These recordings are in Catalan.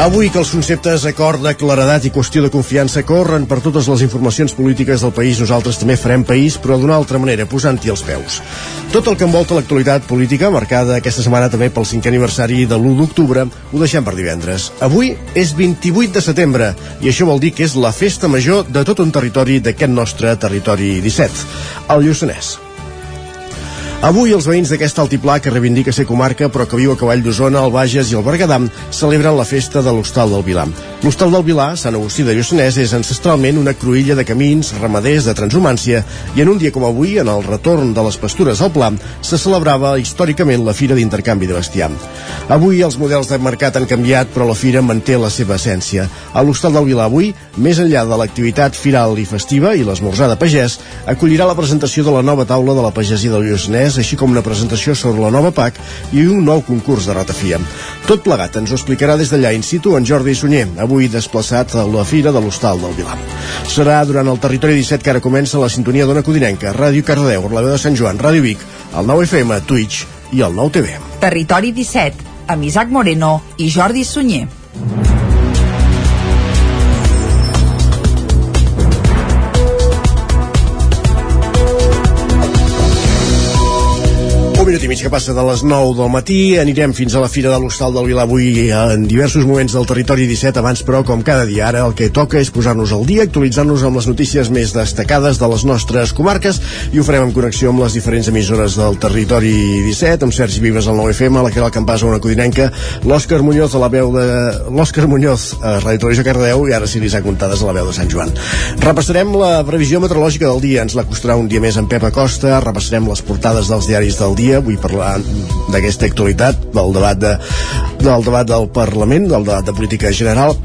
Avui que els conceptes acord de claredat i qüestió de confiança corren per totes les informacions polítiques del país, nosaltres també farem país, però d'una altra manera, posant-hi els peus. Tot el que envolta l'actualitat política, marcada aquesta setmana també pel cinquè aniversari de l'1 d'octubre, ho deixem per divendres. Avui és 28 de setembre, i això vol dir que és la festa major de tot un territori d'aquest nostre territori 17, el Lluçanès. Avui els veïns d'aquest altiplà que reivindica ser comarca però que viu a cavall d'Osona, el Bages i el Berguedà celebren la festa de l'Hostal del Vilà. L'Hostal del Vilà, Sant Agustí de Lluçanès, és ancestralment una cruïlla de camins, ramaders, de transhumància i en un dia com avui, en el retorn de les pastures al Pla, se celebrava històricament la Fira d'Intercanvi de Bestiar. Avui els models de mercat han canviat però la fira manté la seva essència. A l'Hostal del Vilà avui, més enllà de l'activitat firal i festiva i l'esmorzar de pagès, acollirà la presentació de la nova taula de la pagesia del Lluçanès Penedès, així com una presentació sobre la nova PAC i un nou concurs de ratafia. Tot plegat ens ho explicarà des d'allà in situ en Jordi Sunyer, avui desplaçat a la Fira de l'Hostal del Vilam. Serà durant el territori 17 que ara comença la sintonia d'Ona Codinenca, Ràdio Cardedeu, la veu de Sant Joan, Ràdio Vic, el 9 FM, Twitch i el 9 TV. Territori 17, amb Isaac Moreno i Jordi Sunyer. Mig que passa de les 9 del matí. Anirem fins a la Fira de l'Hostal del Vilà avui en diversos moments del territori 17. Abans, però, com cada dia, ara el que toca és posar-nos al dia, actualitzar-nos amb les notícies més destacades de les nostres comarques i ho farem en connexió amb les diferents emissores del territori 17, amb Sergi Vives al 9FM, la Caral Campàs a una Codinenca, l'Òscar Muñoz a la veu de... l'Òscar Muñoz a Radio Televisió Cardeu i ara sí li Contades a la veu de Sant Joan. Repassarem la previsió meteorològica del dia. Ens la costarà un dia més en Pep Acosta. Repassarem les portades dels diaris del dia vull parlar d'aquesta actualitat, del debat, de, del debat del Parlament, del debat de política general,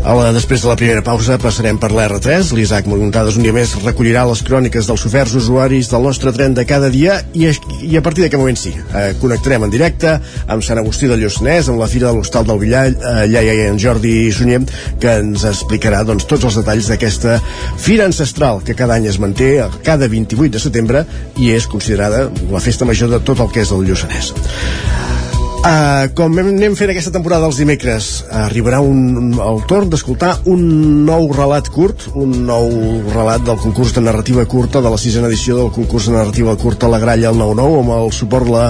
la, després de la primera pausa passarem per l'R3. L'Isaac Montades un dia més recollirà les cròniques dels oferts usuaris del nostre tren de cada dia i, i a partir d'aquest moment sí, eh, connectarem en directe amb Sant Agustí de Lluçanès, amb la Fira de l'Hostal del Villar, eh, hi ha en Jordi Sunyer, que ens explicarà doncs, tots els detalls d'aquesta fira ancestral que cada any es manté cada 28 de setembre i és considerada la festa major de tot el que és el Lluçanès. Uh, com anem fent aquesta temporada els dimecres, arribarà un, un, el torn d'escoltar un nou relat curt, un nou relat del concurs de narrativa curta de la sisena edició del concurs de narrativa curta La Gralla al 9-9 amb el suport la,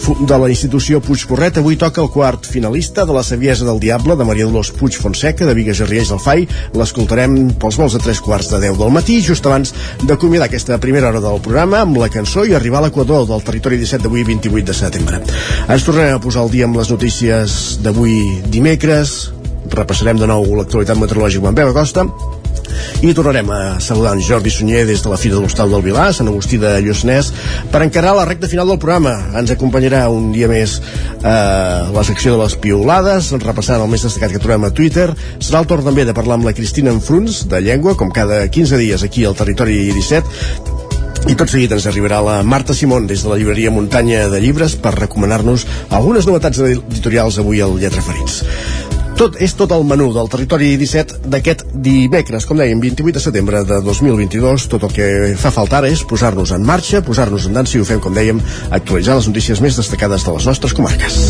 de la institució Puig Porret. Avui toca el quart finalista de la Saviesa del Diable de Maria Dolors Puig Fonseca de Vigues Riells del Fai. L'escoltarem pels vols de tres quarts de 10 del matí, just abans d'acomiadar aquesta primera hora del programa amb la cançó i arribar a l'equador del territori 17 d'avui 28 de setembre. Ens tornarem posar el dia amb les notícies d'avui dimecres repassarem de nou l'actualitat meteorològica amb Pep Acosta i tornarem a saludar en Jordi Sunyer des de la Fira de l'Hostal del Vilà, Sant Agustí de Lluçanès, per encarar la recta final del programa. Ens acompanyarà un dia més eh, la secció de les piolades, repassant el més destacat que trobem a Twitter. Serà el torn també de parlar amb la Cristina Enfruns, de Llengua, com cada 15 dies aquí al Territori 17, i tot seguit ens arribarà la Marta Simón des de la llibreria Muntanya de Llibres per recomanar-nos algunes novetats editorials avui al Lletra Ferits. Tot és tot el menú del territori 17 d'aquest dimecres, com dèiem, 28 de setembre de 2022. Tot el que fa falta ara és posar-nos en marxa, posar-nos en dansa i ho fem, com dèiem, actualitzar les notícies més destacades de les nostres comarques.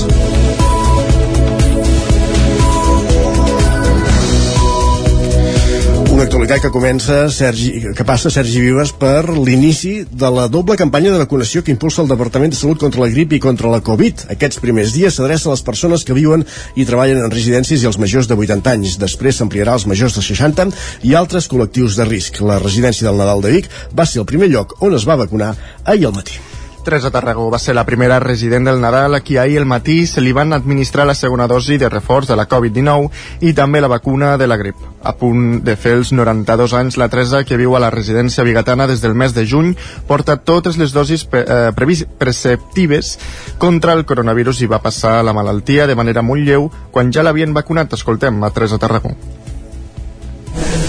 Una actualitat que comença Sergi, que passa Sergi Vives per l'inici de la doble campanya de vacunació que impulsa el Departament de Salut contra la grip i contra la Covid. Aquests primers dies s'adreça a les persones que viuen i treballen en residències i els majors de 80 anys. Després s'ampliarà als majors de 60 i altres col·lectius de risc. La residència del Nadal de Vic va ser el primer lloc on es va vacunar ahir al matí. Teresa Tarragó va ser la primera resident del Nadal a qui ahir al matí se li van administrar la segona dosi de reforç de la Covid-19 i també la vacuna de la grip. A punt de fer els 92 anys, la Teresa, que viu a la residència bigatana des del mes de juny, porta totes les dosis pre eh, preceptives contra el coronavirus i va passar la malaltia de manera molt lleu quan ja l'havien vacunat. Escoltem a Teresa Tarragó.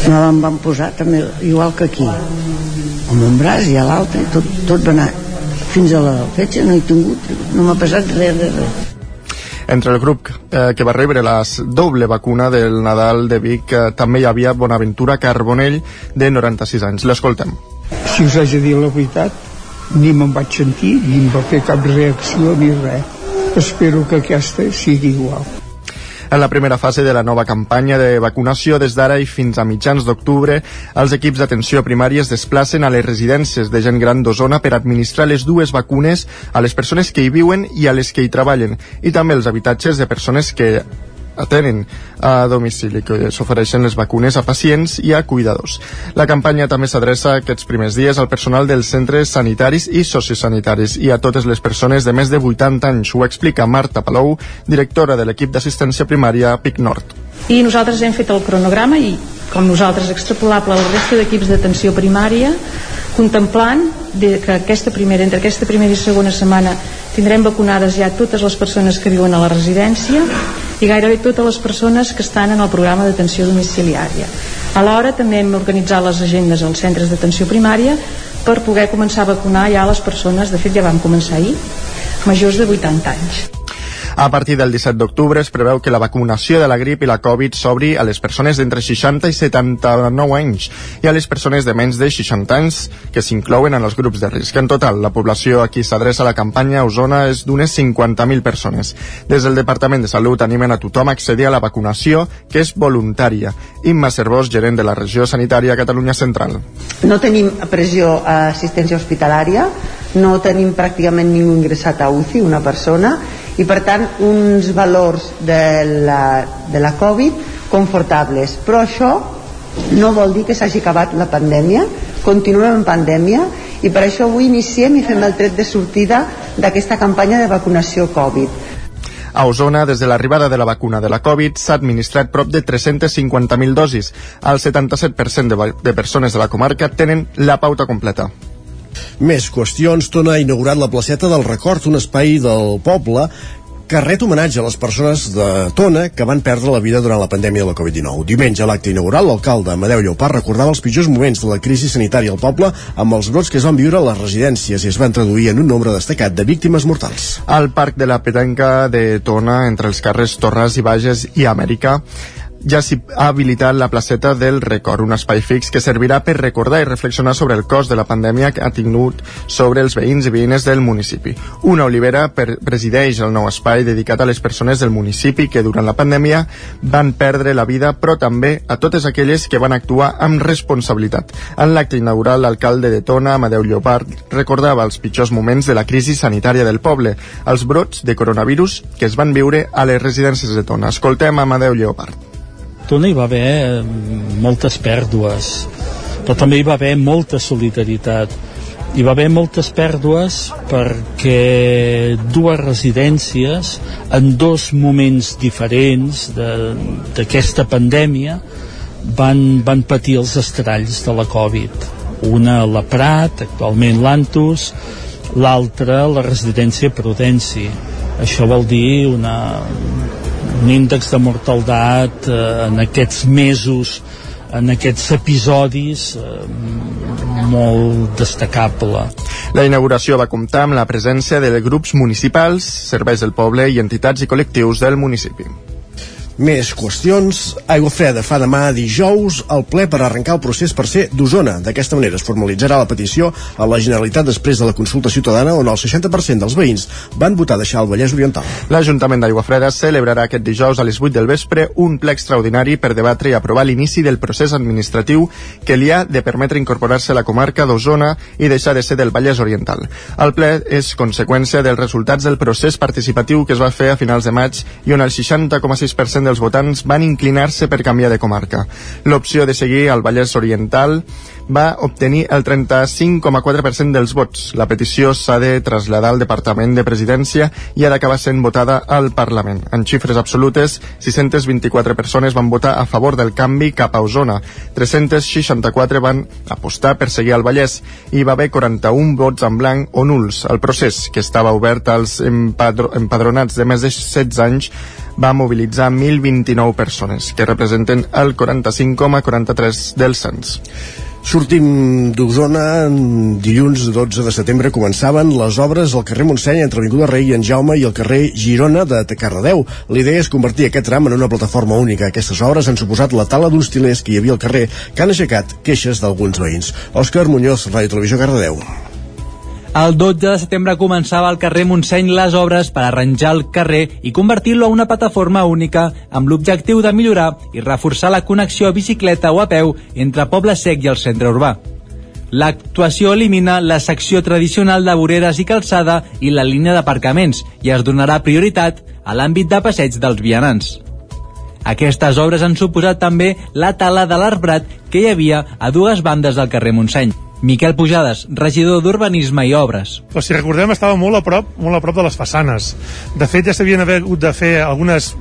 No em van posar també igual que aquí, amb un braç i a l'altre, tot, tot va anar fins a la fetge no he tingut, no m'ha passat res, res, res. Entre el grup eh, que va rebre la doble vacuna del Nadal de Vic eh, també hi havia Bonaventura Carbonell, de 96 anys. L'escoltem. Si us haig de dir la veritat, ni me'n vaig sentir, ni em va fer cap reacció ni res. Espero que aquesta sigui igual. En la primera fase de la nova campanya de vacunació, des d'ara i fins a mitjans d'octubre, els equips d'atenció primària es desplacen a les residències de gent gran d'Osona per administrar les dues vacunes a les persones que hi viuen i a les que hi treballen, i també els habitatges de persones que atenen a domicili, que s'ofereixen les vacunes a pacients i a cuidadors. La campanya també s'adreça aquests primers dies al personal dels centres sanitaris i sociosanitaris i a totes les persones de més de 80 anys. Ho explica Marta Palou, directora de l'equip d'assistència primària PIC Nord. I nosaltres hem fet el cronograma i, com nosaltres, extrapolable a la resta d'equips d'atenció primària, contemplant de que aquesta primera, entre aquesta primera i segona setmana tindrem vacunades ja totes les persones que viuen a la residència i gairebé totes les persones que estan en el programa d'atenció domiciliària. Alhora també hem organitzat les agendes als centres d'atenció primària per poder començar a vacunar ja les persones, de fet ja vam començar ahir, majors de 80 anys. A partir del 17 d'octubre es preveu que la vacunació de la grip i la Covid s'obri a les persones d'entre 60 i 79 anys i a les persones de menys de 60 anys que s'inclouen en els grups de risc. En total, la població a qui s'adreça la campanya a Osona és d'unes 50.000 persones. Des del Departament de Salut animen a tothom a accedir a la vacunació, que és voluntària. Imma Cervós, gerent de la regió sanitària Catalunya Central. No tenim pressió a assistència hospitalària, no tenim pràcticament ningú ingressat a UCI, una persona, i per tant uns valors de la, de la Covid confortables però això no vol dir que s'hagi acabat la pandèmia continuem en pandèmia i per això avui iniciem i fem el tret de sortida d'aquesta campanya de vacunació Covid a Osona, des de l'arribada de la vacuna de la Covid, s'ha administrat prop de 350.000 dosis. El 77% de, de persones de la comarca tenen la pauta completa. Més qüestions. Tona ha inaugurat la placeta del record, un espai del poble que ret homenatge a les persones de Tona que van perdre la vida durant la pandèmia de la Covid-19. Diumenge, a l'acte inaugural, l'alcalde Amadeu Lleopard recordava els pitjors moments de la crisi sanitària al poble amb els brots que es van viure a les residències i es van traduir en un nombre destacat de víctimes mortals. Al Parc de la Petanca de Tona, entre els carrers Torres i Bages i Amèrica, ja s'hi ha habilitat la placeta del record, un espai fix que servirà per recordar i reflexionar sobre el cost de la pandèmia que ha tingut sobre els veïns i veïnes del municipi. Una olivera presideix el nou espai dedicat a les persones del municipi que durant la pandèmia van perdre la vida, però també a totes aquelles que van actuar amb responsabilitat. En l'acte inaugural, l'alcalde de Tona, Amadeu Llopart, recordava els pitjors moments de la crisi sanitària del poble, els brots de coronavirus que es van viure a les residències de Tona. Escoltem Amadeu Llopart. Tona hi va haver moltes pèrdues, però també hi va haver molta solidaritat. Hi va haver moltes pèrdues perquè dues residències en dos moments diferents d'aquesta pandèmia van, van patir els estralls de la Covid. Una a la Prat, actualment l'Antus, l'altra la residència Prudenci. Això vol dir una, un índex de mortaldat eh, en aquests mesos en aquests episodis eh, molt destacable. La inauguració va comptar amb la presència de grups municipals, serveis del poble i entitats i col·lectius del municipi. Més qüestions. Aigua Freda fa demà dijous el ple per arrencar el procés per ser d'Osona. D'aquesta manera es formalitzarà la petició a la Generalitat després de la consulta ciutadana on el 60% dels veïns van votar deixar el Vallès Oriental. L'Ajuntament d'Aigua Freda celebrarà aquest dijous a les 8 del vespre un ple extraordinari per debatre i aprovar l'inici del procés administratiu que li ha de permetre incorporar-se a la comarca d'Osona i deixar de ser del Vallès Oriental. El ple és conseqüència dels resultats del procés participatiu que es va fer a finals de maig i on el 60,6% dels votants van inclinar-se per canviar de comarca. L'opció de seguir al Vallès Oriental va obtenir el 35,4% dels vots. La petició s'ha de traslladar al Departament de Presidència i ha d'acabar sent votada al Parlament. En xifres absolutes, 624 persones van votar a favor del canvi cap a Osona, 364 van apostar per seguir al Vallès i va haver 41 vots en blanc o nuls. El procés, que estava obert als empadro empadronats de més de 16 anys, va mobilitzar 1.029 persones, que representen el 45,43 del cens. Sortim d'Osona, dilluns 12 de setembre començaven les obres al carrer Montseny entre l'Avinguda Rei i en Jaume i el carrer Girona de Cardedeu. L'idea és convertir aquest tram en una plataforma única. Aquestes obres han suposat la tala d'uns tilers que hi havia al carrer que han aixecat queixes d'alguns veïns. Òscar Muñoz, Ràdio Televisió Cardedeu. El 12 de setembre començava al carrer Montseny les obres per arranjar el carrer i convertir-lo a una plataforma única amb l'objectiu de millorar i reforçar la connexió a bicicleta o a peu entre Poble Sec i el centre urbà. L'actuació elimina la secció tradicional de voreres i calçada i la línia d'aparcaments i es donarà prioritat a l'àmbit de passeig dels vianants. Aquestes obres han suposat també la tala de l'arbrat que hi havia a dues bandes del carrer Montseny. Miquel Pujades, regidor d'Urbanisme i Obres. Però si recordem, estava molt a prop, molt a prop de les façanes. De fet, ja s'havien hagut de fer algunes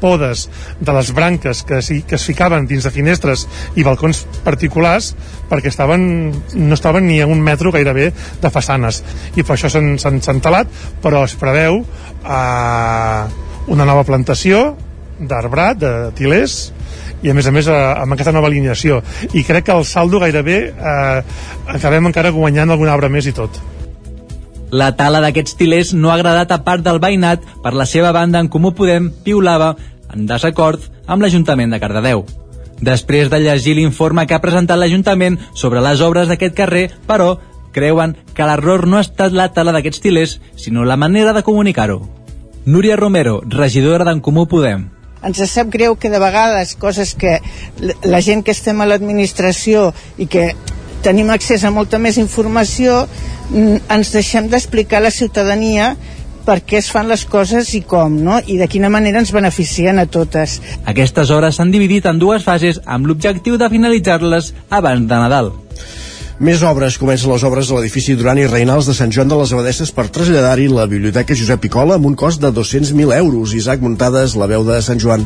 podes de les branques que, que es ficaven dins de finestres i balcons particulars perquè estaven, no estaven ni a un metro gairebé de façanes i per això s'han talat però es preveu eh, una nova plantació d'arbrat, de tilers i a més a més eh, amb aquesta nova alineació i crec que el saldo gairebé eh, acabem encara guanyant algun arbre més i tot la tala d'aquests tilers no ha agradat a part del veïnat per la seva banda en Comú Podem piulava en desacord amb l'Ajuntament de Cardedeu. Després de llegir l'informe que ha presentat l'Ajuntament sobre les obres d'aquest carrer, però, creuen que l'error no ha estat la tala d'aquests tilers, sinó la manera de comunicar-ho. Núria Romero, regidora d'en Comú Podem ens sap greu que de vegades coses que la gent que estem a l'administració i que tenim accés a molta més informació ens deixem d'explicar a la ciutadania per què es fan les coses i com, no? I de quina manera ens beneficien a totes. Aquestes hores s'han dividit en dues fases amb l'objectiu de finalitzar-les abans de Nadal. Més obres. Comencen les obres a l'edifici Duran i Reinals de Sant Joan de les Abadesses per traslladar-hi la Biblioteca Josep Picola amb un cost de 200.000 euros. Isaac Muntades, la veu de Sant Joan.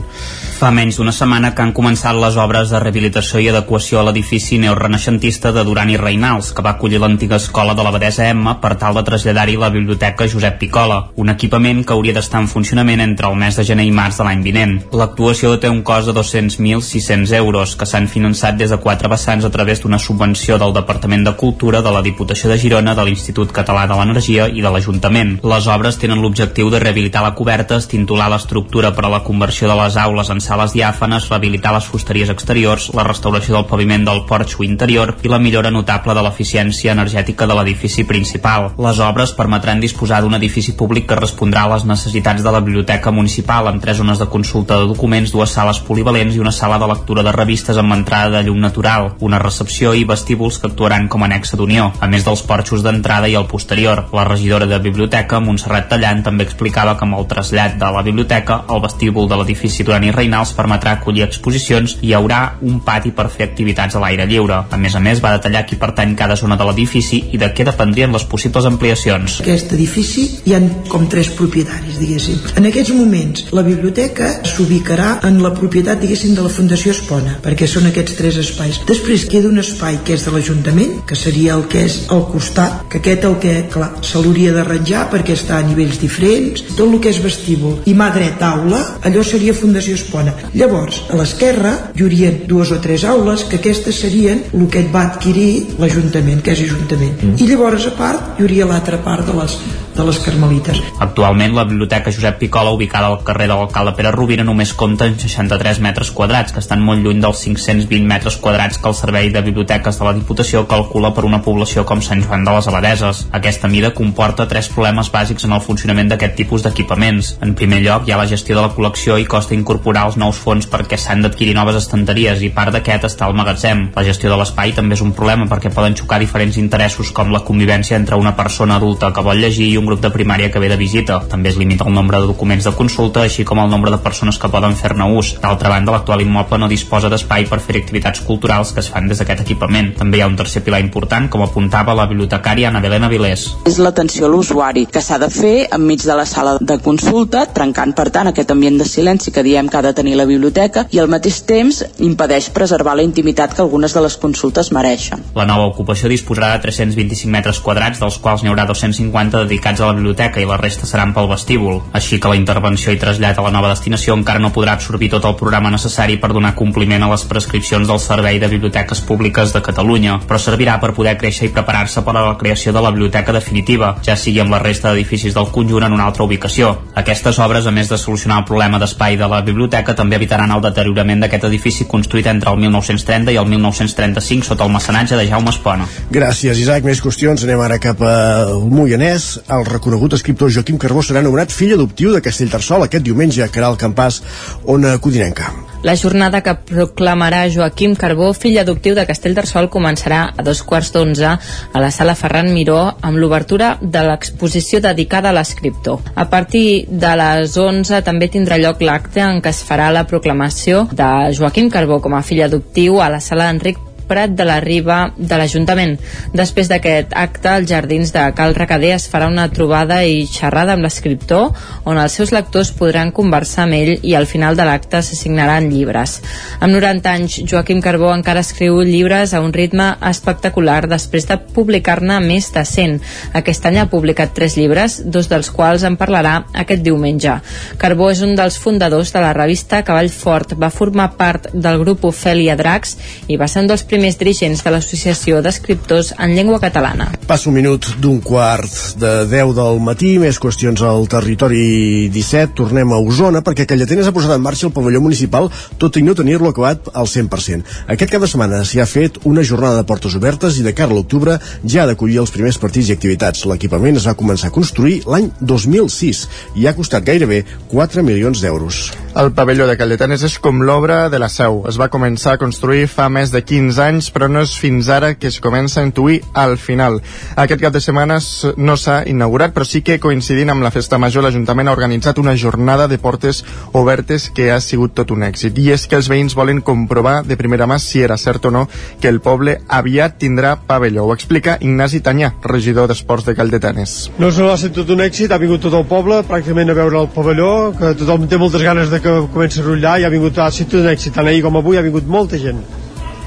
Fa menys d'una setmana que han començat les obres de rehabilitació i adequació a l'edifici neorenaixentista de Duran i Reinals, que va acollir l'antiga escola de l'Abadesa Emma per tal de traslladar-hi la Biblioteca Josep Picola, un equipament que hauria d'estar en funcionament entre el mes de gener i març de l'any vinent. L'actuació té un cost de 200.600 euros, que s'han finançat des de quatre vessants a través d'una subvenció del Departament Departament de Cultura, de la Diputació de Girona, de l'Institut Català de l'Energia i de l'Ajuntament. Les obres tenen l'objectiu de rehabilitar la coberta, estintular l'estructura per a la conversió de les aules en sales diàfanes, rehabilitar les fusteries exteriors, la restauració del paviment del porxo interior i la millora notable de l'eficiència energètica de l'edifici principal. Les obres permetran disposar d'un edifici públic que respondrà a les necessitats de la biblioteca municipal amb tres zones de consulta de documents, dues sales polivalents i una sala de lectura de revistes amb entrada de llum natural, una recepció i vestíbuls que actuaran actuaran com a anexa d'unió, a més dels porxos d'entrada i el posterior. La regidora de Biblioteca, Montserrat Tallant, també explicava que amb el trasllat de la biblioteca, el vestíbul de l'edifici Duran i Reinals permetrà acollir exposicions i hi haurà un pati per fer activitats a l'aire lliure. A més a més, va detallar qui pertany cada zona de l'edifici i de què dependrien les possibles ampliacions. Aquest edifici hi han com tres propietaris, diguéssim. En aquests moments, la biblioteca s'ubicarà en la propietat, diguéssim, de la Fundació Espona, perquè són aquests tres espais. Després queda un espai que és de l'Ajuntament Parlament, que seria el que és al costat, que aquest el que, clar, se l'hauria d'arranjar perquè està a nivells diferents, tot el que és vestíbul i mà dret aula, allò seria Fundació Espona. Llavors, a l'esquerra hi haurien dues o tres aules, que aquestes serien el que et va adquirir l'Ajuntament, que és Ajuntament. Mm. I llavors, a part, hi hauria l'altra part de les, de les Carmelites. Actualment, la Biblioteca Josep Picola, ubicada al carrer de l'alcalde Pere Rovira, només compta en 63 metres quadrats, que estan molt lluny dels 520 metres quadrats que el Servei de Biblioteques de la Diputació calcula per una població com Sant Joan de les Abadeses. Aquesta mida comporta tres problemes bàsics en el funcionament d'aquest tipus d'equipaments. En primer lloc, hi ha la gestió de la col·lecció i costa incorporar els nous fons perquè s'han d'adquirir noves estanteries i part d'aquest està el magatzem. La gestió de l'espai també és un problema perquè poden xocar diferents interessos com la convivència entre una persona adulta que vol llegir i un grup de primària que ve de visita. També es limita el nombre de documents de consulta, així com el nombre de persones que poden fer-ne ús. D'altra banda, l'actual immoble no disposa d'espai per fer activitats culturals que es fan des d'aquest equipament. També hi ha un tercer pilar important, com apuntava la bibliotecària Ana Belén Avilés. És l'atenció a l'usuari, que s'ha de fer enmig de la sala de consulta, trencant, per tant, aquest ambient de silenci que diem que ha de tenir la biblioteca i al mateix temps impedeix preservar la intimitat que algunes de les consultes mereixen. La nova ocupació disposarà de 325 metres quadrats, dels quals n'hi haurà 250 dedicats a la biblioteca i la resta seran pel vestíbul, així que la intervenció i trasllat a la nova destinació encara no podrà absorbir tot el programa necessari per donar compliment a les prescripcions del Servei de Biblioteques Públiques de Catalunya, però servirà per poder créixer i preparar-se per a la creació de la biblioteca definitiva, ja sigui amb la resta d'edificis del conjunt en una altra ubicació. Aquestes obres, a més de solucionar el problema d'espai de la biblioteca, també evitaran el deteriorament d'aquest edifici construït entre el 1930 i el 1935 sota el mecenatge de Jaume Espona. Gràcies, Isaac. Més qüestions. Anem ara cap al Moianès. El reconegut escriptor Joaquim Carbó serà nomenat fill adoptiu de Castellterçol aquest diumenge a Caral Campàs, Ona Codinenca. La jornada que proclamarà Joaquim Carbó, fill adoptiu de Castellterçol, començarà a dos quarts d'onze a la sala Ferran Miró amb l'obertura de l'exposició dedicada a l'escriptor. A partir de les 11 també tindrà lloc l'acte en què es farà la proclamació de Joaquim Carbó com a fill adoptiu a la sala Enric Prat de la Riba de l'Ajuntament. Després d'aquest acte, als jardins de Cal Recader es farà una trobada i xerrada amb l'escriptor, on els seus lectors podran conversar amb ell i al final de l'acte s'assignaran llibres. Amb 90 anys, Joaquim Carbó encara escriu llibres a un ritme espectacular després de publicar-ne més de 100. Aquest any ha publicat tres llibres, dos dels quals en parlarà aquest diumenge. Carbó és un dels fundadors de la revista Cavall Fort, va formar part del grup Ofèlia Dracs i va ser un dels primers dirigents de l'Associació d'Escriptors en Llengua Catalana. Passa un minut d'un quart de 10 del matí, més qüestions al territori 17. Tornem a Osona perquè Callatenes ha posat en marxa el pavelló municipal tot i no tenir-lo acabat al 100%. Aquest cap de setmana s'hi ha fet una jornada de portes obertes i de cara a l'octubre ja ha d'acollir els primers partits i activitats. L'equipament es va començar a construir l'any 2006 i ha costat gairebé 4 milions d'euros. El pavelló de Calletanes és com l'obra de la Seu. Es va començar a construir fa més de 15 anys, però no és fins ara que es comença a intuir al final. Aquest cap de setmana no s'ha inaugurat, però sí que coincidint amb la Festa Major, l'Ajuntament ha organitzat una jornada de portes obertes que ha sigut tot un èxit. I és que els veïns volen comprovar de primera mà si era cert o no que el poble aviat tindrà pavelló. Ho explica Ignasi Tanyà, regidor d'Esports de Calldetenes. No no ha estat tot un èxit, ha vingut tot el poble pràcticament a veure el pavelló, que tothom té moltes ganes de que comenci a rotllar i ha vingut, ha sigut tot un èxit. Tant ahir com avui ha vingut molta gent.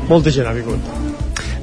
Molta gent ha vingut.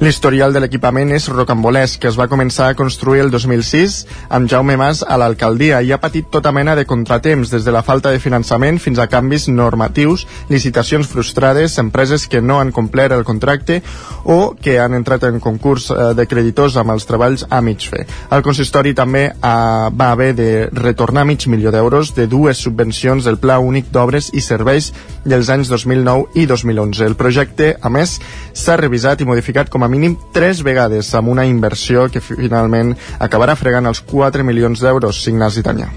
L'historial de l'equipament és rocambolesc, es va començar a construir el 2006 amb Jaume Mas a l'alcaldia i ha patit tota mena de contratemps, des de la falta de finançament fins a canvis normatius, licitacions frustrades, empreses que no han complert el contracte o que han entrat en concurs eh, de creditors amb els treballs a mig fer. El consistori també eh, va haver de retornar mig milió d'euros de dues subvencions del Pla Únic d'Obres i Serveis dels anys 2009 i 2011. El projecte, a més, s'ha revisat i modificat com a mínim tres vegades amb una inversió que finalment acabarà fregant els 4 milions d'euros, Ignasi Tanyà.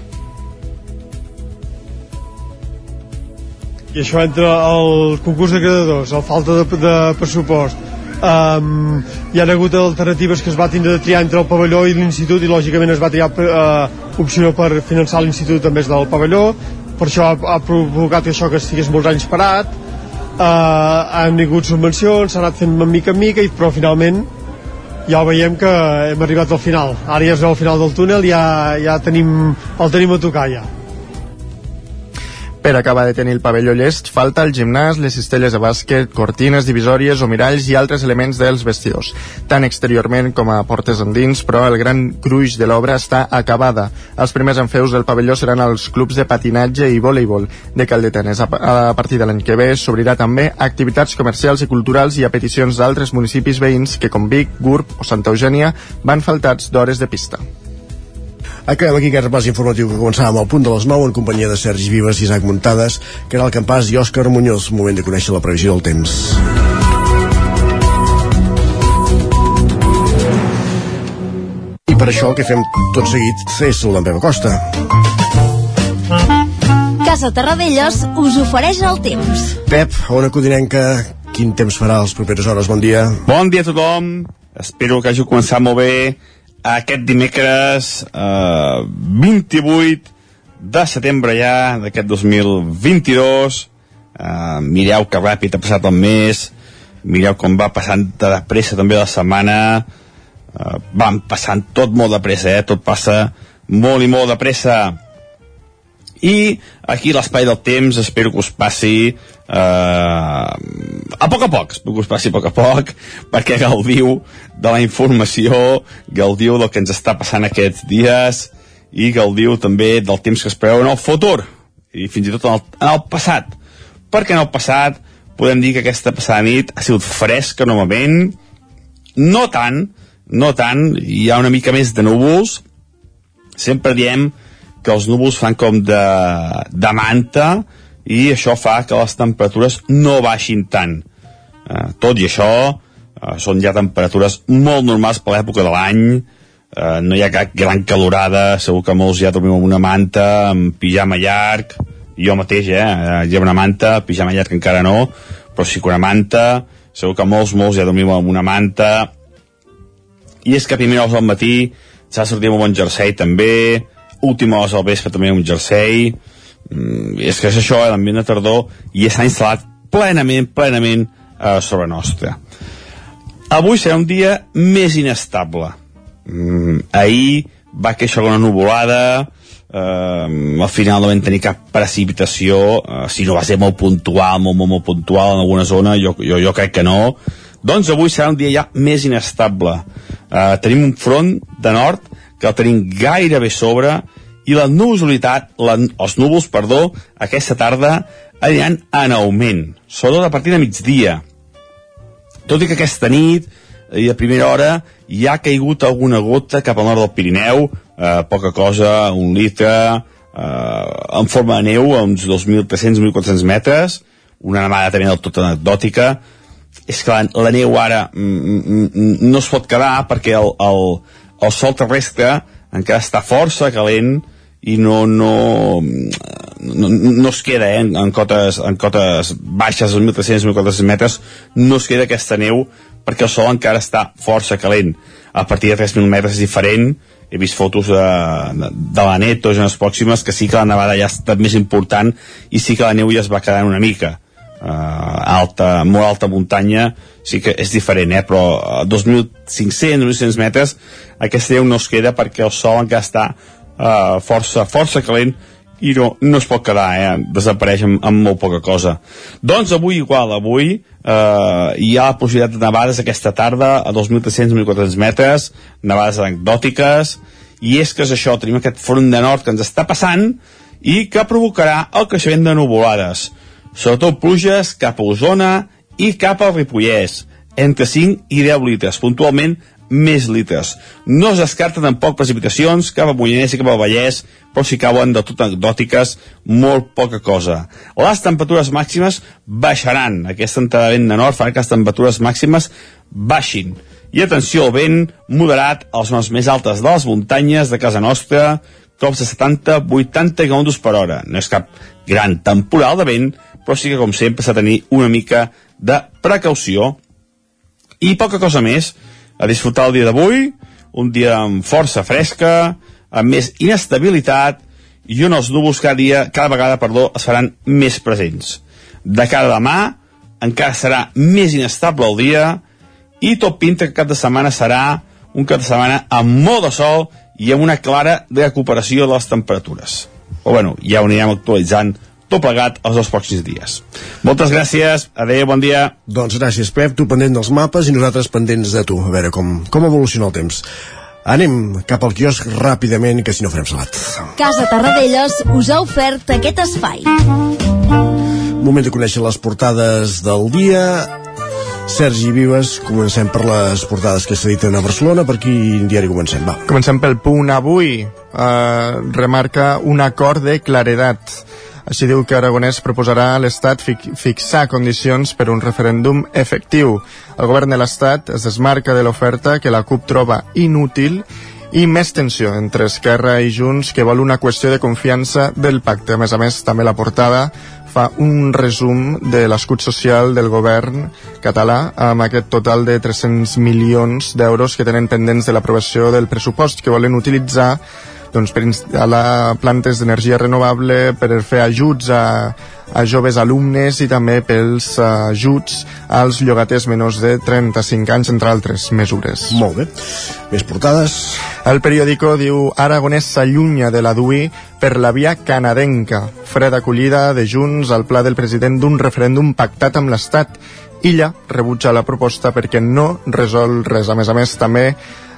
I això entre el concurs de creadors, la falta de, de pressupost, um, hi ha hagut alternatives que es va tindre de triar entre el pavelló i l'institut i lògicament es va triar uh, opció per finançar l'institut en vez del pavelló. Per això ha, ha provocat això que estigués molts anys parat uh, han vingut subvencions s'ha anat fent mica en mica i, però finalment ja veiem que hem arribat al final. Ara ja es veu al final del túnel ja, ja tenim, el tenim a tocar ja per acabar de tenir el pavelló llest, falta el gimnàs, les cistelles de bàsquet, cortines, divisòries o miralls i altres elements dels vestidors, tant exteriorment com a portes endins, però el gran gruix de l'obra està acabada. Els primers enfeus del pavelló seran els clubs de patinatge i voleibol de Caldetenes. A, a partir de l'any que ve s'obrirà també activitats comercials i culturals i a peticions d'altres municipis veïns que, com Vic, Gurb o Santa Eugènia, van faltats d'hores de pista. Acabem aquí aquest repàs informatiu que començàvem al punt de les 9 en companyia de Sergi Vives, Isaac Muntades, Caral Campàs i Òscar Muñoz. Moment de conèixer la previsió del temps. I per això el que fem tot seguit és saludar en Pep Acosta. Casa Terradellos us ofereix el temps. Pep, ona codinenca, quin temps farà les properes hores? Bon dia. Bon dia a tothom. Espero que hagi començat molt bé aquest dimecres eh, 28 de setembre ja d'aquest 2022 eh, mireu que ràpid ha passat el mes mireu com va passant de pressa també la setmana eh, van passant tot molt de pressa eh? tot passa molt i molt de pressa i aquí l'espai del temps espero que us passi eh, a poc a poc espero que us passi a poc a poc perquè gaudiu de la informació gaudiu del que ens està passant aquests dies i gaudiu també del temps que es preveu en el futur i fins i tot en el, en el passat. Perquè en el passat podem dir que aquesta passada nit ha sigut fresca novament no tant no tant, hi ha una mica més de núvols sempre diem que els núvols fan com de, de manta i això fa que les temperatures no baixin tant. Eh, tot i això eh, són ja temperatures molt normals per l'època de l'any. Eh, no hi ha cap gran calorada segur que molts ja dormim amb una manta amb pijama llarg. Jo mateix, eh, ja una manta pijama llarg encara no però sí que una manta. Segur que molts, molts ja dormim amb una manta. I és que a primera hora del matí s'ha amb un bon jersei també última hora del vespre també un jersei. Mm, és que és això, eh, l'ambient de tardor i s'ha instal·lat plenament, plenament eh, sobre nostra avui serà un dia més inestable. Mm, ahir va queixar una nuvolada eh, al final no vam tenir cap precipitació eh, si no va ser molt puntual molt, molt, molt puntual en alguna zona jo, jo, jo crec que no. Doncs avui serà un dia ja més inestable. Eh, tenim un front de nord que el tenim gairebé sobre i la nubositat, la, els núvols, perdó, aquesta tarda aniran en augment, sobretot a partir de migdia. Tot i que aquesta nit i a primera hora ja ha caigut alguna gota cap al nord del Pirineu, eh, poca cosa, un litre, eh, en forma de neu, a uns 2.300-1.400 metres, una nevada també del tot anecdòtica, és que la, la neu ara mm, mm, mm, no es pot quedar perquè el, el, el sol terrestre encara està força calent i no, no, no, no es queda eh, en, cotes, en cotes baixes, 1.300-1.400 metres, no es queda aquesta neu perquè el sol encara està força calent. A partir de 3.000 metres és diferent, he vist fotos de, de, la net o pròximes que sí que la nevada ja ha estat més important i sí que la neu ja es va quedant una mica uh, alta, molt alta muntanya sí que és diferent, eh? però a 2.500, 2.600 metres aquesta neu no es queda perquè el sol encara està uh, força, força calent i no, no es pot quedar, eh? desapareix amb, amb molt poca cosa. Doncs avui igual, avui eh, hi ha la possibilitat de nevades aquesta tarda a 2.300-1.400 metres, nevades anecdòtiques, i és que és això, tenim aquest front de nord que ens està passant i que provocarà el creixement de nuvolades sobretot pluges cap a Osona i cap al Ripollès, entre 5 i 10 litres, puntualment més litres. No es descarta tampoc precipitacions cap a Mollanès i cap al Vallès, però si cauen de tot anecdòtiques, molt poca cosa. Les temperatures màximes baixaran. Aquesta entrada de nord farà que les temperatures màximes baixin. I atenció al vent moderat a les zones més altes de les muntanyes de casa nostra, cops de 70-80 km per hora. No és cap gran temporal de vent, però sí que, com sempre, s'ha de tenir una mica de precaució. I poca cosa més. A disfrutar el dia d'avui, un dia amb força fresca, amb més inestabilitat, i on els núvols cada dia, cada vegada, perdó, es faran més presents. De cara a demà, encara serà més inestable el dia, i tot pinta que cap de setmana serà un cap de setmana amb molt de sol i amb una clara recuperació de les temperatures. Però bueno, ja ho anirem actualitzant tot plegat els dos pròxims dies. Moltes gràcies, adeu, bon dia. Doncs gràcies, Pep, tu pendent dels mapes i nosaltres pendents de tu, a veure com, com evoluciona el temps. Anem cap al quiosc ràpidament, que si no farem salat. Casa Tarradellas us ha ofert aquest espai. Moment de conèixer les portades del dia. Sergi Vives, comencem per les portades que s'editen a Barcelona. Per quin diari comencem? Va. Comencem pel punt avui. Uh, remarca un acord de claredat així diu que Aragonès proposarà a l'Estat fi fixar condicions per un referèndum efectiu. El govern de l'Estat es desmarca de l'oferta que la CUP troba inútil i més tensió entre Esquerra i Junts que vol una qüestió de confiança del pacte. A més a més, també la portada fa un resum de l'escut social del govern català amb aquest total de 300 milions d'euros que tenen pendents de l'aprovació del pressupost que volen utilitzar doncs, per instal·lar plantes d'energia renovable, per fer ajuts a, a joves alumnes i també pels ajuts als llogaters menors de 35 anys, entre altres mesures. Molt bé. Més portades? El periòdico diu Aragonès s'allunya de la DUI per la via canadenca. Freda acollida de Junts al pla del president d'un referèndum pactat amb l'Estat. Illa rebutja la proposta perquè no resol res. A més a més, també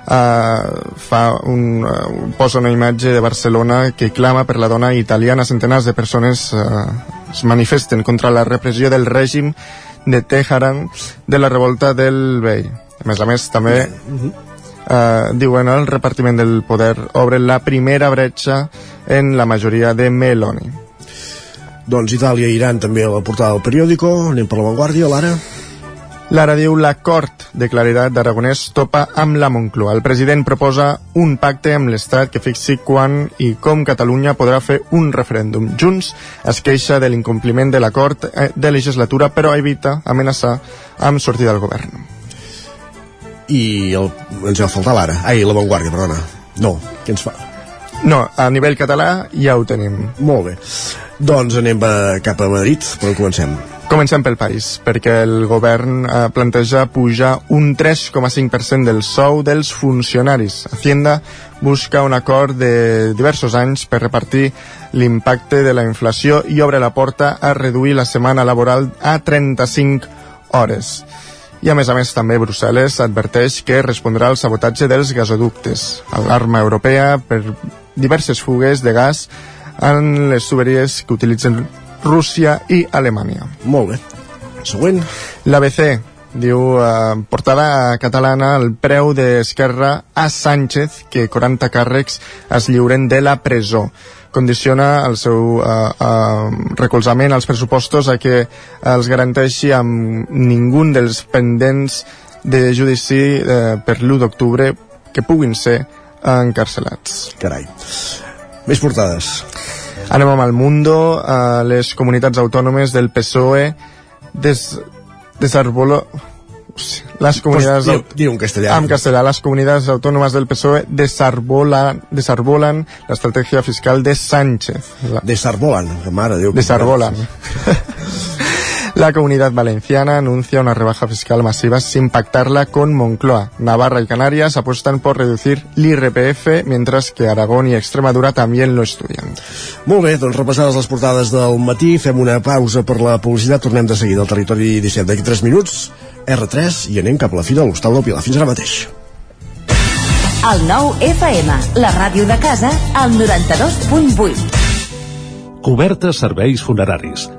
uh, fa un, uh, posa una imatge de Barcelona que clama per la dona italiana. Centenars de persones uh, es manifesten contra la repressió del règim de Teheran de la revolta del vell. A més a més, també eh, diuen el repartiment del poder obre la primera bretxa en la majoria de Meloni. Doncs Itàlia i Iran també a la portada del periòdico. Anem per la Vanguardia, Lara. Lara diu l'acord de claredat d'Aragonès topa amb la Moncloa. El president proposa un pacte amb l'Estat que fixi quan i com Catalunya podrà fer un referèndum. Junts es queixa de l'incompliment de l'acord eh, de legislatura, però evita amenaçar amb sortir del govern i el, ens va faltar l'ara. Ai, la Vanguardia, perdona. No, què ens fa? No, a nivell català ja ho tenim. Molt bé. Doncs anem a, cap a Madrid, però comencem. Comencem pel país, perquè el govern eh, planteja pujar un 3,5% del sou dels funcionaris. Hacienda busca un acord de diversos anys per repartir l'impacte de la inflació i obre la porta a reduir la setmana laboral a 35 hores. I a més a més també Brussel·les adverteix que respondrà al sabotatge dels gasoductes, alarma europea per diverses fugues de gas en les tuberies que utilitzen Rússia i Alemanya. Molt bé. Següent. L'ABC diu eh, portada catalana el preu d'Esquerra a Sánchez que 40 càrrecs es lliuren de la presó condiciona el seu uh, uh, recolzament als pressupostos a que els garanteixi amb ningú dels pendents de judici uh, per l'1 d'octubre que puguin ser encarcelats. Carai. Més portades. Anem amb el Mundo. Uh, les comunitats autònomes del PSOE des, desarbolo, las comunidades pues, diu, en castellà. En castellà, las comunidades autónomas del PSOE desarbolan, desarbolan la estrategia fiscal de Sánchez. La... Desarbolan, mare Déu. Desarbolan. La comunidad valenciana anuncia una rebaja fiscal masiva sin pactarla con Moncloa. Navarra y Canarias apuestan por reducir l'IRPF, mientras que Aragón y Extremadura también lo estudian. Molt bé, doncs repassades les portades del matí, fem una pausa per la publicitat, tornem de seguida al territori 17 d'aquí 3 minuts, R3, i anem cap a la fi de l'Hostal del Pilar. Fins ara mateix. El nou FM, la ràdio de casa, al 92.8. Cobertes serveis funeraris.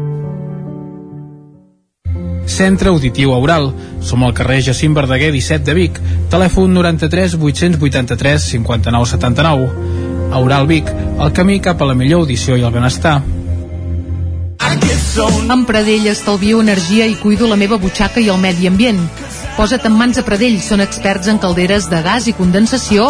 Centre Auditiu Aural. Som al carrer Jacint Verdaguer 17 de Vic. Telèfon 93 883 59 79. Aural Vic, el camí cap a la millor audició i el benestar. Amb Pradell estalvio energia i cuido la meva butxaca i el medi ambient. Posa't en mans a Pradell, són experts en calderes de gas i condensació,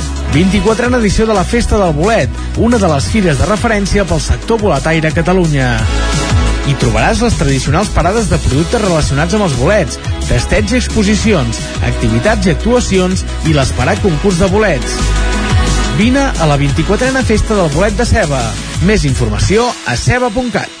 24a edició de la Festa del Bolet, una de les fires de referència pel sector boletaire a Catalunya. Hi trobaràs les tradicionals parades de productes relacionats amb els bolets, festeig i exposicions, activitats i actuacions i l'esperat concurs de bolets. Vine a la 24a Festa del Bolet de Ceba. Més informació a ceba.cat.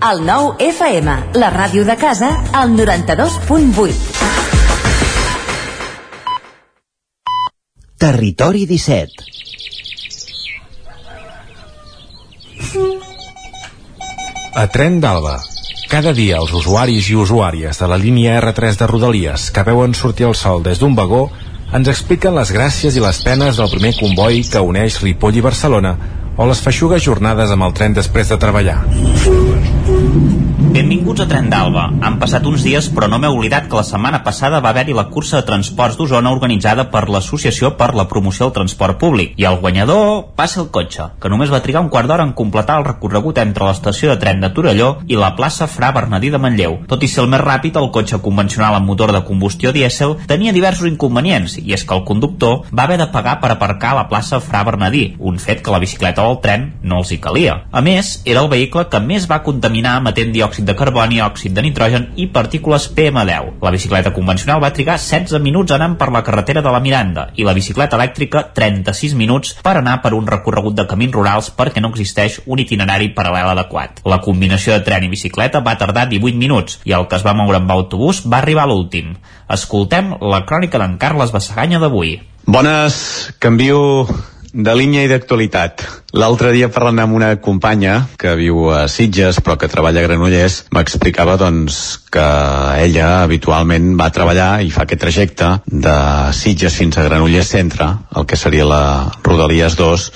El 9 FM, la ràdio de casa, al 92.8. Territori 17. A Tren d'Alba. Cada dia els usuaris i usuàries de la línia R3 de Rodalies que veuen sortir el sol des d'un vagó ens expliquen les gràcies i les penes del primer comboi que uneix Ripoll i Barcelona o les feixugues jornades amb el tren després de treballar. Thank you. Benvinguts a Tren d'Alba. Han passat uns dies, però no m'he oblidat que la setmana passada va haver-hi la cursa de transports d'Osona organitzada per l'Associació per la Promoció del Transport Públic. I el guanyador va ser el cotxe, que només va trigar un quart d'hora en completar el recorregut entre l'estació de tren de Torelló i la plaça Fra Bernadí de Manlleu. Tot i ser el més ràpid, el cotxe convencional amb motor de combustió dièsel tenia diversos inconvenients, i és que el conductor va haver de pagar per aparcar a la plaça Fra Bernadí, un fet que la bicicleta o el tren no els hi calia. A més, era el vehicle que més va contaminar emetent diòxid de carboni, òxid de nitrogen i partícules PM10. La bicicleta convencional va trigar 16 minuts anant per la carretera de la Miranda i la bicicleta elèctrica 36 minuts per anar per un recorregut de camins rurals perquè no existeix un itinerari paral·lel adequat. La combinació de tren i bicicleta va tardar 18 minuts i el que es va moure amb autobús va arribar l'últim. Escoltem la crònica d'en Carles Bassaganya d'avui. Bones, canvio de línia i d'actualitat. L'altre dia parlant amb una companya que viu a Sitges però que treballa a Granollers m'explicava doncs que ella habitualment va treballar i fa aquest trajecte de Sitges fins a Granollers Centre, el que seria la Rodalies 2,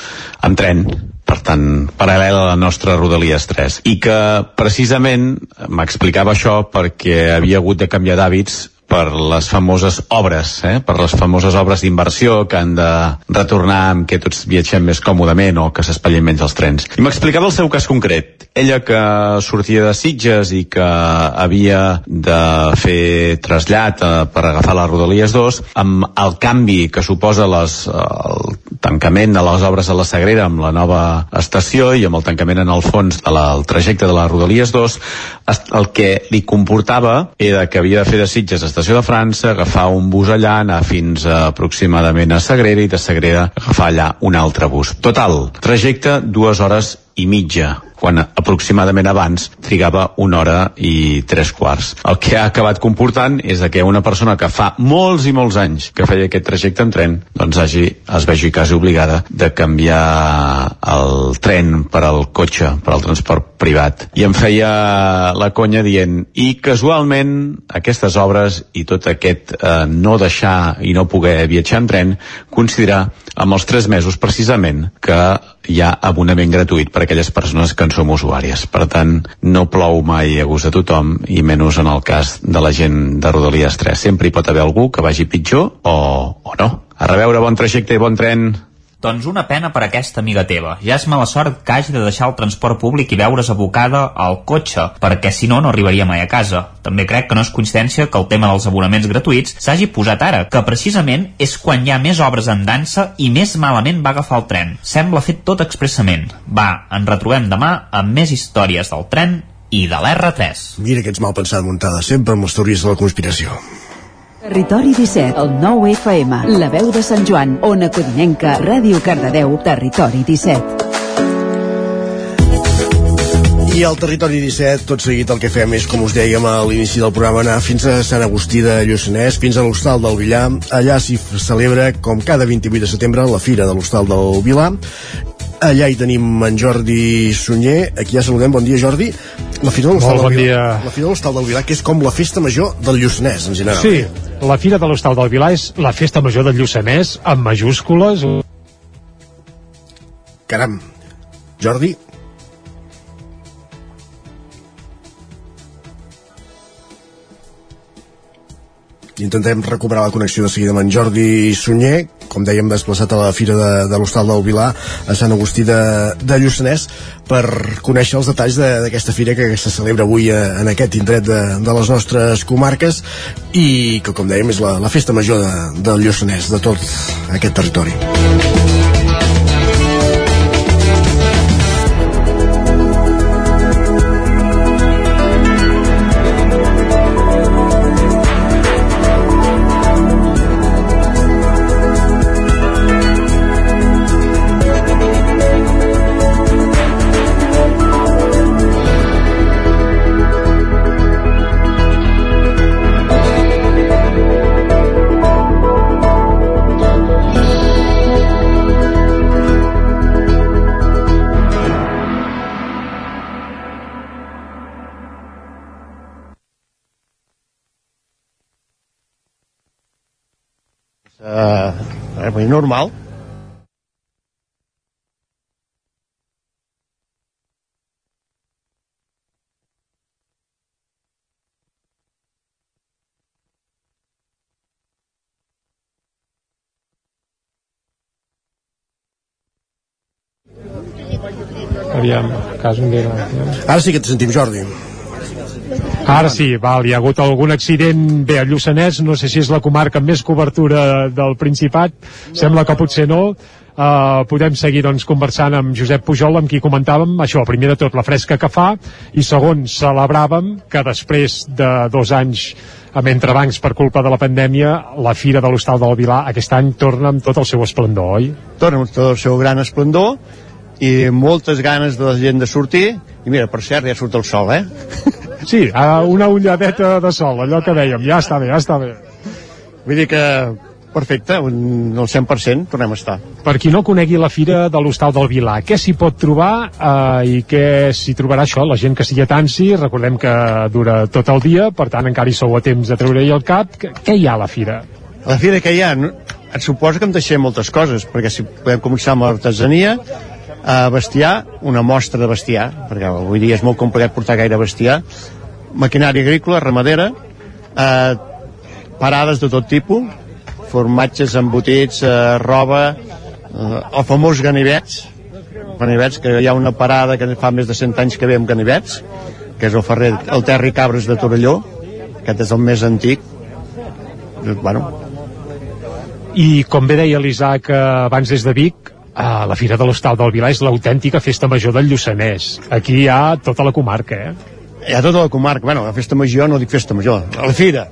amb tren per tant, paral·lel a la nostra Rodalies 3 i que precisament m'explicava això perquè havia hagut de canviar d'hàbits per les famoses obres, eh? per les famoses obres d'inversió que han de retornar amb què tots viatgem més còmodament o que s'espatllin menys els trens. I m'explicava el seu cas concret. Ella que sortia de Sitges i que havia de fer trasllat eh, per agafar la Rodalies 2, amb el canvi que suposa les, el tancament de les obres a la Sagrera amb la nova estació i amb el tancament en el fons del de trajecte de la Rodalies 2, el que li comportava era que havia de fer de Sitges a Estació de França, agafar un bus allà, anar fins a, aproximadament a Sagrera i de Sagrera agafar allà un altre bus. Total, trajecte dues hores i mitja quan aproximadament abans trigava una hora i tres quarts. El que ha acabat comportant és que una persona que fa molts i molts anys que feia aquest trajecte en tren, doncs hagi, es vegi quasi obligada de canviar el tren per al cotxe, per al transport privat. I em feia la conya dient i casualment aquestes obres i tot aquest eh, no deixar i no poder viatjar en tren considerar amb els tres mesos precisament que hi ha abonament gratuït per a aquelles persones que en som usuàries. Per tant, no plou mai a gust de tothom i menys en el cas de la gent de Rodalies 3. Sempre hi pot haver algú que vagi pitjor o, o no. A reveure, bon trajecte i bon tren. Doncs una pena per aquesta amiga teva. Ja és mala sort que hagi de deixar el transport públic i veure's abocada al cotxe, perquè si no, no arribaria mai a casa. També crec que no és coincidència que el tema dels abonaments gratuïts s'hagi posat ara, que precisament és quan hi ha més obres en dansa i més malament va agafar el tren. Sembla fet tot expressament. Va, ens retrobem demà amb més històries del tren i de l'R3. Mira que ets mal pensat muntada, sempre amb les teories de la conspiració. Territori 17, el 9 FM, la veu de Sant Joan, Ona Codinenca, Ràdio Cardedeu, Territori 17. I al Territori 17, tot seguit el que fem és, com us dèiem a l'inici del programa, anar fins a Sant Agustí de Lluçanès, fins a l'Hostal del Villar. Allà s'hi celebra, com cada 28 de setembre, la Fira de l'Hostal del Vilà. Allà hi tenim en Jordi Sunyer, aquí ja saludem, bon dia Jordi. La Fira de l'Hostal Molt del bon Vilà, dia. la Fira de l'Hostal del Vilà, que és com la festa major del Lluçanès, en general. Sí, la Fira de l'Hostal del Vilà és la festa major del Lluçanès, amb majúscules. Caram. Jordi? Intentem recuperar la connexió de seguida amb en Jordi Sunyer, com dèiem, desplaçat a la Fira de, de l'Hostal del Vilar, a Sant Agustí de, de Lluçanès, per conèixer els detalls d'aquesta fira que se celebra avui a, en aquest indret de, de les nostres comarques i que, com dèiem, és la, la festa major de, del Lluçanès, de tot aquest territori. Eh, és normal Aviam, cas un dia. Ara sí que et sentim, Jordi. Ara sí, val, hi ha hagut algun accident bé a Lluçanès, no sé si és la comarca amb més cobertura del Principat, sembla que potser no, Uh, podem seguir doncs, conversant amb Josep Pujol amb qui comentàvem això, primer de tot la fresca que fa i segon, celebràvem que després de dos anys amb entrebancs per culpa de la pandèmia la Fira de l'Hostal del Vilar aquest any torna amb tot el seu esplendor, oi? torna amb tot el seu gran esplendor i moltes ganes de la gent de sortir i mira, per cert, ja surt el sol, eh? Sí, uh, una ulladeta de sol, allò que dèiem, ja està bé, ja està bé. Vull dir que perfecte, un, el 100% tornem a estar. Per qui no conegui la Fira de l'Hostal del Vilar, què s'hi pot trobar eh, i què s'hi trobarà això? La gent que sigui a Tansi, recordem que dura tot el dia, per tant encara hi sou a temps de treure-hi el cap. Què, què hi ha a la Fira? A la Fira que hi ha, no, et suposa que em deixem moltes coses, perquè si podem començar amb l'artesania, a bestiar, una mostra de bestiar, perquè avui dia és molt complicat portar gaire bestiar, maquinària agrícola, ramadera, eh, parades de tot tipus, formatges embotits, eh, roba, eh, el famós ganivets, ganivets, que hi ha una parada que fa més de 100 anys que ve amb ganivets, que és el ferrer, el Terri Cabres de Torelló, aquest és el més antic, bueno, I com bé deia l'Isaac eh, abans des de Vic, eh, la Fira de l'Hostal del Vilar és l'autèntica festa major del Lluçanès. Aquí hi ha tota la comarca, eh? hi ha tota la comarca, bueno, la festa major no dic festa major, la fira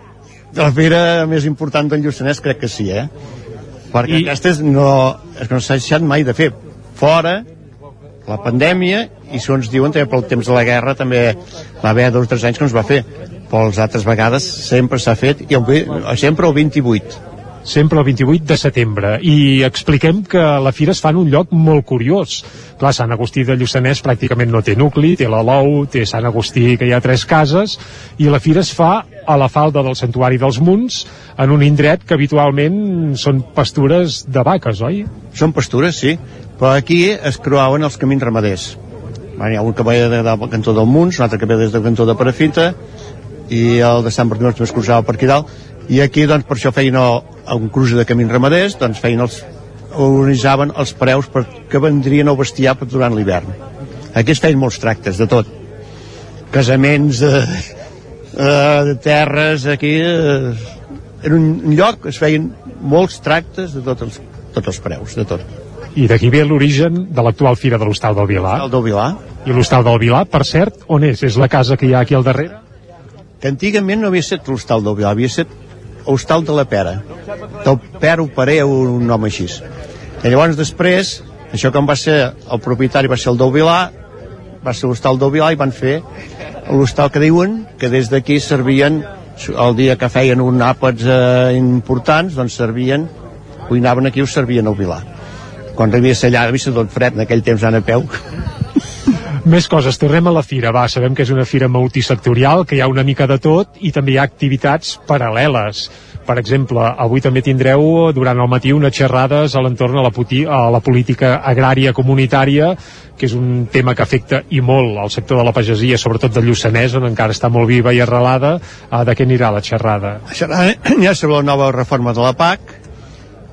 la fira més important del Lluçanès crec que sí, eh? perquè I... aquestes no, és que no s'ha deixat mai de fer fora la pandèmia i segons diuen també pel temps de la guerra també va haver dos o tres anys que no es va fer però les altres vegades sempre s'ha fet i el, sempre el 28 sempre el 28 de setembre. I expliquem que la fira es fa en un lloc molt curiós. Clar, Sant Agustí de Lluçanès pràcticament no té nucli, té l'Alou té Sant Agustí que hi ha tres cases i la fira es fa a la falda del Santuari dels Munts en un indret que habitualment són pastures de vaques, oi? Són pastures, sí, però aquí es croaven els camins ramaders. Hi ha un que ve del cantó del Munts, un altre que ve des del cantó de Parafita i el de Sant Bartomeu es cruzava per aquí dalt i aquí doncs per això feien el, un cruce de camins ramaders doncs feien els, organitzaven els preus per, que vendrien al bestiar per durant l'hivern aquí es feien molts tractes de tot casaments de, de terres aquí eh, en un lloc es feien molts tractes de tots els, tots els preus de tot i d'aquí ve l'origen de l'actual Fira de l'Hostal del Vilar. L'Hostal del Vilar. I l'Hostal del Vilar, per cert, on és? És la casa que hi ha aquí al darrere? Que antigament no havia estat l'Hostal del Vilar, havia estat Hostal de la Pera. Del Pera Operé, un nom així. I llavors després, això com va ser el propietari va ser el del Vilar, va ser l'Hostal del Vilar i van fer l'hostal que diuen que des d'aquí servien el dia que feien un àpats eh, importants, doncs servien, cuinaven aquí us servien al Vilar quan arribia a llar, havia tot fred, en aquell temps anant a peu. Més coses, tornem a la fira, va, sabem que és una fira multisectorial, que hi ha una mica de tot i també hi ha activitats paral·leles. Per exemple, avui també tindreu durant el matí unes xerrades a l'entorn a, la a la política agrària comunitària, que és un tema que afecta i molt al sector de la pagesia, sobretot de Lluçanès, on encara està molt viva i arrelada. Ah, de què anirà la xerrada? La xerrada ja sobre la nova reforma de la PAC,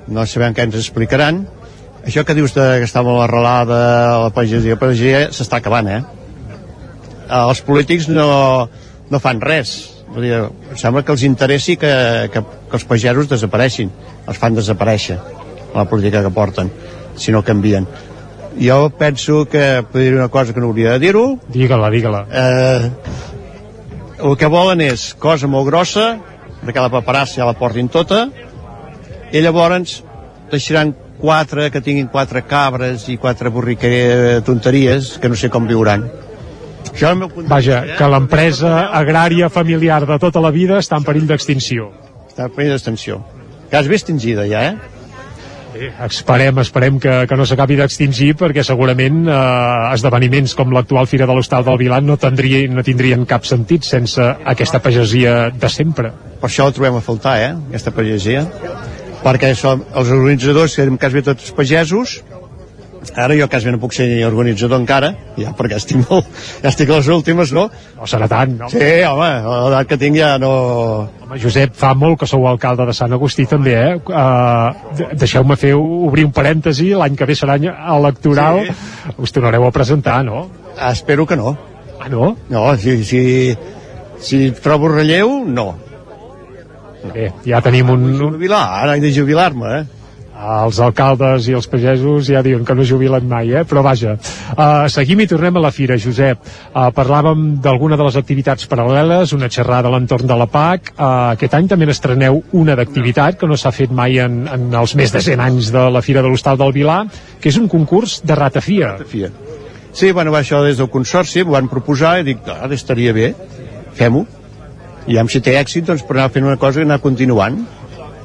no sabem què ens explicaran, això que dius de, que està molt arrelada a la pagesia, la pagesia s'està acabant, eh? Els polítics no, no fan res. Vull dir, em sembla que els interessi que, que, que els pagesos desapareixin, els fan desaparèixer la política que porten, si no canvien. Jo penso que podria dir una cosa que no hauria de dir-ho. Digue-la, digue-la. Eh, el que volen és cosa molt grossa, que la paperassa ja la portin tota, i llavors deixaran quatre que tinguin quatre cabres i quatre borriqueries tonteries que no sé com viuran. Això és el meu punt Vaja, eh? que l'empresa agrària familiar de tota la vida està en perill d'extinció. Està en perill d'extinció. Quasi extingida ja, eh? Esperem, esperem que, que no s'acabi d'extingir perquè segurament eh, esdeveniments com l'actual Fira de l'Hostal del Vilan no, tindria, no tindrien cap sentit sense aquesta pagesia de sempre. Per això ho trobem a faltar, eh? Aquesta pagesia. Perquè som els organitzadors, que érem quasi tots pagesos, ara jo quasi no puc ser ni organitzador encara, ja perquè estic molt, ja estic a les últimes, no? No serà tant, no? Sí, home, l'edat que tinc ja no... Home, Josep, fa molt que sou alcalde de Sant Agustí també, eh? Uh, Deixeu-me fer obrir un parèntesi, l'any que ve serà any electoral, sí. us tornareu a presentar, no? Ah, espero que no. Ah, no? No, si, si, si trobo relleu, no. Bé, ja tenim un... un... Jubilar, ara he de jubilar-me, eh? Els alcaldes i els pagesos ja diuen que no jubilen mai, eh? però vaja. Uh, seguim i tornem a la fira, Josep. Uh, parlàvem d'alguna de les activitats paral·leles, una xerrada a l'entorn de la PAC. Uh, aquest any també n'estreneu una d'activitat que no s'ha fet mai en, en els més de 100 anys de la Fira de l'Hostal del Vilà, que és un concurs de ratafia. Ratafia. Sí, bueno, va això des del Consorci, ho van proposar i dic, ah, estaria bé, fem-ho. I ja si té èxit, doncs per anar fent una cosa i anar continuant.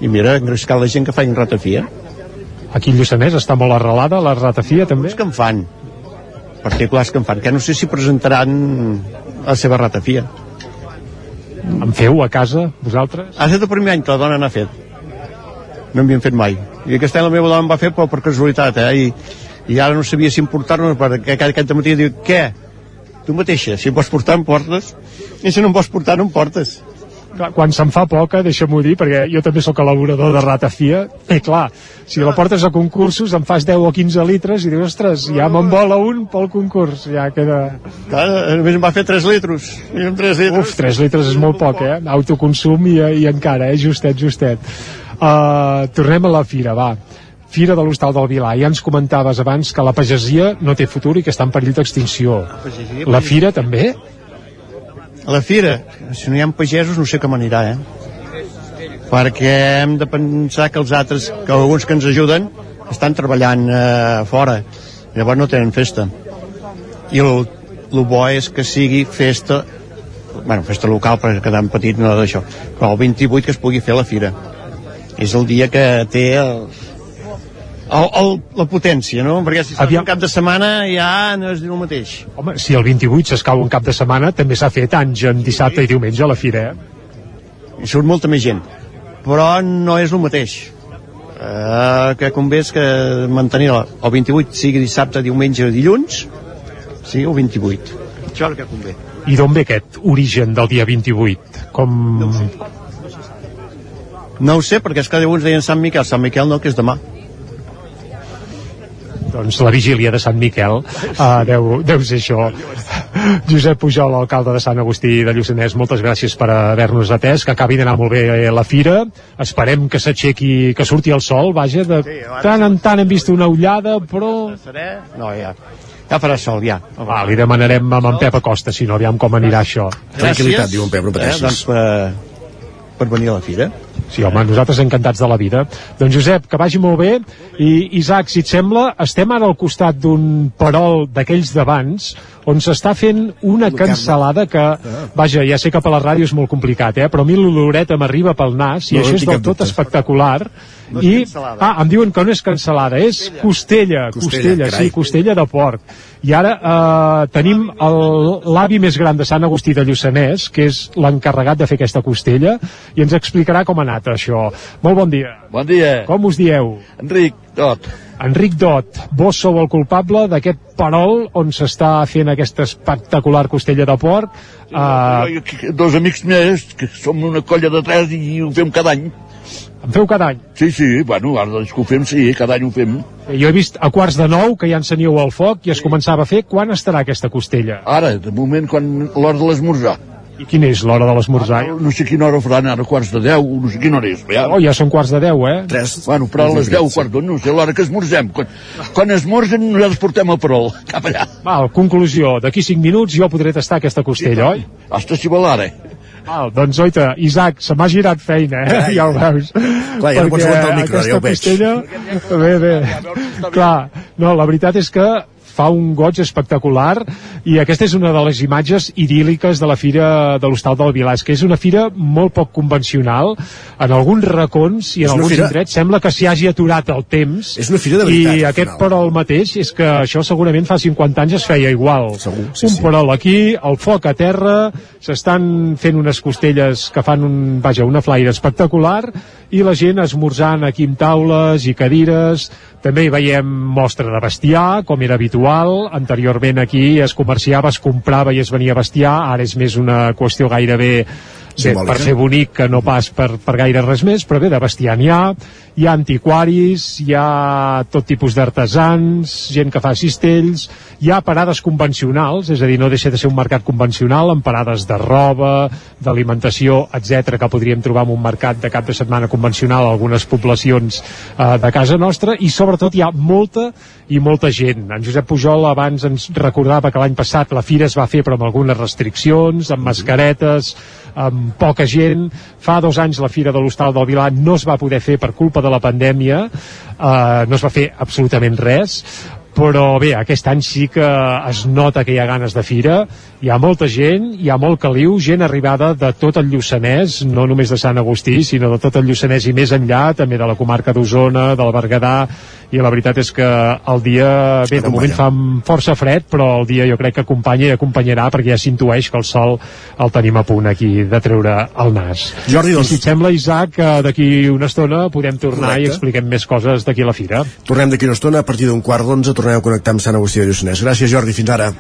I mira, engrescar la gent que fa ratafia. Aquí el Lluçanès està molt arrelada, la ratafia també? Els que en fan, particulars que en fan, que no sé si presentaran la seva ratafia. En feu a casa, vosaltres? Ha estat el primer any que la dona n'ha fet. No en havien fet mai. I aquest any la meva dona em va fer però per casualitat, eh? I, i ara no sabia si emportar-nos perquè aquest, aquest matí diu, què? Tu mateixa, si em vols portar em portes i si no em vols portar no em portes quan se'n fa poca, deixa'm-ho dir, perquè jo també sóc elaborador de ratafia, i clar, si la portes a concursos em fas 10 o 15 litres i dius, ostres, ja me'n vola un pel concurs, ja queda... Clar, només em va fer 3 litres, i amb 3 litres... Uf, 3 litres és molt poc, eh? Autoconsum i, i encara, eh? Justet, justet. Uh, tornem a la fira, va. Fira de l'Hostal del Vilà. Ja ens comentaves abans que la pagesia no té futur i que està en perill d'extinció. La fira també? La fira, si no hi ha pagesos no sé com anirà, eh? Perquè hem de pensar que els altres, que alguns que ens ajuden, estan treballant eh, fora. Llavors no tenen festa. I el, el bo és que sigui festa bueno, festa local per quedar en petit no d'això, però el 28 que es pugui fer la fira és el dia que té el, el, el, la potència, no? Perquè si s'ha un cap de setmana ja no és el mateix. Home, si el 28 s'escau un cap de setmana, també s'ha fet anys en dissabte i diumenge a la fira, eh? I surt molta més gent. Però no és el mateix. Uh, que convé és que mantenir el, el 28 sigui dissabte, diumenge o dilluns, sigui el 28. Això és el que convé. I d'on ve aquest origen del dia 28? Com... No ho sé. No ho sé, perquè és que alguns deien Sant Miquel, Sant Miquel no, que és demà. Doncs la vigília de Sant Miquel uh, deu, deu ser això. Josep Pujol, alcalde de Sant Agustí de Lluçanès, moltes gràcies per haver-nos atès, que acabi d'anar molt bé la fira. Esperem que s'aixequi que surti el sol, vaja de tant en tant hem vist una ullada però no, ja, ja farà sol, ja. Va, li demanarem a en Pep Acosta si no, aviam com anirà això. Tranquilitat, diu en Pep, no pateixis. Eh, doncs per, per venir a la fira Sí, home, nosaltres encantats de la vida. Doncs Josep, que vagi molt bé. I Isaac, si et sembla, estem ara al costat d'un perol d'aquells d'abans on s'està fent una cansalada que, vaja, ja sé que per la ràdio és molt complicat, eh? però a mi l'oloret m'arriba pel nas i No, això és del tot I, ah, em diuen que no és cancel·lada, és costella, costella, carai. sí, costella de porc. I ara eh, tenim el- l'avi més gran de Sant Agustí de Lluçanès, que és l'encarregat de fer aquesta costella, i ens explicarà com ha anat això. Molt bon dia. Bon dia. Com us dieu? Enric Dot. Enric Dot, vos sou el culpable d'aquest perol on s'està fent aquesta espectacular costella de porc. Uh, Jo- jo- Dos amics meus, que som una colla de tres i ho fem cada any. En feu cada any? Sí, sí, bueno, ara doncs que ho fem, sí, cada any ho fem. Jo he vist a quarts de nou que ja enceníeu el foc i es començava a fer. Quan estarà aquesta costella? Ara, de moment, quan l'hora de l'esmorzar. I quina és l'hora de l'esmorzar? No sé quina hora faran ara, quarts de deu, no sé quina hora és. Ja. Oh, ja són quarts de deu, eh? Tres. Bueno, però a les 10, quart d'on, no sé, l'hora que esmorzem. Quan, quan esmorzen, nosaltres portem el perol, cap allà. Val, conclusió, d'aquí 5 minuts jo podré tastar aquesta costella, oi? Hasta si vol ara. Val, doncs oita, Isaac, se m'ha girat feina, eh? Carai. ja ho veus. Clar, ja no pots aguantar el micro, ja ho veig. Costella... Bé, bé. Clar, no, la veritat és que fa un goig espectacular i aquesta és una de les imatges idíl·liques de la fira de l'Hostal del Vilàs, que és una fira molt poc convencional, en alguns racons i en alguns fira- indrets sembla que s'hi hagi aturat el temps. És una fira de veritat, I aquest final. perol mateix és que això segurament fa 50 anys es feia igual. Segur, sí, un sí. perol aquí, el foc a terra, s'estan fent unes costelles que fan un, vaja, una flaire espectacular i la gent esmorzant aquí amb taules i cadires, també hi veiem mostra de bestiar, com era habitual, anteriorment aquí es comerciava, es comprava i es venia bestiar, ara és més una qüestió gairebé Bé, per ser bonic que no pas per, per gaire res més, però bé, de bestiar n'hi ha, hi ha antiquaris, hi ha tot tipus d'artesans, gent que fa cistells, hi ha parades convencionals, és a dir, no deixa de ser un mercat convencional, amb parades de roba, d'alimentació, etc que podríem trobar en un mercat de cap de setmana convencional a algunes poblacions eh, de casa nostra, i sobretot hi ha molta i molta gent. En Josep Pujol abans ens recordava que l'any passat la fira es va fer però amb algunes restriccions, amb mascaretes, amb poca gent. Fa dos anys la Fira de l'Hostal del Vilà no es va poder fer per culpa de la pandèmia, eh, no es va fer absolutament res, però bé, aquest any sí que es nota que hi ha ganes de fira, hi ha molta gent, hi ha molt caliu, gent arribada de tot el Lluçanès, no només de Sant Agustí, sinó de tot el Lluçanès i més enllà, també de la comarca d'Osona, del Berguedà, i la veritat és que el dia, bé, de moment fa força fred, però el dia jo crec que acompanya i acompanyarà, perquè ja s'intueix que el sol el tenim a punt aquí de treure el nas. Jordi, doncs- I si et sembla, Isaac, que d'aquí una estona podem tornar Correcte. i expliquem més coses d'aquí a la fira. Tornem d'aquí una estona, a partir d'un quart d'onze tornem a connectar amb Sant Agustí de Lluçanès. Gràcies, Jordi, fins ara.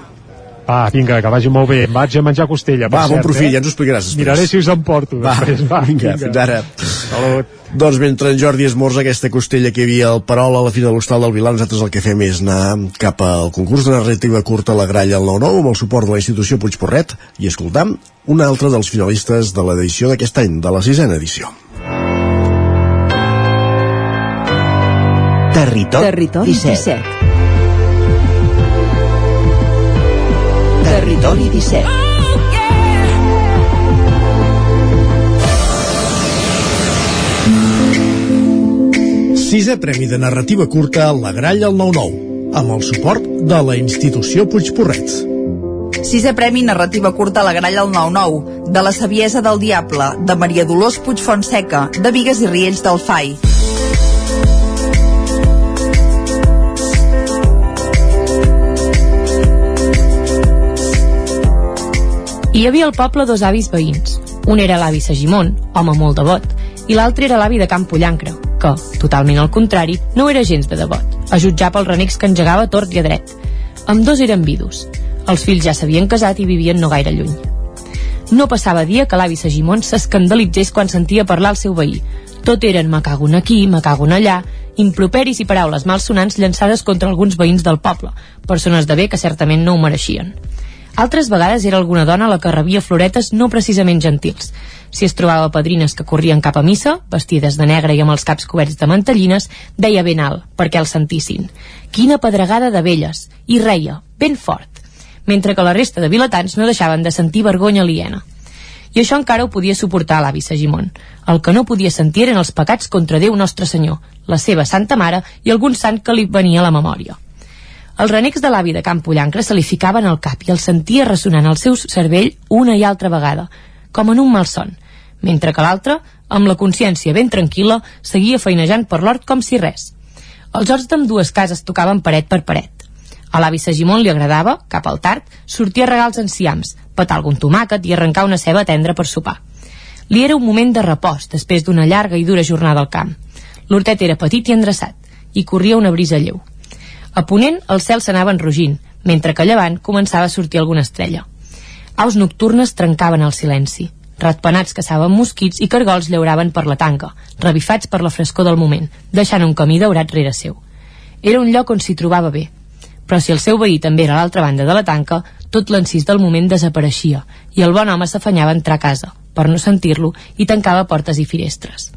Va, vinga, que vagi molt bé. Em vaig a menjar costella, per Va, bon profit, eh? ja ens ho explicaràs després. Miraré si us emporto Va, després. Va, vinga, fins ara. Salut. Doncs mentre en Jordi esmorza aquesta costella que hi havia al Perol a la Fira de l'Hostal del Vilà, nosaltres el que fem és anar cap al concurs de narrativa curta a la gralla al 9-9 amb el suport de la institució Puigporret i escoltam un altre dels finalistes de l'edició d'aquest any, de la sisena edició. Territori, Territori 17. 17. Territori 17. Sisè Premi de Narrativa Curta a la Gralla al 9-9, amb el suport de la institució Puigporret. Sisè Premi Narrativa Curta a la Gralla al 9-9, de la Saviesa del Diable, de Maria Dolors Puigfonseca, de Vigues i Riells del Fai. Hi havia al poble dos avis veïns. Un era l'avi Sagimon, home molt devot, i l'altre era l'avi de Camp Pollancre, que, totalment al contrari, no era gens de devot, a jutjar pels renecs que engegava tort i a dret. Amb dos eren vidus. Els fills ja s'havien casat i vivien no gaire lluny. No passava dia que l'avi Sagimon s'escandalitzés quan sentia parlar el seu veí. Tot eren me cago en aquí, me cago en allà, improperis i paraules malsonants llançades contra alguns veïns del poble, persones de bé que certament no ho mereixien. Altres vegades era alguna dona la que rebia floretes no precisament gentils. Si es trobava padrines que corrien cap a missa, vestides de negre i amb els caps coberts de mantellines, deia ben alt, perquè el sentissin. Quina pedregada de velles! I reia, ben fort. Mentre que la resta de vilatans no deixaven de sentir vergonya aliena. I això encara ho podia suportar l'avi Sagimon. El que no podia sentir eren els pecats contra Déu Nostre Senyor, la seva Santa Mare i algun sant que li venia a la memòria. Els renecs de l'avi de Camp Pollancre se li ficaven al cap i el sentia ressonant al seu cervell una i altra vegada, com en un malson, mentre que l'altre amb la consciència ben tranquil·la, seguia feinejant per l'hort com si res. Els horts d'ambdues cases tocaven paret per paret. A l'avi Sagimon li agradava, cap al tard, sortir a regar els enciams, petar algun tomàquet i arrencar una ceba tendra per sopar. Li era un moment de repòs després d'una llarga i dura jornada al camp. L'hortet era petit i endreçat, i corria una brisa lleu. A ponent el cel s'anava enrogint, mentre que a llevant començava a sortir alguna estrella. Aus nocturnes trencaven el silenci. Ratpenats caçaven mosquits i cargols llauraven per la tanca, revifats per la frescor del moment, deixant un camí daurat rere seu. Era un lloc on s'hi trobava bé. Però si el seu veí també era a l'altra banda de la tanca, tot l'encís del moment desapareixia i el bon home s'afanyava a entrar a casa, per no sentir-lo, i tancava portes i finestres.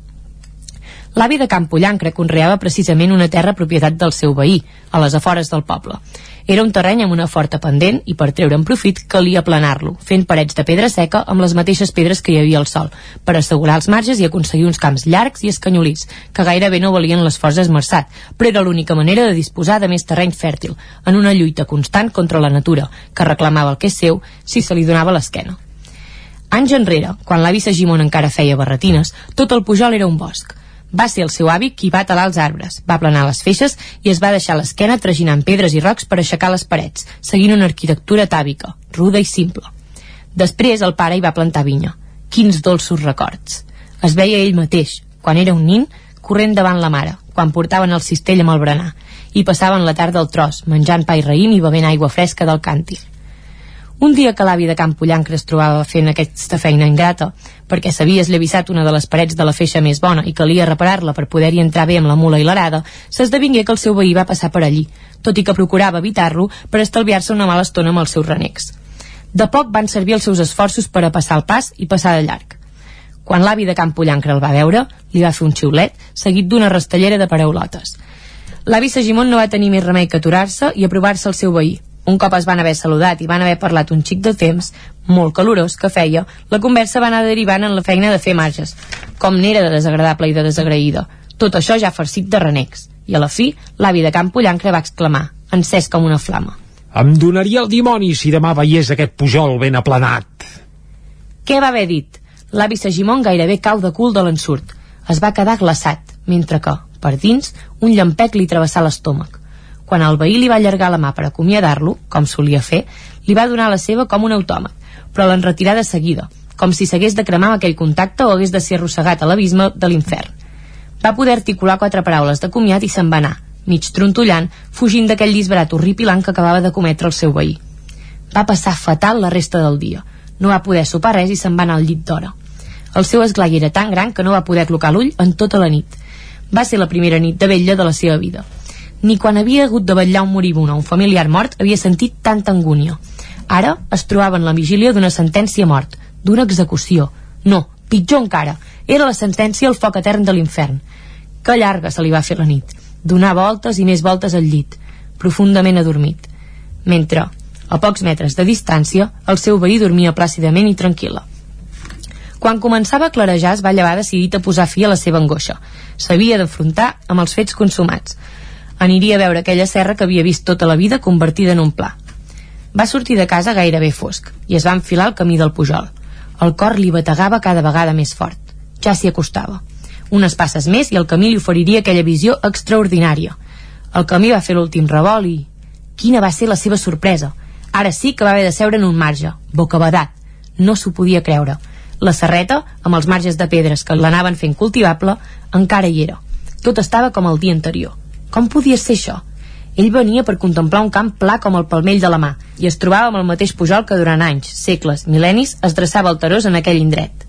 L'avi de Campollancre conreava precisament una terra propietat del seu veí, a les afores del poble. Era un terreny amb una forta pendent i per treure'n profit calia aplanar-lo, fent parets de pedra seca amb les mateixes pedres que hi havia al sol, per assegurar els marges i aconseguir uns camps llargs i escanyolits, que gairebé no valien l'esforç esmerçat, però era l'única manera de disposar de més terreny fèrtil, en una lluita constant contra la natura, que reclamava el que és seu si se li donava l'esquena. Anys enrere, quan l'avi Sagimon encara feia barretines, tot el pujol era un bosc. Va ser el seu avi qui va talar els arbres, va planar les feixes i es va deixar l'esquena traginant pedres i rocs per aixecar les parets, seguint una arquitectura tàbica, ruda i simple. Després el pare hi va plantar vinya. Quins dolços records. Es veia ell mateix, quan era un nin, corrent davant la mare, quan portaven el cistell amb el berenar, i passaven la tarda al tros, menjant pa i raïm i bevent aigua fresca del càntir. Un dia que l'avi de Can Pollancre es trobava fent aquesta feina ingrata, perquè s'havia esllavissat una de les parets de la feixa més bona i calia reparar-la per poder-hi entrar bé amb la mula i l'arada, s'esdevingué que el seu veí va passar per allí, tot i que procurava evitar-lo per estalviar-se una mala estona amb els seus renecs. De poc van servir els seus esforços per a passar el pas i passar de llarg. Quan l'avi de Can Pollancre el va veure, li va fer un xiulet, seguit d'una rastellera de paraulotes. L'avi Sagimon no va tenir més remei que aturar-se i aprovar-se al seu veí, un cop es van haver saludat i van haver parlat un xic de temps, molt calorós, que feia, la conversa va anar derivant en la feina de fer marges, com n'era de desagradable i de desagraïda. Tot això ja farcit de renecs. I a la fi, l'avi de Camp Pollancre va exclamar, encès com una flama. Em donaria el dimoni si demà veiés aquest pujol ben aplanat. Què va haver dit? L'avi Sagimon gairebé cau de cul de l'ensurt. Es va quedar glaçat, mentre que, per dins, un llampec li travessà l'estómac. Quan el veí li va allargar la mà per acomiadar-lo, com solia fer, li va donar la seva com un autòmat, però l'en retirà de seguida, com si s'hagués de cremar aquell contacte o hagués de ser arrossegat a l'abisme de l'infern. Va poder articular quatre paraules de comiat i se'n va anar, mig trontollant, fugint d'aquell disbarat horripilant que acabava de cometre el seu veí. Va passar fatal la resta del dia. No va poder sopar res i se'n va anar al llit d'hora. El seu esglai era tan gran que no va poder clocar l'ull en tota la nit. Va ser la primera nit de vetlla de la seva vida ni quan havia hagut de vetllar un moribund o un familiar mort havia sentit tanta angúnia. Ara es trobava en la vigília d'una sentència mort, d'una execució. No, pitjor encara, era la sentència al foc etern de l'infern. Que llarga se li va fer la nit. Donar voltes i més voltes al llit, profundament adormit. Mentre, a pocs metres de distància, el seu veí dormia plàcidament i tranquil·la. Quan començava a clarejar es va llevar decidit a posar fi a la seva angoixa. S'havia d'afrontar amb els fets consumats aniria a veure aquella serra que havia vist tota la vida convertida en un pla. Va sortir de casa gairebé fosc i es va enfilar al camí del Pujol. El cor li bategava cada vegada més fort. Ja s'hi acostava. Unes passes més i el camí li oferiria aquella visió extraordinària. El camí va fer l'últim revolt i... Quina va ser la seva sorpresa! Ara sí que va haver de seure en un marge, bocabadat. No s'ho podia creure. La serreta, amb els marges de pedres que l'anaven fent cultivable, encara hi era. Tot estava com el dia anterior com podia ser això? Ell venia per contemplar un camp pla com el palmell de la mà i es trobava amb el mateix pujol que durant anys, segles, mil·lennis es dreçava alterós en aquell indret.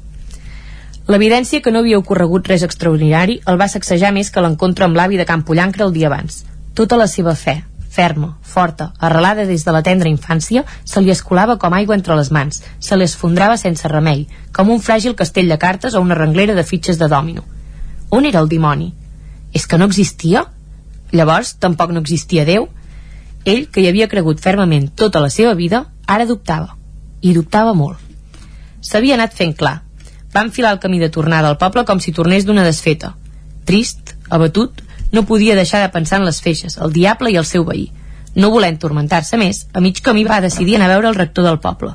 L'evidència que no havia ocorregut res extraordinari el va sacsejar més que l'encontre amb l'avi de Camp Pollancre el dia abans. Tota la seva fe, ferma, forta, arrelada des de la tendra infància, se li escolava com aigua entre les mans, se li esfondrava sense remei, com un fràgil castell de cartes o una renglera de fitxes de dòmino. On era el dimoni? És que no existia? Llavors, tampoc no existia Déu. Ell, que hi havia cregut fermament tota la seva vida, ara dubtava. I dubtava molt. S'havia anat fent clar. Va enfilar el camí de tornada al poble com si tornés d'una desfeta. Trist, abatut, no podia deixar de pensar en les feixes, el diable i el seu veí. No volent tormentar-se més, a mig camí va decidir anar a veure el rector del poble.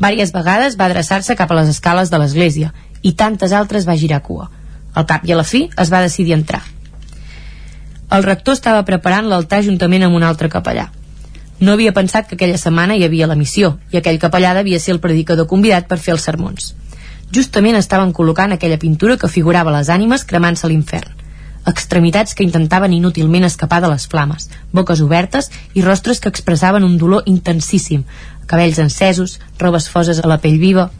Vàries vegades va adreçar-se cap a les escales de l'església i tantes altres va girar cua. Al cap i a la fi es va decidir entrar. El rector estava preparant l'altar juntament amb un altre capellà. No havia pensat que aquella setmana hi havia la missió i aquell capellà devia ser el predicador convidat per fer els sermons. Justament estaven col·locant aquella pintura que figurava les ànimes cremant-se a l'infern. Extremitats que intentaven inútilment escapar de les flames, boques obertes i rostres que expressaven un dolor intensíssim, cabells encesos, robes foses a la pell viva,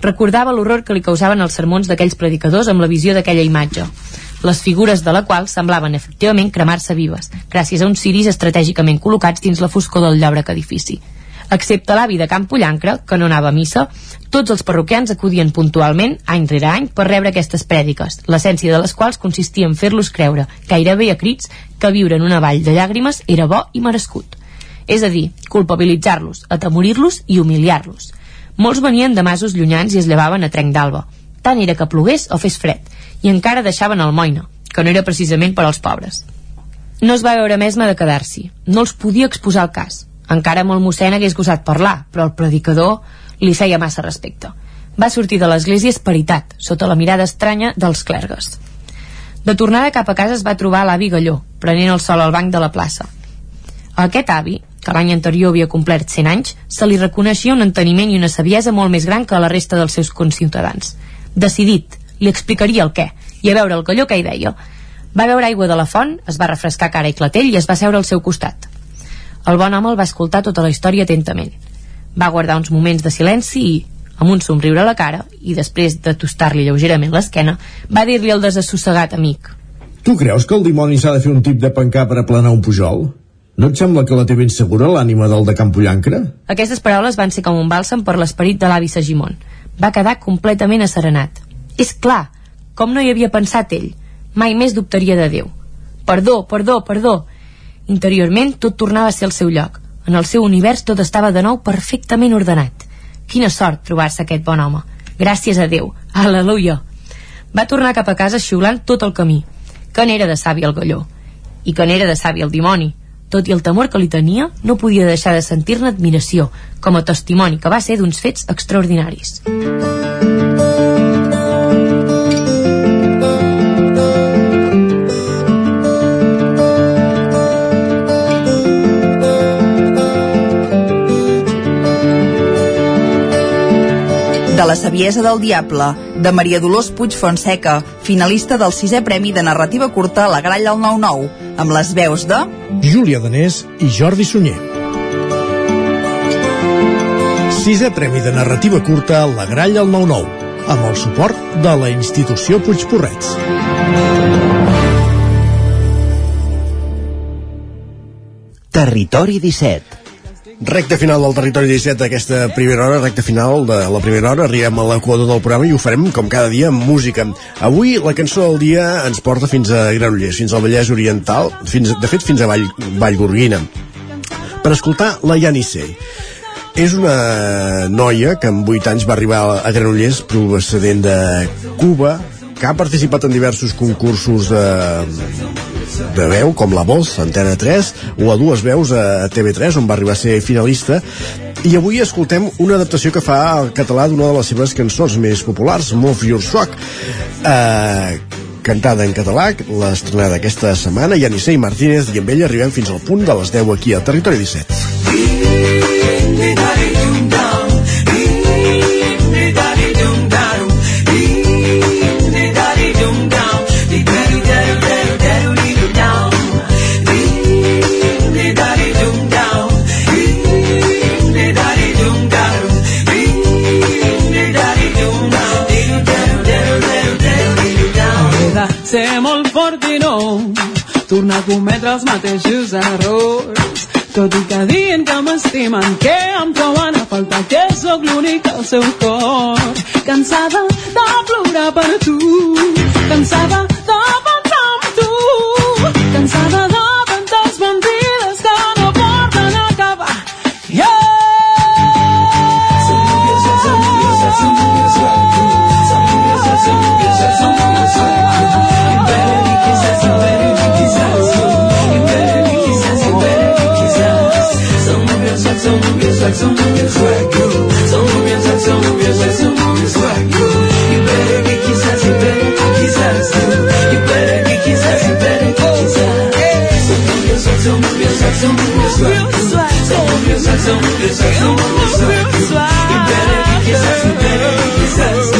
recordava l'horror que li causaven els sermons d'aquells predicadors amb la visió d'aquella imatge les figures de la qual semblaven efectivament cremar-se vives, gràcies a uns ciris estratègicament col·locats dins la foscor del llòbrec edifici. Excepte l'avi de Camp Pollancre, que no anava a missa, tots els parroquians acudien puntualment, any rere any, per rebre aquestes prèdiques, l'essència de les quals consistia en fer-los creure, gairebé a crits, que viure en una vall de llàgrimes era bo i merescut. És a dir, culpabilitzar-los, atemorir-los i humiliar-los. Molts venien de masos llunyans i es llevaven a trenc d'alba. Tant era que plogués o fes fred, i encara deixaven el moina, que no era precisament per als pobres. No es va veure mesma de quedar-s'hi. No els podia exposar el cas. Encara amb el mossèn hagués gosat parlar, però el predicador li feia massa respecte. Va sortir de l'església esperitat, sota la mirada estranya dels clergues. De tornada cap a casa es va trobar l'avi Galló, prenent el sol al banc de la plaça. A aquest avi, que l'any anterior havia complert 100 anys, se li reconeixia un enteniment i una saviesa molt més gran que a la resta dels seus conciutadans. Decidit, li explicaria el què, i a veure el calló que hi deia. Va beure aigua de la font, es va refrescar cara i clatell i es va seure al seu costat. El bon home el va escoltar tota la història atentament. Va guardar uns moments de silenci i, amb un somriure a la cara, i després de tostar-li lleugerament l'esquena, va dir-li al desassossegat amic. Tu creus que el dimoni s'ha de fer un tip de pencar per aplanar un pujol? No et sembla que la té ben segura l'ànima del de Campollancre? Aquestes paraules van ser com un bàlsam per l'esperit de l'avi Sagimon. Va quedar completament asserenat. És clar, com no hi havia pensat ell. Mai més dubtaria de Déu. Perdó, perdó, perdó. Interiorment tot tornava a ser al seu lloc. En el seu univers tot estava de nou perfectament ordenat. Quina sort trobar-se aquest bon home. Gràcies a Déu. Aleluia. Va tornar cap a casa xiulant tot el camí. Que n'era de savi el galló. I que n'era de savi el dimoni tot i el temor que li tenia, no podia deixar de sentir-ne admiració, com a testimoni que va ser d'uns fets extraordinaris. De la saviesa del diable, de Maria Dolors Puig Fonseca, finalista del sisè Premi de Narrativa Curta a la Gralla al 9-9, amb les veus de... Júlia Danés i Jordi Sunyer. Sisè Premi de Narrativa Curta a la Gralla al 9-9, amb el suport de la institució Puigporrets. Territori 17 Recte final del territori 17 d'aquesta primera hora, recte final de la primera hora, arribem a l'equador del programa i ho farem com cada dia amb música. Avui la cançó del dia ens porta fins a Granollers, fins al Vallès Oriental, fins, de fet fins a Vall, Vallgorguina, per escoltar la Yanissei. És una noia que amb 8 anys va arribar a Granollers procedent de Cuba, que ha participat en diversos concursos de, de veu, com La Voz, Antena 3, o a dues veus a TV3, on va arribar a ser finalista, i avui escoltem una adaptació que fa al català d'una de les seves cançons més populars, Move Your Swag, eh, cantada en català, l'estrenada aquesta setmana, i Anisei Martínez, i amb ella arribem fins al punt de les 10 aquí a Territori 17. Tornar a cometre els mateixos errors. Tot i que dient que m'estimen, que em troben a faltar, que sóc l'únic al seu cor. Cansada de plorar per tu, cansada de pensar en tu, cansada de like some movies like you. Some movies like some movies like some movies like you. You better get kisses, you better get kisses. You better get kisses, you better get kisses. Some movies like some movies like some movies like you. Some movies like some movies like some movies like you. You better get kisses, you better get kisses.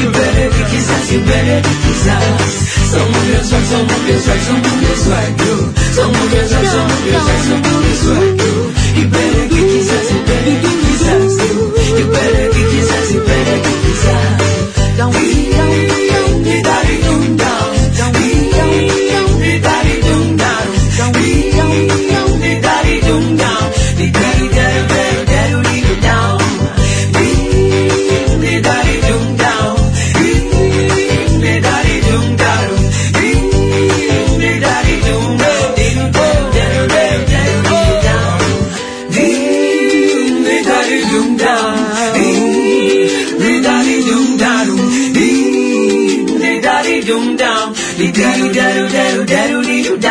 You better get kisses, you better get kisses. Some movies like some movies like some movies like you. Some movies like some movies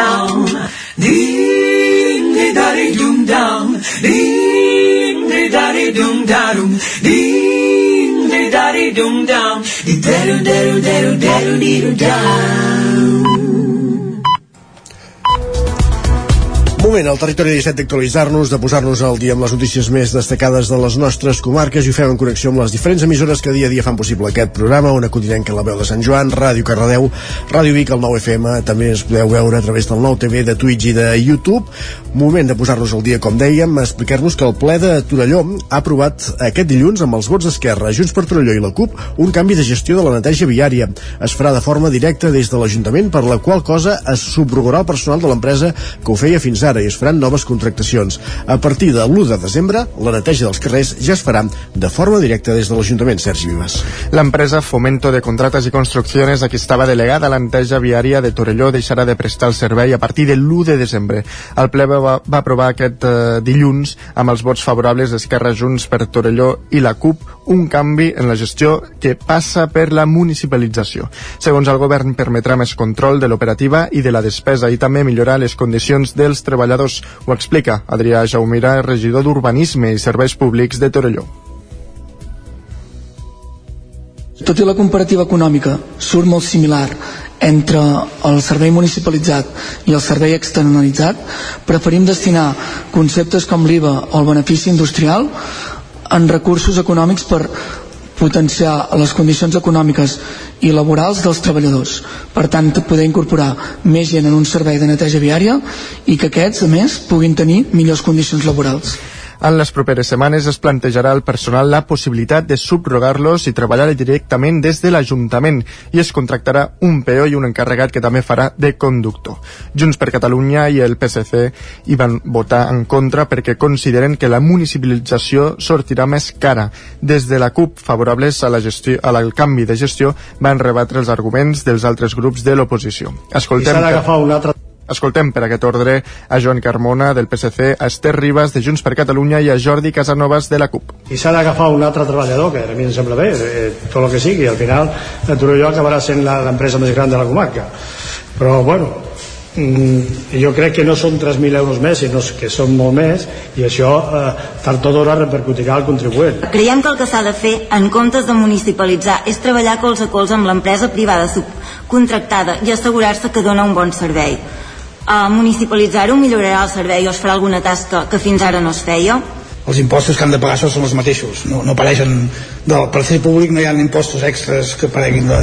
dum, ding de daddy dum dum, ding de daddy dum darum, ding de daddy dum dum, de deru deru deru deru deru dum. Moment al territori 17 d'actualitzar-nos, de posar-nos al dia amb les notícies més destacades de les nostres comarques i ho fem en connexió amb les diferents emissores que dia a dia fan possible aquest programa, una continenca la veu de Sant Joan, Ràdio Cardedeu, Ràdio Vic, el 9FM, també ens podeu veure a través del nou TV, de Twitch i de YouTube. Moment de posar-nos al dia, com dèiem, explicar-nos que el ple de Torelló ha aprovat aquest dilluns amb els vots d'Esquerra, Junts per Torelló i la CUP, un canvi de gestió de la neteja viària. Es farà de forma directa des de l'Ajuntament, per la qual cosa es subrogarà el personal de l'empresa que ho feia fins ara i es faran noves contractacions. A partir de l'1 de desembre, la neteja dels carrers ja es farà de forma directa des de l'Ajuntament, Sergi Vives. L'empresa Fomento de Contrates i Construcciones, a qui estava delegada la neteja viària de Torelló, deixarà de prestar el servei a partir de l'1 de desembre. El ple va, va aprovar aquest eh, dilluns, amb els vots favorables d'Esquerra Junts per Torelló i la CUP, un canvi en la gestió que passa per la municipalització. Segons el govern, permetrà més control de l'operativa i de la despesa i també millorar les condicions dels treballadors. Ho explica Adrià Jaumira, regidor d'Urbanisme i Serveis Públics de Torelló. Tot i la comparativa econòmica surt molt similar entre el servei municipalitzat i el servei externalitzat, preferim destinar conceptes com l'IVA o el benefici industrial en recursos econòmics per potenciar les condicions econòmiques i laborals dels treballadors. Per tant, poder incorporar més gent en un servei de neteja viària i que aquests, a més, puguin tenir millors condicions laborals. En les properes setmanes es plantejarà al personal la possibilitat de subrogar-los i treballar directament des de l'Ajuntament i es contractarà un PO i un encarregat que també farà de conductor. Junts per Catalunya i el PSC hi van votar en contra perquè consideren que la municipalització sortirà més cara. Des de la CUP, favorables a la gestió, al canvi de gestió, van rebatre els arguments dels altres grups de l'oposició. Escoltem... I s'ha d'agafar un altre Escoltem per aquest ordre a Joan Carmona del PSC, a Esther Ribas de Junts per Catalunya i a Jordi Casanovas de la CUP. i s'ha d'agafar un altre treballador que a mi em sembla bé, eh, tot el que sigui al final el Torelló acabarà sent la- l'empresa més gran de la comarca però bueno mm, jo crec que no són 3.000 euros més sinó que són molt més i això eh, tard o d'hora repercutirà al contribuent Creiem que el que s'ha de fer, en comptes de municipalitzar, és treballar colze a colze amb l'empresa privada subcontractada i assegurar-se que dona un bon servei. Uh, municipalitzar-ho millorarà el servei o es farà alguna tasca que fins ara no es feia? els impostos que han de pagar són els mateixos. No, no apareixen, del, per ser públic no hi ha impostos extras que apareguin de,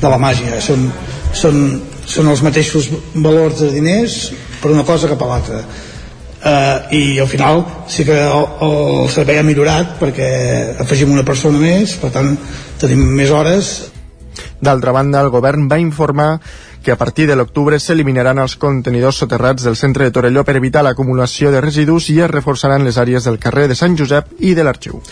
de la màgia. Són, són, són els mateixos valors de diners per una cosa que per l'altra. Uh, i al final sí que el, el servei ha millorat perquè afegim una persona més per tant tenim més hores. D'altra banda, el govern va informar que a partir de l'octubre s'eliminaran els contenidors soterrats del centre de Torelló per evitar l'acumulació de residus i es reforçaran les àrees del carrer de Sant Josep i de l'Arxiu.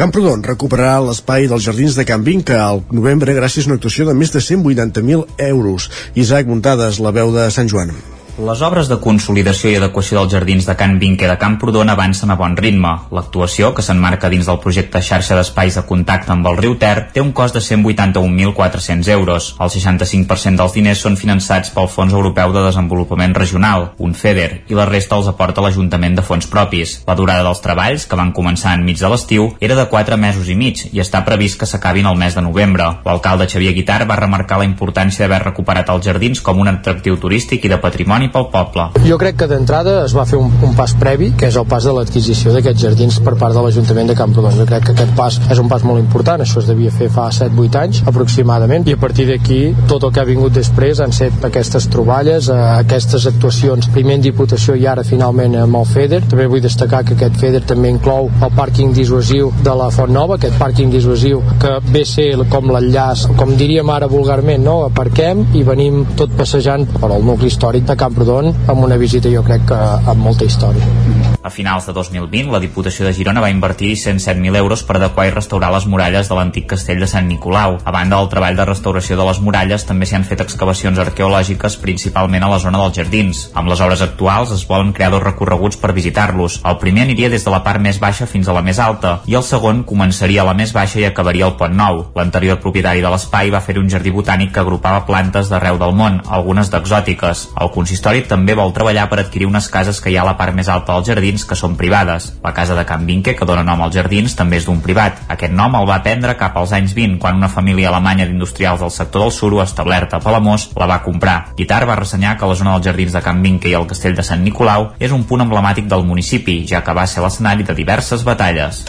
Camprodon recuperarà l'espai dels jardins de Can Vinca al novembre gràcies a una actuació de més de 180.000 euros. Isaac Muntades, la veu de Sant Joan. Les obres de consolidació i adequació dels jardins de Can Vinque de Camprodon avancen a bon ritme. L'actuació, que s'enmarca dins del projecte xarxa d'espais de contacte amb el riu Ter, té un cost de 181.400 euros. El 65% dels diners són finançats pel Fons Europeu de Desenvolupament Regional, un FEDER, i la resta els aporta l'Ajuntament de fons propis. La durada dels treballs, que van començar enmig de l'estiu, era de 4 mesos i mig i està previst que s'acabin el mes de novembre. L'alcalde Xavier Guitar va remarcar la importància d'haver recuperat els jardins com un atractiu turístic i de patrimoni i pel poble. Jo crec que d'entrada es va fer un, un pas previ, que és el pas de l'adquisició d'aquests jardins per part de l'Ajuntament de Camprodon. Jo crec que aquest pas és un pas molt important, això es devia fer fa 7-8 anys aproximadament, i a partir d'aquí tot el que ha vingut després han set aquestes troballes, eh, aquestes actuacions, primer en Diputació i ara finalment amb el FEDER. També vull destacar que aquest FEDER també inclou el pàrquing dissuasiu de la Font Nova, aquest pàrquing dissuasiu que ve ser com l'enllaç, com diríem ara vulgarment, no? aparquem i venim tot passejant per al nucli històric de Camprodon amb una visita jo crec que amb molta història. A finals de 2020, la Diputació de Girona va invertir 107.000 euros per adequar i restaurar les muralles de l'antic castell de Sant Nicolau. A banda del treball de restauració de les muralles, també s'hi han fet excavacions arqueològiques, principalment a la zona dels jardins. Amb les obres actuals es volen crear dos recorreguts per visitar-los. El primer aniria des de la part més baixa fins a la més alta, i el segon començaria a la més baixa i acabaria al Pont Nou. L'anterior propietari de l'espai va fer un jardí botànic que agrupava plantes d'arreu del món, algunes d'exòtiques. El consistori també vol treballar per adquirir unes cases que hi ha a la part més alta dels jardins que són privades. La casa de Can Vinque, que dona nom als jardins, també és d'un privat. Aquest nom el va prendre cap als anys 20, quan una família alemanya d'industrials del sector del suro, establerta a Palamós, la va comprar. Guitar va ressenyar que la zona dels jardins de Can Vinque i el castell de Sant Nicolau és un punt emblemàtic del municipi, ja que va ser l'escenari de diverses batalles.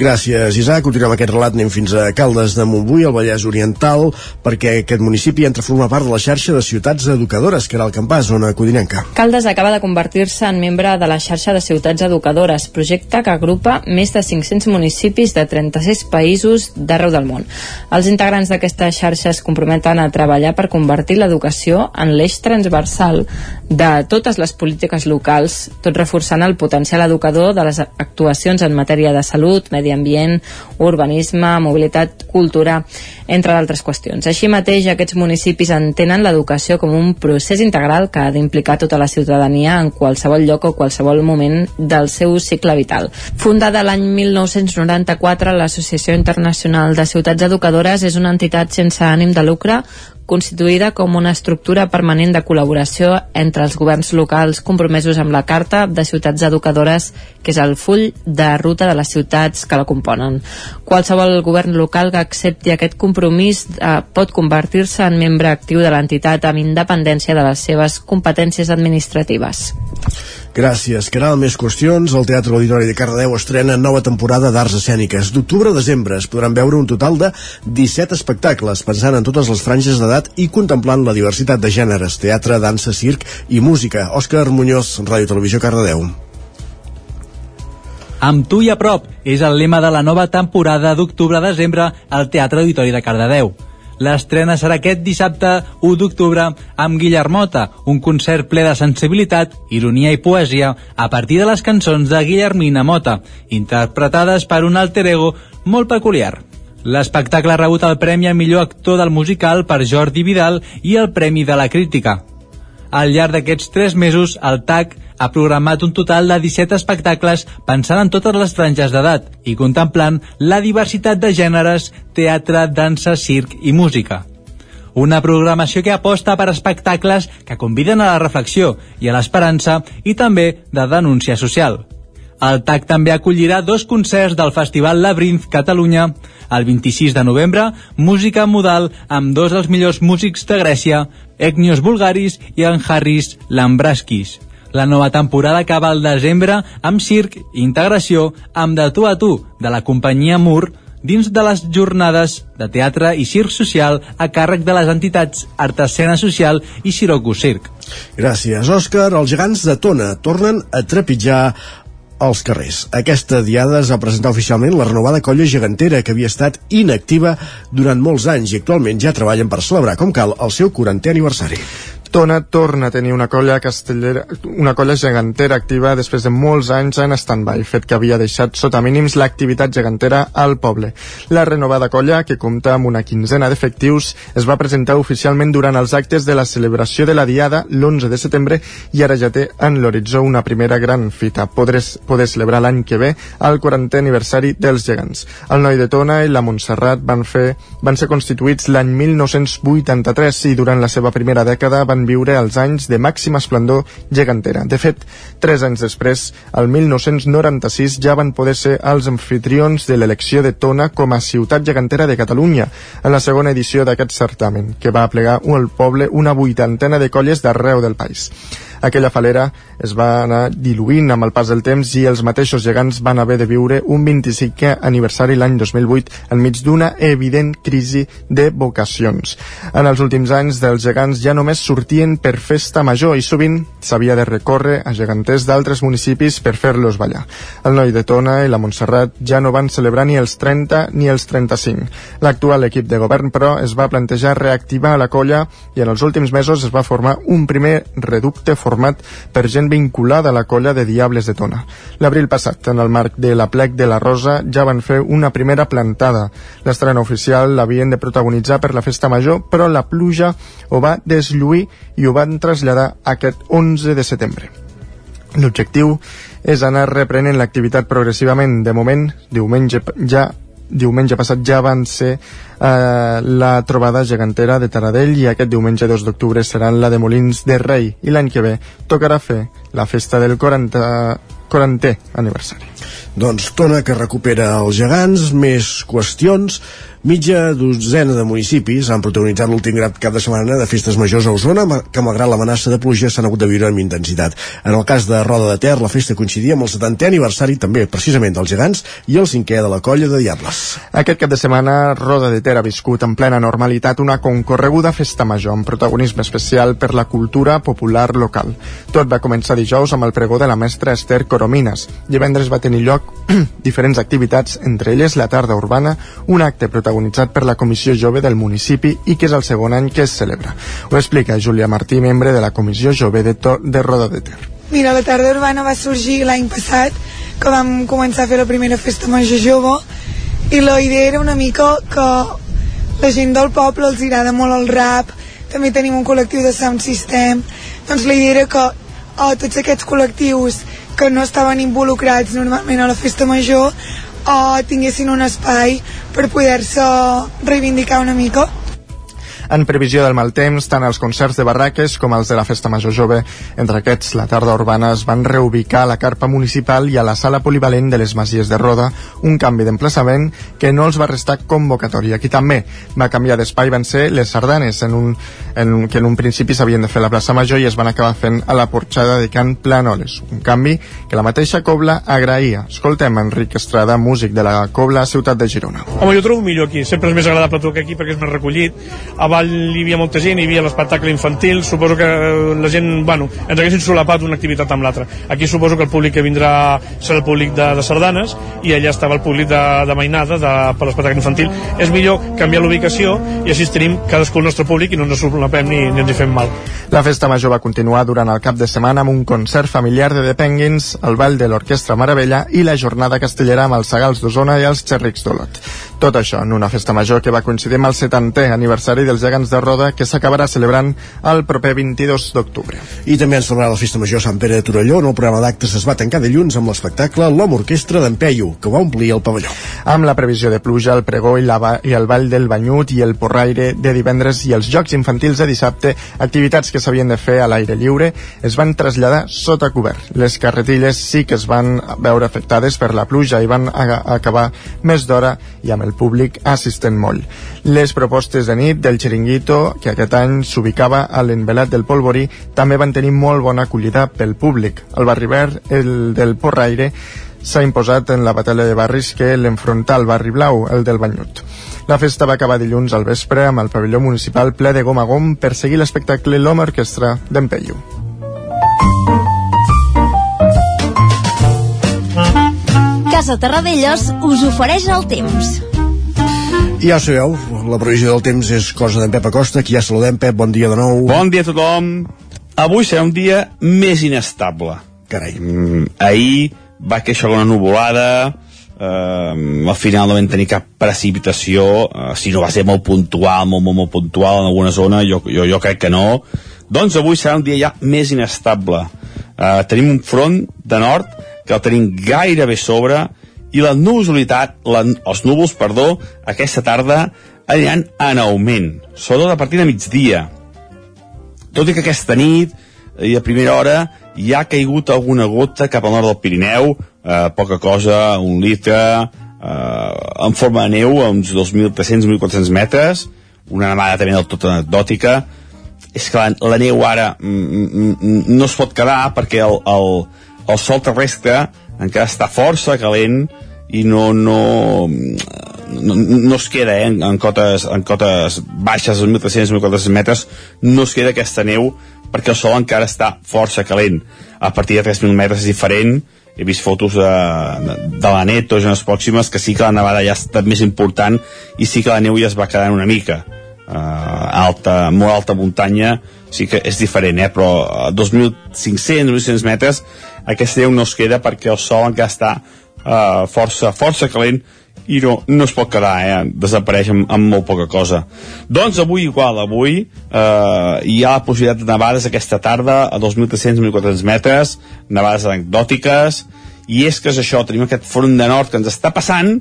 Gràcies, Isaac. Continuem aquest relat, anem fins a Caldes de Montbui, al Vallès Oriental, perquè aquest municipi entra a formar part de la xarxa de ciutats educadores, que era el campàs, zona codinenca. Caldes acaba de convertir-se en membre de la xarxa de ciutats educadores, projecte que agrupa més de 500 municipis de 36 països d'arreu del món. Els integrants d'aquesta xarxa es comprometen a treballar per convertir l'educació en l'eix transversal de totes les polítiques locals, tot reforçant el potencial educador de les actuacions en matèria de salut, medi ambient, urbanisme, mobilitat, cultura, entre d'altres qüestions. Així mateix, aquests municipis entenen l'educació com un procés integral que ha d'implicar tota la ciutadania en qualsevol lloc o qualsevol moment del seu cicle vital. Fundada l'any 1994, l'Associació Internacional de Ciutats Educadores és una entitat sense ànim de lucre constituïda com una estructura permanent de col·laboració entre els governs locals compromesos amb la Carta de Ciutats Educadores, que és el full de ruta de les ciutats que la componen. Qualsevol govern local que accepti aquest compromís eh, pot convertir-se en membre actiu de l'entitat amb independència de les seves competències administratives. Gràcies. Caral, més qüestions. El Teatre Auditori de Cardedeu estrena nova temporada d'arts escèniques. D'octubre a desembre es podran veure un total de 17 espectacles, pensant en totes les franges d'edat i contemplant la diversitat de gèneres, teatre, dansa, circ i música. Òscar Muñoz, Ràdio Televisió Cardedeu. Amb tu i a prop és el lema de la nova temporada d'octubre-desembre al Teatre Auditori de Cardedeu. L'estrena serà aquest dissabte 1 d'octubre amb Guillermota, un concert ple de sensibilitat, ironia i poesia a partir de les cançons de Guillermina Mota, interpretades per un alter ego molt peculiar. L'espectacle ha rebut el Premi a millor actor del musical per Jordi Vidal i el Premi de la Crítica. Al llarg d'aquests tres mesos, el TAC ha programat un total de 17 espectacles pensant en totes les franges d'edat i contemplant la diversitat de gèneres, teatre, dansa, circ i música. Una programació que aposta per espectacles que conviden a la reflexió i a l'esperança i també de denúncia social. El TAC també acollirà dos concerts del Festival Labyrinth Catalunya. El 26 de novembre, música modal amb dos dels millors músics de Grècia, Egnios Bulgaris i en Harris Lambraskis. La nova temporada acaba al desembre amb circ i integració amb De tu a tu, de la companyia Mur, dins de les jornades de teatre i circ social a càrrec de les entitats Artescena Social i Siroco Circ. Gràcies, Òscar. Els gegants de Tona tornen a trepitjar als carrers. Aquesta diada es va presentar oficialment la renovada colla gegantera que havia estat inactiva durant molts anys i actualment ja treballen per celebrar com cal el seu 40è aniversari. Tona torna a tenir una colla castellera, una colla gegantera activa després de molts anys en stand-by, fet que havia deixat sota mínims l'activitat gegantera al poble. La renovada colla, que compta amb una quinzena d'efectius, es va presentar oficialment durant els actes de la celebració de la Diada l'11 de setembre i ara ja té en l'horitzó una primera gran fita, poder, poder celebrar l'any que ve el 40è aniversari dels gegants. El noi de Tona i la Montserrat van, fer, van ser constituïts l'any 1983 i durant la seva primera dècada van viure els anys de màxima esplendor gegantera. De fet, tres anys després, el 1996, ja van poder ser els anfitrions de l'elecció de Tona com a ciutat gegantera de Catalunya, en la segona edició d'aquest certamen, que va aplegar al poble una vuitantena de colles d'arreu del país. Aquella falera es va anar diluint amb el pas del temps i els mateixos gegants van haver de viure un 25è aniversari l'any 2008 enmig d'una evident crisi de vocacions. En els últims anys dels gegants ja només sortien per festa major i sovint s'havia de recórrer a geganters d'altres municipis per fer-los ballar. El noi de Tona i la Montserrat ja no van celebrar ni els 30 ni els 35. L'actual equip de govern, però, es va plantejar reactivar la colla i en els últims mesos es va formar un primer reducte format per gent vinculada a la colla de Diables de Tona. L'abril passat, en el marc de la plec de la Rosa, ja van fer una primera plantada. L'estrena oficial l'havien de protagonitzar per la festa major, però la pluja ho va deslluir i ho van traslladar aquest 11 de setembre. L'objectiu és anar reprenent l'activitat progressivament. De moment, diumenge ja diumenge passat ja van ser eh, la trobada gegantera de Taradell i aquest diumenge 2 d'octubre serà la de Molins de Rei i l'any que ve tocarà fer la festa del 40, 40è aniversari. Doncs Tona que recupera els gegants, més qüestions Mitja dotzena de municipis han protagonitzat l'últim cap de setmana de festes majors a Osona, que malgrat l'amenaça de pluja s'han hagut de viure amb intensitat. En el cas de Roda de Ter, la festa coincidia amb el 70è aniversari també, precisament, dels gegants i el cinquè de la colla de Diables. Aquest cap de setmana, Roda de Ter ha viscut en plena normalitat una concorreguda festa major amb protagonisme especial per la cultura popular local. Tot va començar dijous amb el pregó de la mestra Esther Coromines. Divendres va tenir lloc diferents activitats, entre elles la tarda urbana, un acte protagonitzat protagonitzat per la Comissió Jove del municipi i que és el segon any que es celebra. Ho explica Júlia Martí, membre de la Comissió Jove de, to de Roda de Ter. Mira, la tarda urbana va sorgir l'any passat, que vam començar a fer la primera festa major jove, i la idea era una mica que la gent del poble els agrada molt el rap, també tenim un col·lectiu de sound system, doncs la idea era que oh, tots aquests col·lectius que no estaven involucrats normalment a la festa major o tinguessin un espai per poder-se reivindicar una mica en previsió del mal temps, tant els concerts de barraques com els de la Festa Major Jove. Entre aquests, la tarda urbana es van reubicar a la carpa municipal i a la sala polivalent de les Masies de Roda, un canvi d'emplaçament que no els va restar convocatòria. Qui també va canviar d'espai van ser les sardanes, en un, en que en un principi s'havien de fer a la plaça Major i es van acabar fent a la porxada de Can Planoles, un canvi que la mateixa Cobla agraïa. Escoltem Enric Estrada, músic de la Cobla, ciutat de Girona. Home, jo trobo millor aquí, sempre és més agradable tocar aquí perquè és més recollit. A Vall hi havia molta gent, hi havia l'espectacle infantil, suposo que la gent, bueno, ens haguessin solapat una activitat amb l'altra. Aquí suposo que el públic que vindrà serà el públic de, de sardanes i allà estava el públic de, de mainada de, per l'espectacle infantil. És millor canviar l'ubicació i així tenim cadascú el nostre públic i no ens solapem ni, ni ens hi fem mal. La festa major va continuar durant el cap de setmana amb un concert familiar de The Penguins, el ball de l'Orquestra Maravella i la jornada castellera amb els Sagals d'Osona i els Xerrics d'Olot. Tot això en una festa major que va coincidir amb el 70è aniversari dels gegants de Roda que s'acabarà celebrant el proper 22 d'octubre. I també ens celebrarà la festa major Sant Pere de Torelló on el programa d'actes es va tancar dilluns amb l'espectacle L'Hom Orquestra d'en Peyu, que va omplir el pavelló. Amb la previsió de pluja, el pregó i, la, i el ball del Banyut i el porraire de divendres i els jocs infantils de dissabte, activitats que s'havien de fer a l'aire lliure, es van traslladar sota cobert. Les carretilles sí que es van veure afectades per la pluja i van acabar més d'hora i amb el públic assistent molt. Les propostes de nit del Chiringuito, que aquest any s'ubicava a l'envelat del Polvorí, també van tenir molt bona acollida pel públic. El barri verd, el del Porraire, s'ha imposat en la batalla de barris que l'enfronta al barri blau, el del Banyut. La festa va acabar dilluns al vespre amb el pavelló municipal ple de gom a gom per seguir l'espectacle L'Home Orquestra d'en Peyu. Casa Terradellos us ofereix el temps. I ja sabeu, la previsió del temps és cosa d'en Pep Acosta, qui ja saludem. Pep, bon dia de nou. Bon dia a tothom. Avui serà un dia més inestable. Carai. Mm, ahir va queixar una nuvolada, eh, al final no vam tenir cap precipitació, eh, si no va ser molt puntual, molt, molt, molt puntual en alguna zona, jo, jo, jo crec que no. Doncs avui serà un dia ja més inestable. Eh, tenim un front de nord que el tenim gairebé sobre i la nubositat, la, els núvols, perdó, aquesta tarda aniran en augment, sobretot a partir de migdia. Tot i que aquesta nit i a primera hora hi ha caigut alguna gota cap al nord del Pirineu, eh, poca cosa, un litre, eh, en forma de neu, a uns 2.300-1.400 metres, una nevada també del tot anecdòtica, és que la, la neu ara mm, mm, mm, no es pot quedar perquè el, el, el sol terrestre encara està força calent i no, no, no, no es queda eh, en, en, cotes, en cotes baixes, 1.300-1.400 metres, no es queda aquesta neu perquè el sol encara està força calent. A partir de 3.000 metres és diferent, he vist fotos de, de, de la net o zones pròximes que sí que la nevada ja ha estat més important i sí que la neu ja es va quedant una mica uh, alta, molt alta muntanya sí que és diferent, eh? però a 2.500-2.600 metres aquesta neu no es queda perquè el sol encara està uh, força, força calent i no, no es pot quedar, eh? desapareix amb, amb molt poca cosa. Doncs avui igual, avui eh, hi ha la possibilitat de nevades aquesta tarda a 2.300-1.400 metres, nevades anecdòtiques, i és que és això, tenim aquest front de nord que ens està passant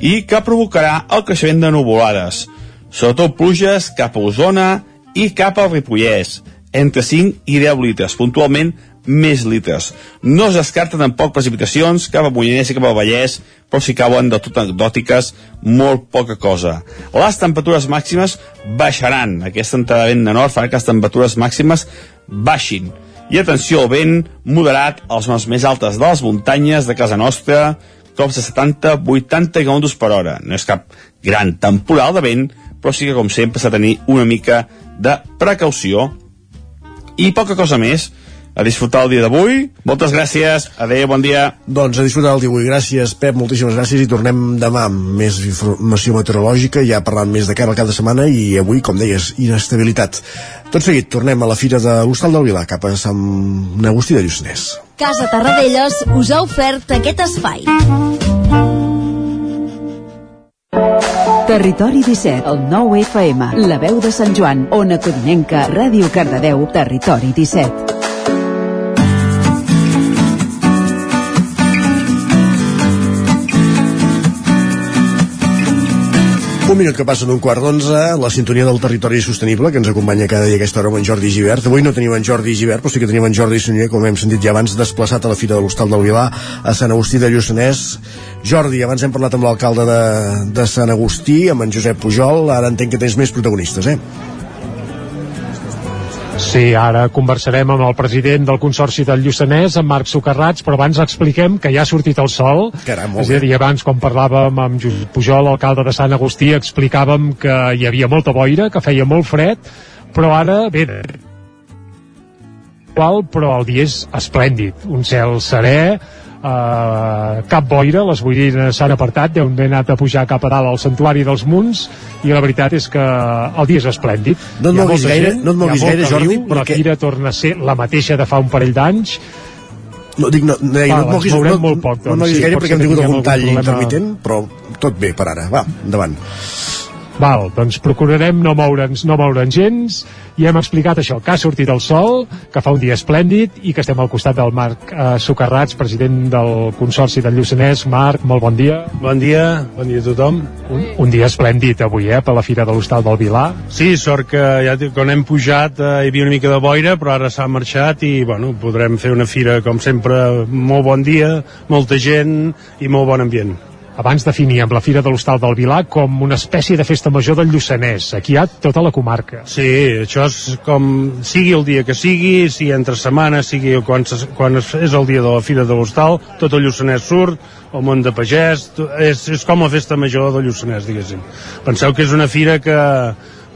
i que provocarà el creixement de nuvolades, sobretot pluges cap a Osona i cap al Ripollès, entre 5 i 10 litres, puntualment més litres. No es descarta tampoc precipitacions cap a Mollanès i cap al Vallès, però si cauen de tot anecdòtiques, molt poca cosa. Les temperatures màximes baixaran. Aquesta entrada de vent de nord farà que les temperatures màximes baixin. I atenció al vent moderat a les zones més altes de les muntanyes de casa nostra, cops de 70-80 km per hora. No és cap gran temporal de vent, però sí que, com sempre, s'ha de tenir una mica de precaució. I poca cosa més, a disfrutar el dia d'avui. Moltes gràcies. Adéu, bon dia. Doncs a disfrutar el dia d'avui. Gràcies, Pep, moltíssimes gràcies i tornem demà amb més informació meteorològica, ja parlant més de cara de setmana i avui, com deies, inestabilitat. Tot seguit, tornem a la fira de l'Hostal del Vilà, cap a Sant Agustí de Lluçanès. Casa Tarradellas us ha ofert aquest espai. Territori 17, el 9 FM, la veu de Sant Joan, Ona Codinenca, Ràdio Cardedeu, Territori 17. Un minut que passa d'un quart d'onze, la sintonia del territori sostenible, que ens acompanya cada dia a aquesta hora amb en Jordi Givert. Avui no tenim en Jordi Givert, però sí que tenim en Jordi Sunyer, com hem sentit ja abans, desplaçat a la Fira de l'Hostal del Vilà, a Sant Agustí de Lluçanès. Jordi, abans hem parlat amb l'alcalde de, de Sant Agustí, amb en Josep Pujol, ara entenc que tens més protagonistes, eh? Sí, ara conversarem amb el president del Consorci del Lluçanès, en Marc Socarrats, però abans expliquem que ja ha sortit el sol. Caram, és a dir, abans, quan parlàvem amb Josep Pujol, alcalde de Sant Agustí, explicàvem que hi havia molta boira, que feia molt fred, però ara, bé, qual, però el dia és esplèndid. Un cel serè, Uh, cap boira, les boirines s'han apartat, deuen haver anat a pujar cap a dalt al santuari dels Munts i la veritat és que el dia és esplèndid. No et moguis gaire, no et moguis gaire, Jordi, perquè... La fira torna a ser la mateixa de fa un parell d'anys no, dic, no, no, Va, no, et moguis, no, molt poc, doncs, no, no, sí, gaire perquè hem tingut algun tall problema... intermitent, però tot bé per ara. Va, endavant. Val, doncs procurarem no moure'ns no moure'ns gens i hem explicat això, que ha sortit el sol, que fa un dia esplèndid i que estem al costat del Marc eh, Socarrats, president del Consorci del Lluçanès. Marc, molt bon dia. Bon dia, bon dia a tothom. Un, un dia esplèndid avui, eh, per la Fira de l'Hostal del Vilà. Sí, sort que ja quan hem pujat eh, hi havia una mica de boira, però ara s'ha marxat i bueno, podrem fer una fira, com sempre, molt bon dia, molta gent i molt bon ambient. Abans definíem la Fira de l'Hostal del Vilà com una espècie de festa major del Lluçanès. Aquí hi ha tota la comarca. Sí, això és com sigui el dia que sigui, si entre setmana, sigui quan, quan és el dia de la Fira de l'Hostal, tot el Lluçanès surt, el món de pagès, és, és com la festa major del Lluçanès, diguéssim. Penseu que és una fira que,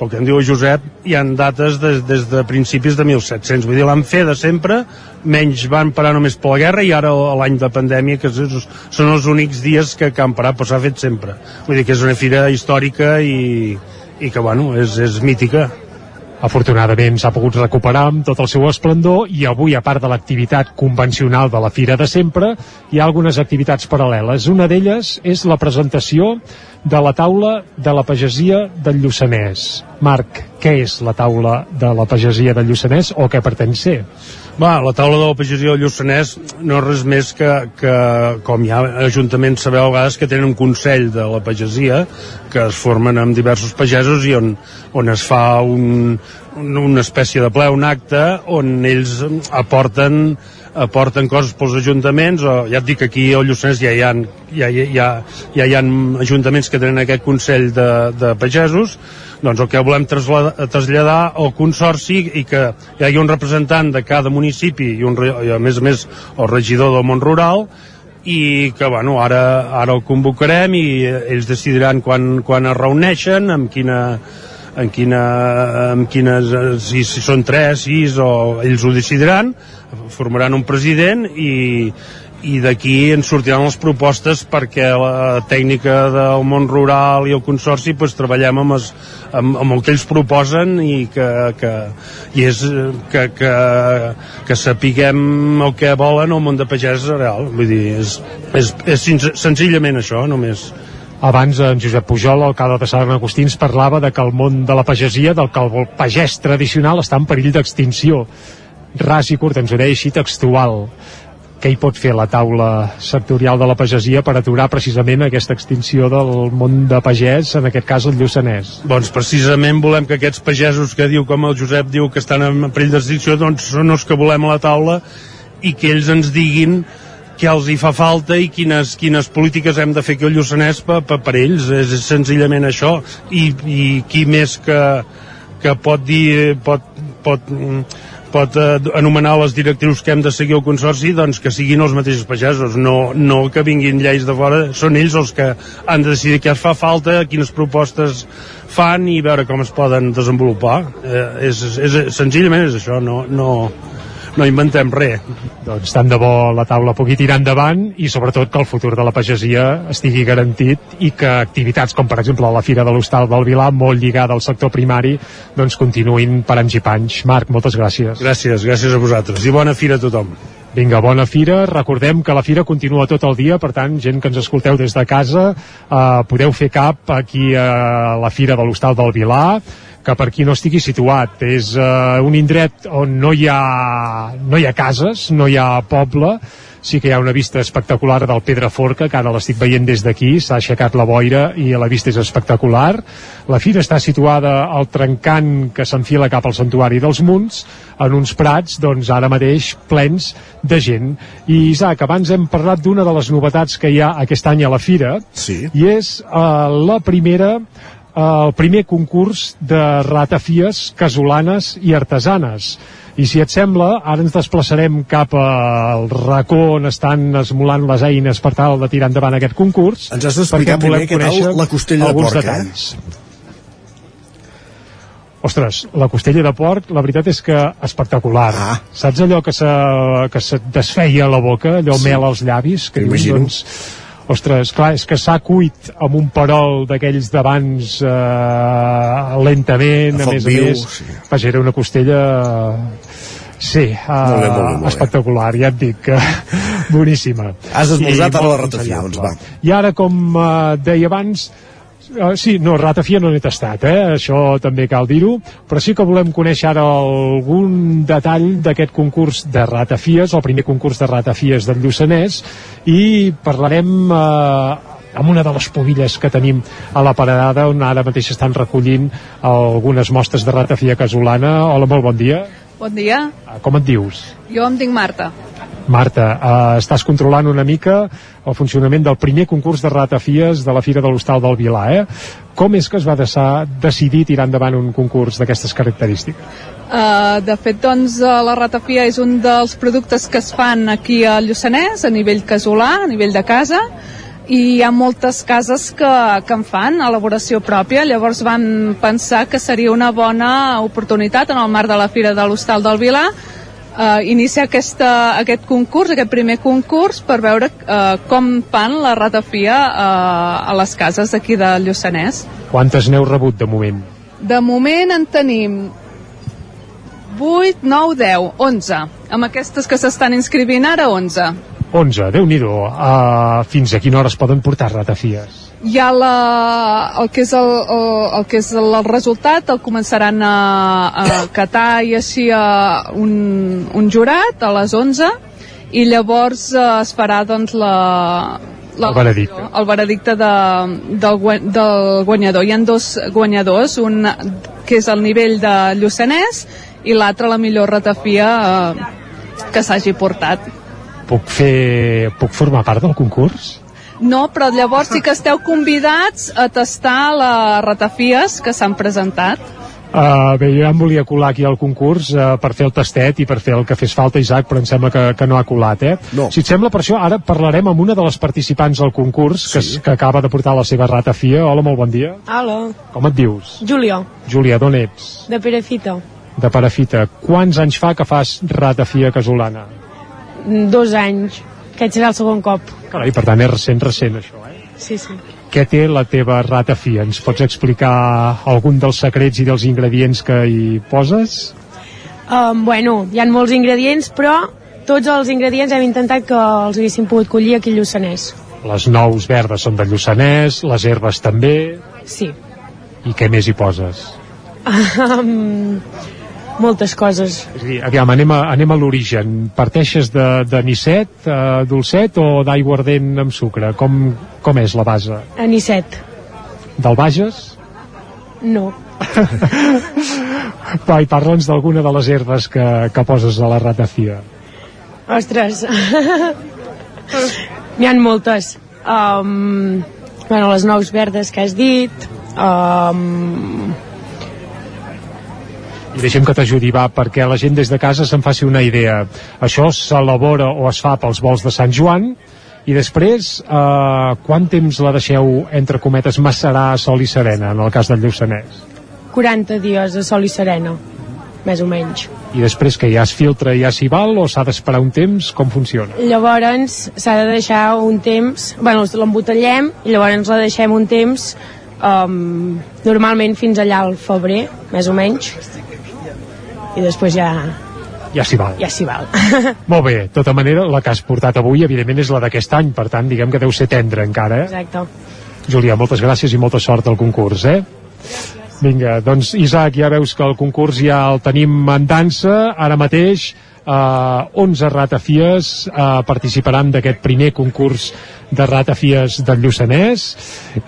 pel que em diu Josep, hi han dates des, des de principis de 1700. Vull dir, l'han fet de sempre, menys van parar només per la guerra i ara l'any de pandèmia, que és, són els únics dies que, que han parat, però s'ha fet sempre. Vull dir que és una fira històrica i, i que, bueno, és, és mítica. Afortunadament s'ha pogut recuperar amb tot el seu esplendor i avui, a part de l'activitat convencional de la Fira de sempre, hi ha algunes activitats paral·leles. Una d'elles és la presentació de la taula de la pagesia del Lluçanès. Marc, què és la taula de la pagesia del Lluçanès o què pretén ser? Va, la taula de la pagesia del Lluçanès no és res més que, que com hi ha ajuntaments, sabeu a vegades que tenen un consell de la pagesia que es formen amb diversos pagesos i on, on es fa un, un, una espècie de ple, un acte on ells aporten aporten coses pels ajuntaments o ja et dic que aquí al Lluçanès ja hi ha, ja, ja, ja, hi ha ajuntaments que tenen aquest consell de, de pagesos doncs el que volem traslladar, al Consorci i que hi hagi un representant de cada municipi i, un, i a més a més el regidor del món rural i que bueno, ara, ara el convocarem i ells decidiran quan, quan es reuneixen, amb quina, en, quina, en quines, si, si són tres, sis, o ells ho decidiran, formaran un president i, i d'aquí ens sortiran les propostes perquè la tècnica del món rural i el consorci pues, treballem amb, es, amb, amb el que ells proposen i que, que, i és que, que, que sapiguem el que volen el món de pagès real. Vull dir, és, és, és senzillament això només abans en Josep Pujol, alcalde de Sant Agustí, ens parlava de que el món de la pagesia, del que el pagès tradicional està en perill d'extinció. Ras i curt, ens ho deia així textual què hi pot fer la taula sectorial de la pagesia per aturar precisament aquesta extinció del món de pagès, en aquest cas el Lluçanès? Doncs precisament volem que aquests pagesos que diu, com el Josep diu, que estan en perill d'extinció, doncs són els que volem a la taula i que ells ens diguin què els hi fa falta i quines, quines polítiques hem de fer aquí al Lluçanès per, per, per ells, és, és senzillament això. I, i qui més que, que pot dir pot, pot, pot eh, anomenar les directrius que hem de seguir al Consorci? Doncs que siguin els mateixos pagesos no, no que vinguin lleis de fora. Són ells els que han de decidir què es fa falta quines propostes fan i veure com es poden desenvolupar. Eh, és, és, senzillament és això no, no, no inventem res. Doncs tant de bo la taula pugui tirar endavant i sobretot que el futur de la pagesia estigui garantit i que activitats com per exemple la Fira de l'Hostal del Vilà, molt lligada al sector primari, doncs continuïn per anys i panys. Marc, moltes gràcies. Gràcies, gràcies a vosaltres i bona fira a tothom. Vinga, bona fira. Recordem que la fira continua tot el dia, per tant, gent que ens escolteu des de casa, eh, podeu fer cap aquí a la fira de l'Hostal del Vilà, que per qui no estigui situat és uh, un indret on no hi, ha, no hi ha cases, no hi ha poble, sí que hi ha una vista espectacular del Pedraforca, que ara l'estic veient des d'aquí, s'ha aixecat la boira i la vista és espectacular. La fira està situada al trencant que s'enfila cap al santuari dels Munts, en uns prats, doncs ara mateix plens de gent. I Isaac, abans hem parlat d'una de les novetats que hi ha aquest any a la fira, sí. i és uh, la primera el primer concurs de ratafies casolanes i artesanes. I si et sembla, ara ens desplaçarem cap al racó on estan esmolant les eines per tal de tirar endavant aquest concurs. Ens has d'explicar primer què tal la costella de porc, eh? detalls. eh? Ostres, la costella de porc, la veritat és que espectacular. Ah. Saps allò que se, que se desfeia a la boca, allò sí. mel als llavis? Que dius, doncs, Ostres, clar, és que s'ha cuit amb un perol d'aquells d'abans eh, lentament, a, a més viu, a més. Sí. Vaja, era una costella... Sí, uh, molt bé, molt bé, molt espectacular, ja et dic que boníssima. Has esmorzat a la ratafia, doncs va. I ara, com uh, deia abans, Uh, sí, no, ratafia no n'he tastat, eh? això també cal dir-ho, però sí que volem conèixer ara algun detall d'aquest concurs de ratafies, el primer concurs de ratafies del Lluçanès, i parlarem eh, amb una de les pobilles que tenim a la parada on ara mateix estan recollint algunes mostres de ratafia casolana. Hola, molt bon dia. Bon dia. Uh, com et dius? Jo em dic Marta. Marta, eh, estàs controlant una mica el funcionament del primer concurs de ratafies de la Fira de l'Hostal del Vilà, eh? Com és que es va deixar, decidir tirar endavant un concurs d'aquestes característiques? Uh, de fet, doncs, eh, la ratafia és un dels productes que es fan aquí a Lluçanès, a nivell casolà, a nivell de casa, i hi ha moltes cases que, que en fan elaboració pròpia, llavors van pensar que seria una bona oportunitat en el marc de la Fira de l'Hostal del Vilà uh, iniciar aquesta, aquest concurs, aquest primer concurs, per veure uh, com fan la ratafia uh, a les cases d'aquí de Lluçanès. Quantes n'heu rebut de moment? De moment en tenim 8, 9, 10, 11. Amb aquestes que s'estan inscrivint ara, 11. 11, déu nhi uh, Fins a quina hora es poden portar ratafies? Hi ha la, el, que és el, el, el que és el resultat el començaran a, a catar i així a un, un jurat a les 11 i llavors eh, es farà doncs la, la, el veredicte, el veredicte de, del, del guanyador. Hi han dos guanyadors un que és el nivell de Lluçanès i l'altre la millor ratafia eh, que s'hagi portat. Puc fer puc formar part del concurs? No, però llavors sí que esteu convidats a tastar les ratafies que s'han presentat. Uh, bé, jo ja em volia colar aquí al concurs uh, per fer el tastet i per fer el que fes falta, Isaac, però em sembla que, que no ha colat, eh? No. Si et sembla, per això, ara parlarem amb una de les participants al concurs que, Sí. que acaba de portar la seva ratafia. Hola, molt bon dia. Hola, Com et dius? Júlia, Júlia, d'on ets? de Perefita. De Parafita. Quants anys fa que fas ratafia casolana? Dos anys. Aquest serà el segon cop. Carai, per tant, és recent, recent, això, eh? Sí, sí. Què té la teva ratafia? Ens pots explicar algun dels secrets i dels ingredients que hi poses? Um, bueno, hi ha molts ingredients, però tots els ingredients hem intentat que els haguéssim pogut collir aquí a Lluçanès. Les nous verdes són de Lluçanès, les herbes també, Sí. i què més hi poses? Um, moltes coses. És a dir, aviam, anem a, anem a l'origen. Parteixes de, de nisset, eh, dolcet o d'aiguardent amb sucre? Com, com és la base? Anisset. Del Bages? No. Va, i parla'ns d'alguna de les herbes que, que poses a la ratafia. Ostres. N'hi ha moltes. Um, bueno, les nous verdes que has dit. Um, I deixem que t'ajudi, va, perquè la gent des de casa se'n faci una idea. Això s'elabora o es fa pels vols de Sant Joan, i després, eh, quant temps la deixeu, entre cometes, macerar a sol i serena, en el cas del Lluçanès? 40 dies de sol i serena, més o menys. I després que ja es filtra i ja s'hi val, o s'ha d'esperar un temps? Com funciona? Llavors s'ha de deixar un temps, bueno, l'embotellem i llavors la deixem un temps um, normalment fins allà al febrer, més o menys i després ja, Ja s'hi val. ja s'hi val. Molt bé, de tota manera, la que has portat avui, evidentment, és la d'aquest any, per tant, diguem que deu ser tendra encara, eh? Exacte. Julià, moltes gràcies i molta sort al concurs, eh? Vinga, doncs Isaac, ja veus que el concurs ja el tenim en dansa, ara mateix eh, 11 ratafies eh, participaran d'aquest primer concurs de ratafies del Lluçanès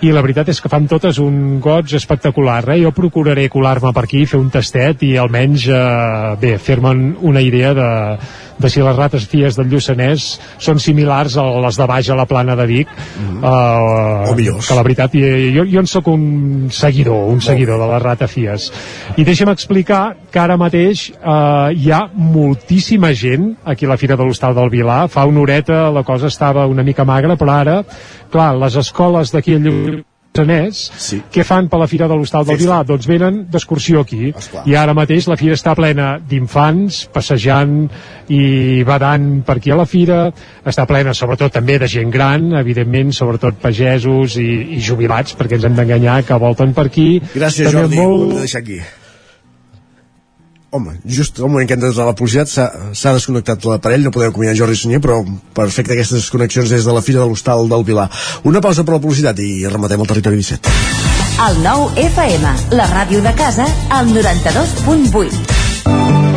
i la veritat és que fan totes un goig espectacular eh? jo procuraré colar-me per aquí fer un tastet i almenys eh, bé, fer-me'n una idea de, de si les ratafies del Lluçanès són similars a les de baix a la plana de Vic. Mm O millors. que la veritat jo, jo en sóc un seguidor un seguidor de les ratafies. I deixa'm explicar que ara mateix eh, hi ha moltíssima gent aquí a la Fira de l'Hostal del Vilar. Fa una horeta la cosa estava una mica magra però ara, clar, les escoles d'aquí a Lluçanès, sí. què fan per la Fira de l'Hostal del Vilar? Doncs venen d'excursió aquí. Esclar. I ara mateix la Fira està plena d'infants, passejant i badant per aquí a la Fira. Està plena, sobretot, també de gent gran, evidentment, sobretot pagesos i, i jubilats, perquè ens hem d'enganyar que volten per aquí. Gràcies, També Jordi. molt- Ho hem de deixar aquí. Home, just al moment que entres a la publicitat s'ha desconnectat l'aparell, no podem acomiadar Jordi Sunyer, però perfecte aquestes connexions des de la Fira de l'Hostal del Vilar. Una pausa per la publicitat i rematem el territori 17. El nou FM, la ràdio de casa, al 92.8.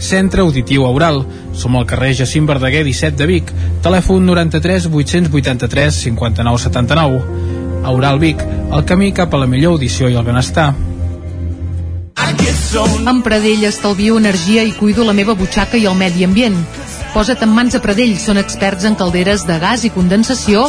Centre Auditiu Aural. Som al carrer Jacint Verdaguer 17 de Vic. Telèfon 93 883 59 79. Aural Vic, el camí cap a la millor audició i el benestar. Amb Pradell estalvio energia i cuido la meva butxaca i el medi ambient. Posa't en mans a Pradell, són experts en calderes de gas i condensació,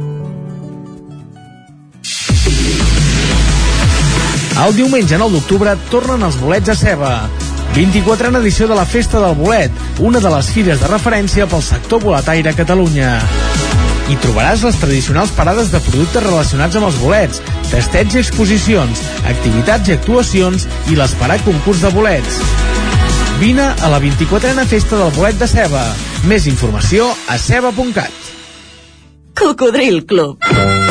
El diumenge 9 d'octubre tornen els bolets a ceba. 24a edició de la Festa del Bolet, una de les fires de referència pel sector boletaire a Catalunya. Hi trobaràs les tradicionals parades de productes relacionats amb els bolets, festeig i exposicions, activitats i actuacions i l'esperat concurs de bolets. Vine a la 24a Festa del Bolet de Ceba. Més informació a ceba.cat. Cocodril Club.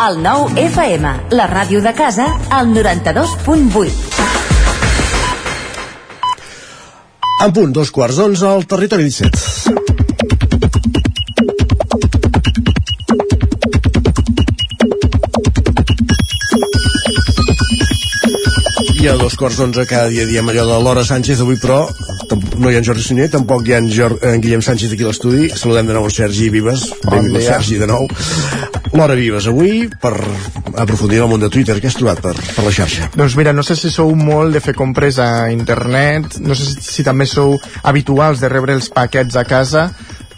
El 9 FM, la ràdio de casa, al 92.8. En punt, dos quarts d'onze al territori 17. I a dos quarts d'onze cada dia diem allò de Laura Sánchez avui però no hi ha en Jordi Sunyer tampoc hi ha en, Jor en Guillem Sánchez aquí a l'estudi. Saludem de nou en Sergi Vives. Benvingut dia. Sergi de nou. Laura Vives avui per aprofundir en el món de Twitter. Què has trobat per, per la xarxa? Doncs mira, no sé si sou molt de fer compres a internet, no sé si, si també sou habituals de rebre els paquets a casa,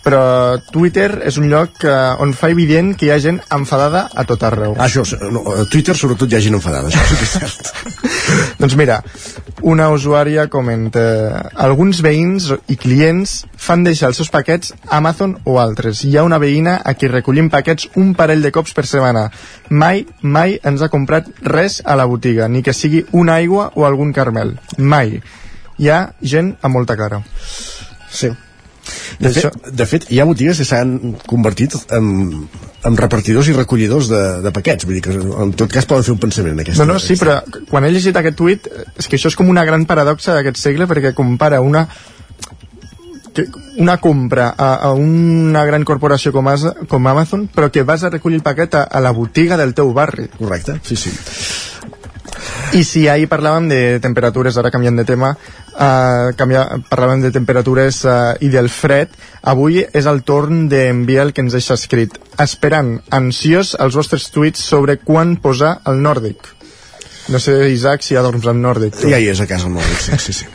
però Twitter és un lloc eh, on fa evident que hi ha gent enfadada a tot arreu. Ah, això, no, a Twitter sobretot hi ha gent enfadada, això sí que és cert. doncs mira, una usuària comenta alguns veïns i clients fan deixar els seus paquets a Amazon o altres. Hi ha una veïna a qui recollim paquets un parell de cops per setmana. Mai, mai ens ha comprat res a la botiga, ni que sigui una aigua o algun carmel. Mai. Hi ha gent amb molta cara. Sí. De fet, de fet, hi ha botigues que s'han convertit en, en repartidors i recollidors de, de paquets, vull dir que en tot cas poden fer un pensament en aquesta No, no, sí, però quan he llegit aquest tuit és que això és com una gran paradoxa d'aquest segle perquè compara una que una compra a, a una gran corporació com, As, com Amazon però que vas a recollir el paquet a, a la botiga del teu barri. Correcte, sí, sí. I si ahir parlàvem de temperatures, ara canviant de tema, uh, canvia, parlàvem de temperatures uh, i del fred, avui és el torn d'enviar el que ens deixa escrit, esperant, ansiós, els vostres tuits sobre quan posar el nòrdic. No sé, Isaac, si ja dorms al nòrdic. Tu. Ja hi és a casa el nòrdic, sí, sí, sí.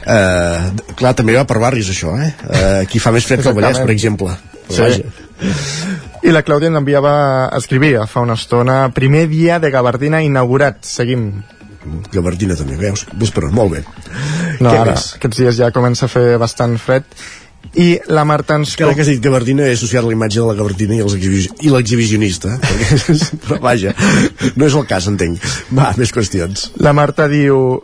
Uh, clar, també va per barris això, eh? Uh, aquí fa més fred que el Vallès, per exemple. Però Sí. vaja. I la Clàudia ens enviava, escrivia fa una estona, primer dia de Gabardina inaugurat, seguim. Gabardina també, veus? Ves per on, molt bé. No, Què ara, més? aquests dies ja comença a fer bastant fred. I la Marta ens... Que ara que has dit Gabardina he associat la imatge de la Gabardina i l'exhibicionista. Però vaja, no és el cas, entenc. Va, més qüestions. La Marta diu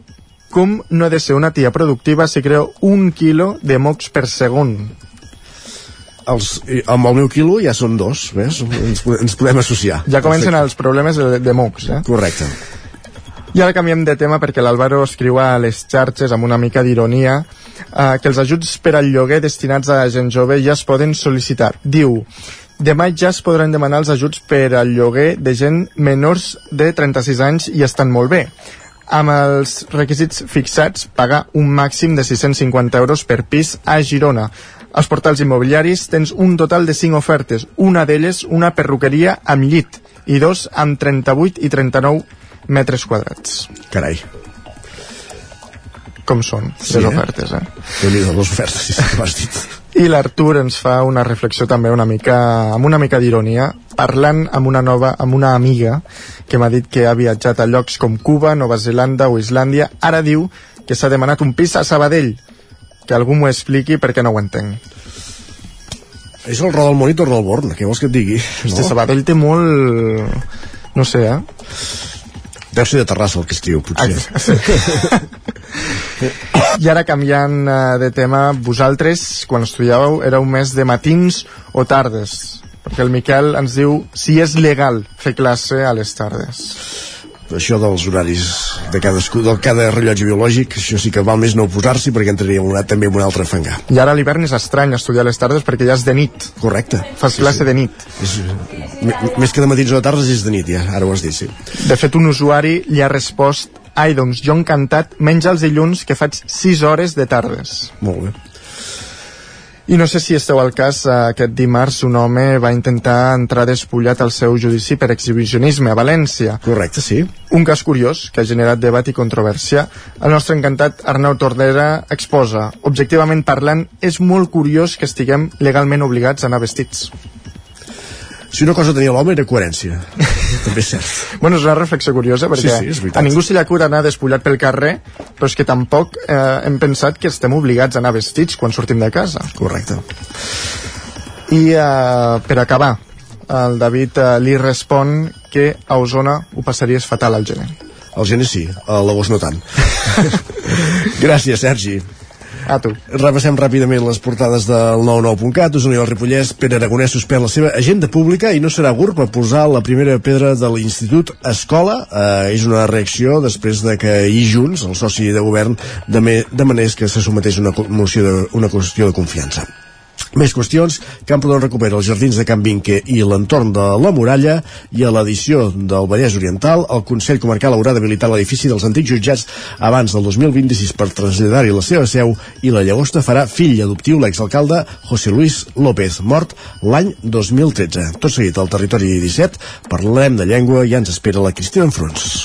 com no he de ser una tia productiva si creo un quilo de mocs per segon? Els, amb el meu quilo ja són dos, ves? Ens, ens podem associar. Ja comencen els problemes de, de mocs, eh? Correcte. I ara canviem de tema perquè l'Àlvaro escriu a les xarxes amb una mica d'ironia eh, que els ajuts per al lloguer destinats a gent jove ja es poden sol·licitar. Diu, demà ja es podran demanar els ajuts per al lloguer de gent menors de 36 anys i estan molt bé. Amb els requisits fixats, pagar un màxim de 650 euros per pis a Girona. Als portals immobiliaris tens un total de 5 ofertes, una d'elles una perruqueria amb llit i dos amb 38 i 39 metres quadrats. Carai. Com són Sí, les eh? ofertes, eh? déu nhi les ofertes, que m'has dit. I l'Artur ens fa una reflexió també una mica, amb una mica d'ironia, parlant amb una nova, amb una amiga que m'ha dit que ha viatjat a llocs com Cuba, Nova Zelanda o Islàndia. Ara diu que s'ha demanat un pis a Sabadell. Que algú m'ho expliqui perquè no ho entenc. És el Rodal Monitor del Born, què vols que et digui? Hosti, Sabadell té molt... No sé, eh? Deu ser de Terrassa el que escriu, potser. I ara canviant eh, de tema, vosaltres, quan estudiàveu, éreu més de matins o tardes? perquè el Miquel ens diu si és legal fer classe a les tardes això dels horaris de cadascú, del cada rellotge biològic, això sí que val més no oposar-s'hi perquè entraríem una, també en un altre fangar. I ara a l'hivern és estrany estudiar les tardes perquè ja és de nit. Correcte. Fas sí, classe sí. de nit. És, més que de matins o de tardes és de nit, ja, ara ho has dit, sí. De fet, un usuari li ha respost Ai, doncs jo encantat, menys els dilluns que faig 6 hores de tardes. Molt bé. I no sé si esteu al cas, eh, aquest dimarts un home va intentar entrar despullat al seu judici per exhibicionisme a València. Correcte, sí. Un cas curiós que ha generat debat i controvèrsia. El nostre encantat Arnau Tordera exposa, objectivament parlant, és molt curiós que estiguem legalment obligats a anar vestits si una cosa tenia l'home era coherència. També és cert. Bueno, és una reflexió curiosa perquè sí, sí, a ningú se li acura anar despullat pel carrer però és que tampoc eh, hem pensat que estem obligats a anar vestits quan sortim de casa. Correcte. I eh, per acabar el David eh, li respon que a Osona ho passaries fatal al gener. Al gener sí, a l'agost no tant. Gràcies Sergi a tu. Repassem ràpidament les portades del 99.cat. Osona i el Ripollès, Pere Aragonès suspèn la seva agenda pública i no serà GURB a posar la primera pedra de l'Institut Escola. Eh, és una reacció després de que i Junts, el soci de govern, demanés que se someteix una moció de, una qüestió de confiança. Més qüestions, Camprodon recupera els jardins de Can Vinque i l'entorn de la muralla i a l'edició del Vallès Oriental el Consell Comarcal haurà d'habilitar l'edifici dels antics jutjats abans del 2026 per traslladar-hi la seva seu i la llagosta farà fill adoptiu l'exalcalde José Luis López, mort l'any 2013. Tot seguit al territori 17 parlarem de llengua i ja ens espera la Cristina Enfrons.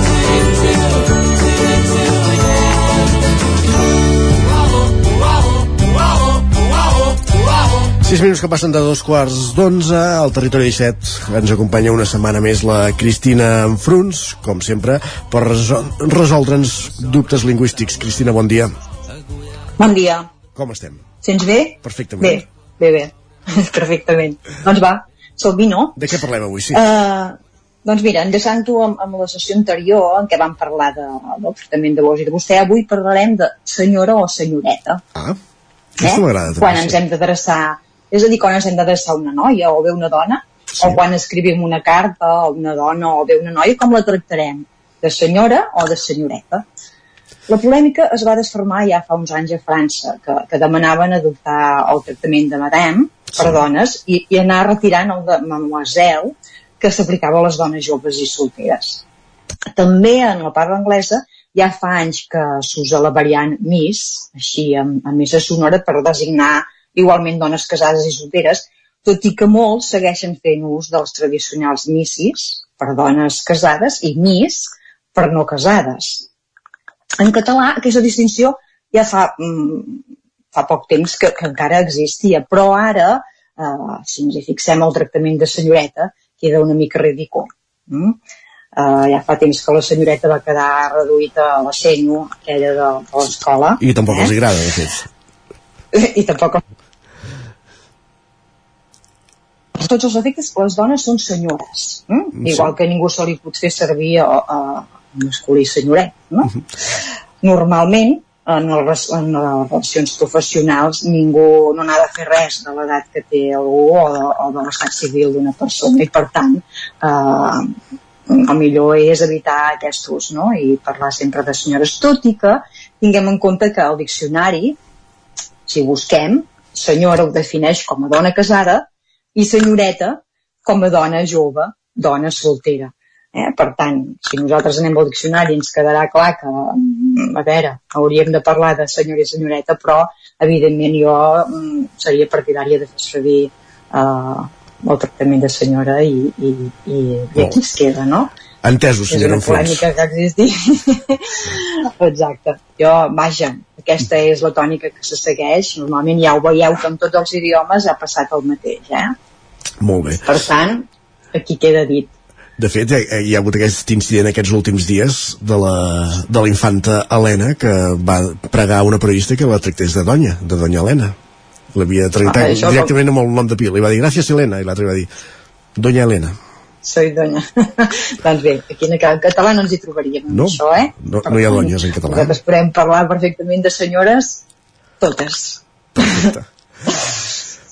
6 minuts que passen de dos quarts d'onze al territori 17 ens acompanya una setmana més la Cristina Enfruns, com sempre per resol resoldre'ns dubtes lingüístics. Cristina, bon dia. Bon dia. Com estem? Sents bé? Perfectament. Bé, bé, bé. Perfectament. Doncs va, sóc vi, no? De què parlem avui, sí? Uh, doncs mira, enllaçant-ho amb, amb la sessió anterior en què vam parlar de, del tractament de vos i de vostè, avui parlarem de senyora o senyoreta. Ah, eh? m'agrada. Quan ens hem d'adreçar és a dir, quan ens hem d'adreçar una noia o bé una dona, sí. o quan escrivim una carta a una dona o bé una noia, com la tractarem? De senyora o de senyoreta? La polèmica es va desformar ja fa uns anys a França, que, que demanaven adoptar el tractament de madame per sí. dones i, i anar retirant el de mademoiselle que s'aplicava a les dones joves i solteres. També en la part anglesa ja fa anys que s'usa la variant Miss, així amb, amb missa sonora, per designar igualment dones casades i solteres, tot i que molts segueixen fent ús dels tradicionals missis per dones casades i mis per no casades. En català aquesta distinció ja fa, mm, fa poc temps que, que encara existia, però ara, eh, si ens hi fixem el tractament de senyoreta, queda una mica ridícul. Mm? Uh, ja fa temps que la senyoreta va quedar reduïda a la senyo, aquella de, de l'escola. I tampoc eh? els agrada, de fet. I tampoc per tots els efectes, les dones són senyores. Mm? Sí. Igual que ningú se li pot fer servir a, a masculí senyoret. No? Uh -huh. Normalment, en, el, en les relacions professionals, ningú no n'ha de fer res de l'edat que té algú o de, o de l'estat civil d'una persona i, per tant, eh, el millor és evitar aquest ús no? i parlar sempre de senyores, tot i que tinguem en compte que el diccionari, si busquem, senyora ho defineix com a dona casada i senyoreta com a dona jove, dona soltera. Eh? Per tant, si nosaltres anem al diccionari ens quedarà clar que, mm, a veure, hauríem de parlar de senyor i senyoreta, però evidentment jo mm, seria partidària de fer servir eh, el tractament de senyora i, i, i, i aquí es queda, no? Entesos, senyora És una polèmica que existi. Exacte. Jo, vaja, aquesta és la tònica que se segueix. Normalment ja ho veieu que en tots els idiomes ha passat el mateix, eh? Molt bé. Per tant, aquí queda dit. De fet, hi ha, hagut aquest incident aquests últims dies de la, de la infanta Helena que va pregar una periodista que la tractés de donya, de donya Helena. L'havia tractat Ah, directament amb el nom de pila. Li va dir, gràcies Helena, i l'altra li va dir, donya Helena. Soy doña. doncs bé, aquí en català no ens hi trobaríem No? això, eh? No, no hi ha donyes en català. Nosaltres podem parlar perfectament de senyores, totes.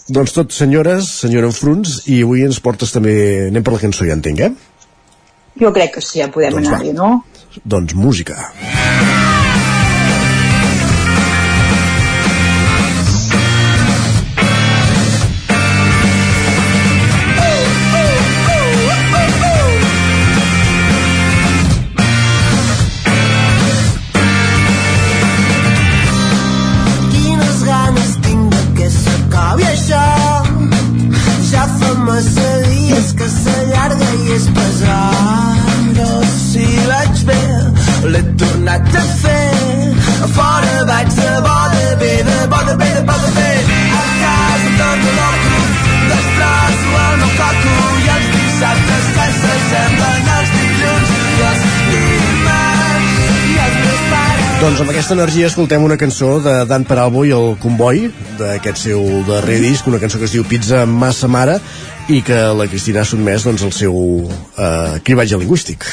Doncs tot, senyores, senyora Enfruns, i avui ens portes també... Anem per la cançó, ja entenc, eh? Jo crec que sí, ja podem Doncs anar-hi, no? Doncs música. Quines Doncs amb aquesta energia escoltem una cançó de Dan Peralbo i el Comboi, d'aquest seu darrer disc, una cançó que es diu Pizza Massa Mare, i que la Cristina ha sotmès doncs, el seu eh, cribatge lingüístic.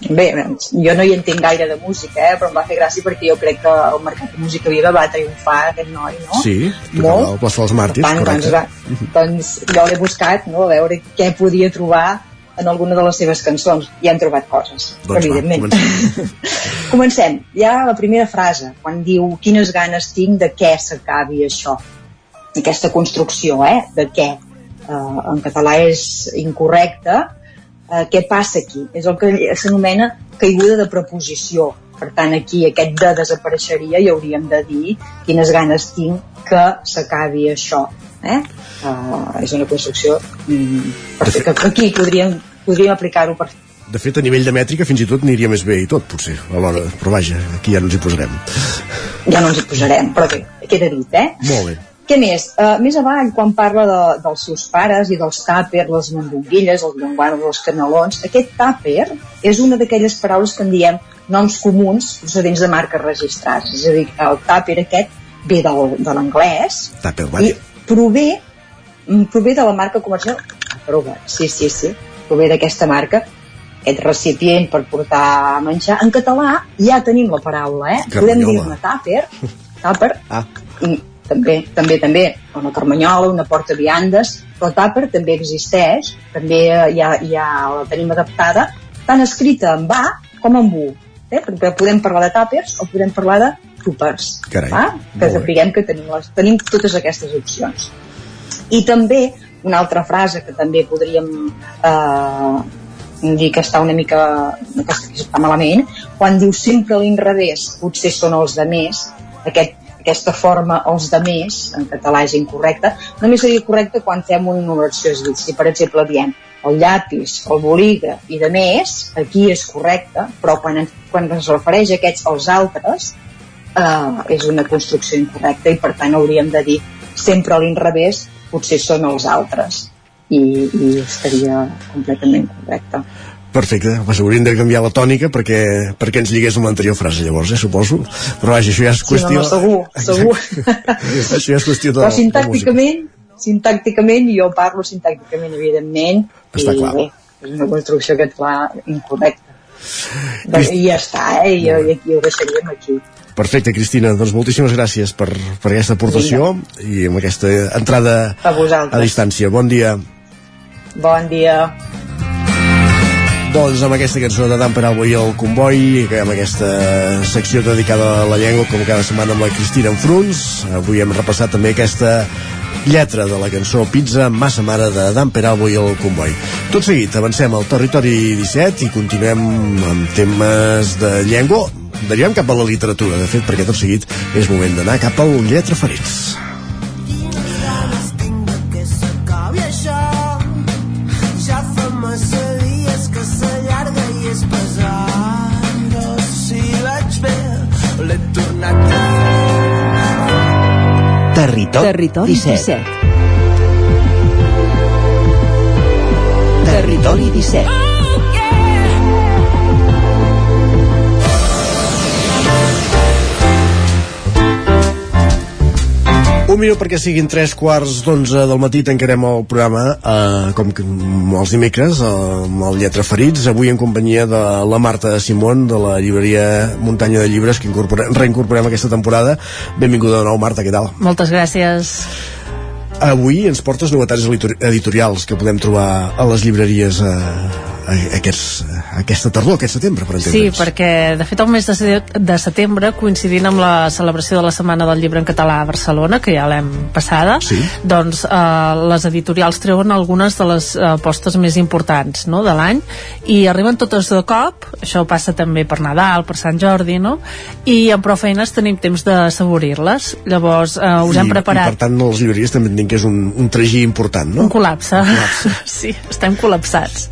Bé, jo no hi entenc gaire de música, eh? però em va fer gràcia perquè jo crec que el mercat de música viva va triomfar aquest noi, no? Sí, tocava al plaça dels Màrtirs, tant, doncs, correcte. va, doncs jo l'he buscat, no?, a veure què podia trobar en alguna de les seves cançons. I han trobat coses, Doncs va, evidentment. comencem. Comencem. Hi ha la primera frase, quan diu quines ganes tinc de què s'acabi això. Aquesta construcció, eh?, de què. Uh, en català és incorrecte. Uh, què passa aquí? És el que s'anomena caiguda de preposició. Per tant, aquí aquest de desapareixeria i hauríem de dir quines ganes tinc que s'acabi això. Eh? Uh, és una construcció mm, perfecta. Aquí podríem, podríem aplicar-ho per De fet, a nivell de mètrica fins i tot aniria més bé i tot, potser, alhora. Però vaja, aquí ja no ens hi posarem. ja no ens hi posarem, però bé, queda dit, eh? Molt bé. Què més? Uh, més avall, quan parla de, dels seus pares i dels tàpers, les mandonguilles, els llenguanos, els canelons, aquest tàper és una d'aquelles paraules que en diem noms comuns procedents de marques registrades. És a dir, el tàper aquest ve del, de l'anglès i prové, mm, prové de la marca comercial Tupperware. Sí, sí, sí. Prové d'aquesta marca aquest recipient per portar menjar. En català ja tenim la paraula, eh? Podem Carmanyola. dir-ne tàper, tàper, Ah. i també, també, també, una carmanyola, una porta viandes, però tàper també existeix, també eh, ja, ja la tenim adaptada, tant escrita en va com en bu, eh? perquè podem parlar de tàpers o podem parlar de túpers, Carai, va? molt que sapiguem que tenim, les, tenim totes aquestes opcions. I també, una altra frase que també podríem eh, dir que està una mica que està- malament, quan diu sempre a l'inrevés, potser són els de més, aquest, aquesta forma els de més, en català és incorrecta, només seria correcte quan fem una oració, és dir, si per exemple diem el llapis, el bolígraf i de més, aquí és correcte, però quan, quan es refereix a aquests als altres, eh, és una construcció incorrecta i per tant hauríem de dir sempre a l'inrevés potser són els altres i, i estaria completament correcte Perfecte, pues hauríem de canviar la tònica perquè, perquè ens lligués amb l'anterior frase, llavors, eh, suposo. Però vaja, això ja és sí, no, qüestió... no, segur, segur això ja és qüestió de, però de música. sintàcticament sintàcticament jo parlo sintàcticament evidentment Està i clar. bé, és una construcció que et fa incorrecta doncs, i ja està, eh? I, i aquí ho deixaríem aquí Perfecte, Cristina, doncs moltíssimes gràcies per, per aquesta aportació i amb aquesta entrada a a distància. Bon dia. bon dia Doncs amb aquesta cançó de Dan Peralbo i el Comboi, amb aquesta secció dedicada a la llengua, com cada setmana amb la Cristina Enfruns, avui hem repassat també aquesta lletra de la cançó Pizza Massa Mare de Dan Peralbo i el Comboi. Tot seguit, avancem al territori 17 i continuem amb temes de llengua. Derivem cap a la literatura, de fet, perquè tot seguit és moment d'anar cap al Lletra Ferits. Ja fa massa dies que s'allarga i és pesat. Però si vaig bé, l'he tornat a Territori, Territori 17. 17. Territori 17 Un minut perquè siguin tres quarts d'onze del matí tancarem el programa eh, com que els dimecres eh, amb el Lletra Ferits, avui en companyia de la Marta Simón de la llibreria Muntanya de Llibres que reincorporem aquesta temporada. Benvinguda de nou, Marta, què tal? Moltes gràcies. Avui ens portes novetats editorials que podem trobar a les llibreries eh, aquests, aquesta tardor, aquest setembre, per Sí, entendre'ns. perquè de fet el mes de, de setembre, coincidint amb la celebració de la Setmana del Llibre en Català a Barcelona, que ja l'hem passada, sí. doncs eh, les editorials treuen algunes de les eh, apostes més importants no, de l'any i arriben totes de cop, això passa també per Nadal, per Sant Jordi, no? i amb prou feines tenim temps de assaborir-les. Llavors eh, us hem I, preparat I per tant, les llibreries també entenc que és un, un tragí important, no? un col·lapse. sí, estem col·lapsats.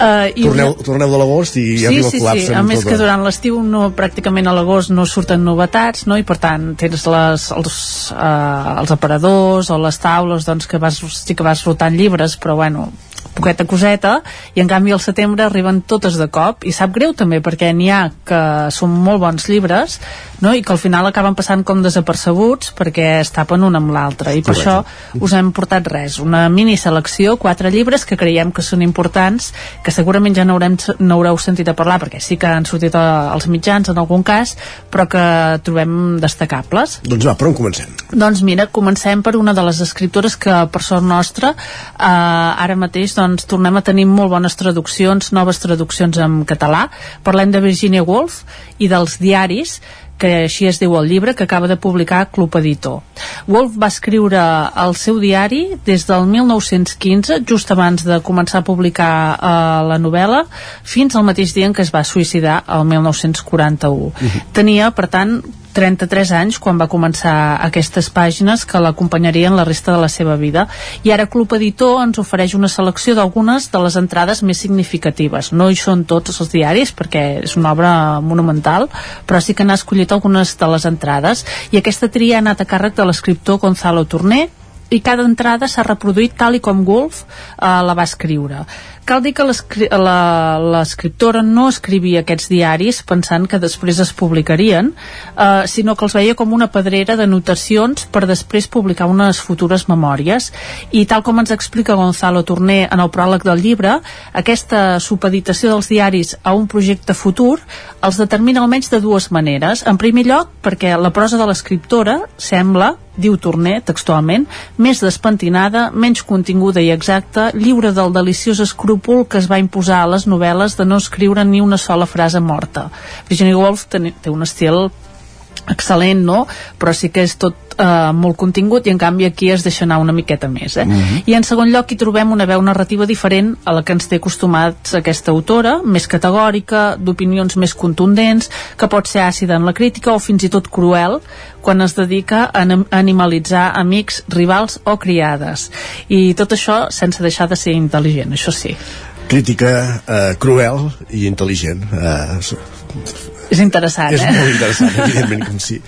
Uh, i Torneu, torneu de l'agost i sí, arriba sí, el col·lapse. sí. A amb més tota- que durant l'estiu no, pràcticament a l'agost no surten novetats, no? I per tant tens les, els, eh, els aparadors o les taules doncs, que vas, sí que vas rotant llibres, però bueno, poqueta coseta, i en canvi al setembre arriben totes de cop, i sap greu també perquè n'hi ha que són molt bons llibres, no? i que al final acaben passant com desapercebuts perquè es tapen un amb l'altre, i per Correcte. això us hem portat res, una mini selecció, quatre llibres que creiem que són importants, que segurament ja n'haurem n'haureu sentit a parlar, perquè sí que han sortit als mitjans en algun cas, però que trobem destacables. Doncs va, per on comencem? Doncs mira, comencem per una de les escriptores que, per sort nostra, eh, ara mateix doncs, tornem a tenir molt bones traduccions, noves traduccions en català. Parlem de Virginia Woolf i dels diaris, que així es diu el llibre, que acaba de publicar Club Editor. Woolf va escriure el seu diari des del 1915, just abans de començar a publicar eh, la novel·la, fins al mateix dia en què es va suïcidar, el 1941. Tenia, per tant, 33 anys quan va començar aquestes pàgines que l'acompanyarien la resta de la seva vida. I ara Club Editor ens ofereix una selecció d'algunes de les entrades més significatives. No hi són tots els diaris perquè és una obra monumental però sí que n'ha escollit algunes de les entrades. I aquesta tria ha anat a càrrec de l'escriptor Gonzalo Torné i cada entrada s'ha reproduït tal i com Wolf eh, la va escriure. Cal dir que l'escriptora no escrivia aquests diaris pensant que després es publicarien, eh, sinó que els veia com una pedrera de notacions per després publicar unes futures memòries. I tal com ens explica Gonzalo Torné en el pròleg del llibre, aquesta supeditació dels diaris a un projecte futur els determina almenys de dues maneres. En primer lloc, perquè la prosa de l'escriptora sembla diu Torné textualment, més despentinada, menys continguda i exacta, lliure del deliciós escrúpol que es va imposar a les novel·les de no escriure ni una sola frase morta. Virginia Woolf té un estil excel·lent, no? Però sí que és tot eh, molt contingut i en canvi aquí es deixa anar una miqueta més, eh? Mhm. I en segon lloc hi trobem una veu narrativa diferent a la que ens té acostumats aquesta autora, més categòrica, d'opinions més contundents, que pot ser àcida en la crítica o fins i tot cruel quan es dedica a animalitzar amics, rivals o criades. I tot això sense deixar de ser intel·ligent, això sí. Crítica eh, cruel i intel·ligent. Eh, És interessant, és eh? molt interessant, evidentment com sí.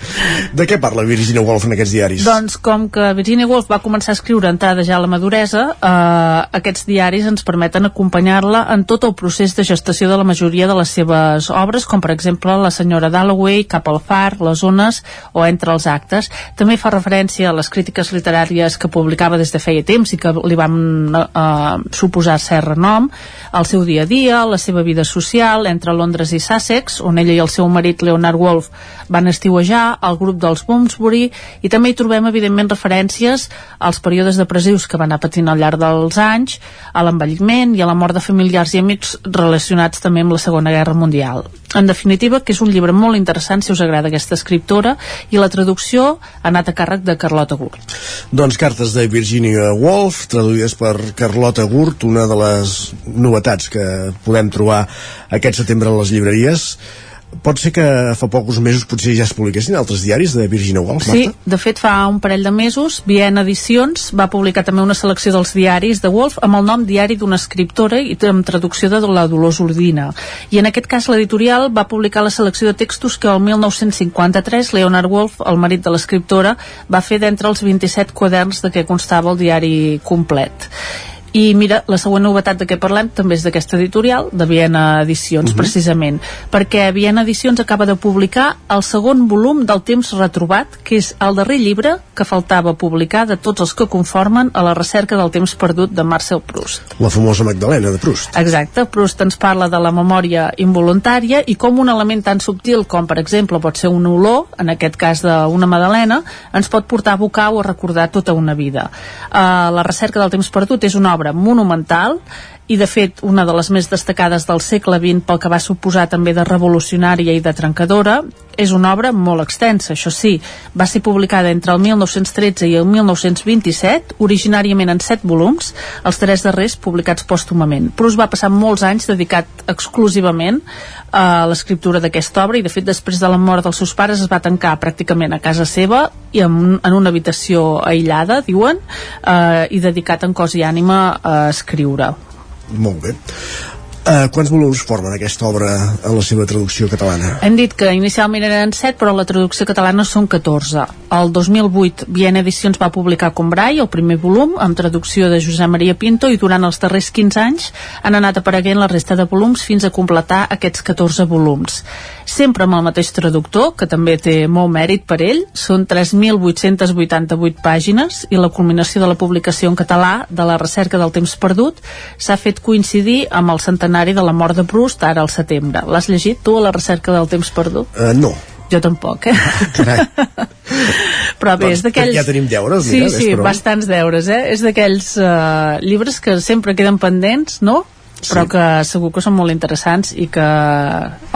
De què parla Virginia Woolf en aquests diaris? Doncs com que Virginia Woolf va començar a escriure entrada ja a la maduresa, eh, aquests diaris ens permeten acompanyar-la en tot el procés de gestació de la majoria de les seves obres, com per exemple La senyora Dalloway, Cap al far, Les ones o Entre els actes. També fa referència a les crítiques literàries que publicava des de feia temps i que li van eh, suposar cert renom, el seu dia a dia, la seva vida social entre Londres i Sussex, on ella i el seu marit Leonard Woolf van estiuejar, al grup dels Bloomsbury i també hi trobem evidentment referències als períodes depressius que van anar patint al llarg dels anys, a l'envelliment i a la mort de familiars i amics relacionats també amb la Segona Guerra Mundial. En definitiva, que és un llibre molt interessant si us agrada aquesta escriptora i la traducció ha anat a càrrec de Carlota Gurt. Doncs cartes de Virginia Woolf, traduïdes per Carlota Gurt, una de les novetats que podem trobar aquest setembre a les llibreries. Pot ser que fa pocs mesos potser ja es publiquessin altres diaris de Virginia Woolf, Sí, Marta? de fet fa un parell de mesos Viena Edicions va publicar també una selecció dels diaris de Wolf amb el nom Diari d'una escriptora i amb traducció de la Dolors Urdina i en aquest cas l'editorial va publicar la selecció de textos que el 1953 Leonard Woolf, el marit de l'escriptora va fer d'entre els 27 quaderns de què constava el diari complet I mira, la següent novetat de què parlem també és d'aquesta editorial, de Viena Edicions, uh Mhm. -huh. precisament, perquè Viena Edicions acaba de publicar el segon volum del Temps Retrobat, que és el darrer llibre que faltava publicar de tots els que conformen a la recerca del temps perdut de Marcel Proust. La famosa Magdalena de Proust. Exacte, Proust ens parla de la memòria involuntària i com un element tan subtil com, per exemple, pot ser una olor, en aquest cas d'una magdalena, ens pot portar a evocar o a recordar tota una vida. Uh, la recerca del temps perdut és una obra monumental i de fet una de les més destacades del segle XX pel que va suposar també de revolucionària i de trencadora és una obra molt extensa, això sí. Va ser publicada entre el 1913 i el 1927 originàriament en set volums els tres darrers publicats pòstumament. Proust va passar molts anys dedicat exclusivament a l'escriptura d'aquesta obra i de fet després de la mort dels seus pares es va tancar pràcticament a casa seva i en, en una habitació aïllada, diuen eh, i dedicat en cos i ànima a escriure Molt bé. Uh, quants volums formen aquesta obra en la seva traducció catalana? Hem dit que inicialment eren 7, però la traducció catalana són 14. El 2008, Viena Edicions va publicar Combrai, el primer volum, amb traducció de Josep Maria Pinto, i durant els darrers 15 anys han anat apareguent la resta de volums fins a completar aquests 14 volums. Sempre amb el mateix traductor, que també té molt mèrit per ell, són 3.888 pàgines, i la culminació de la publicació en català de la recerca del temps perdut s'ha fet coincidir amb el centenari de la mort de Proust, ara al setembre. L'has llegit, tu, a la recerca del temps perdut? Uh, no. Jo tampoc, eh? Però bé, Doncs és d'aquells... ja tenim deures, sí, mira, Sí, on. bastants deures, eh? És d'aquells uh, llibres que sempre queden pendents, no? Però que segur que són molt interessants i que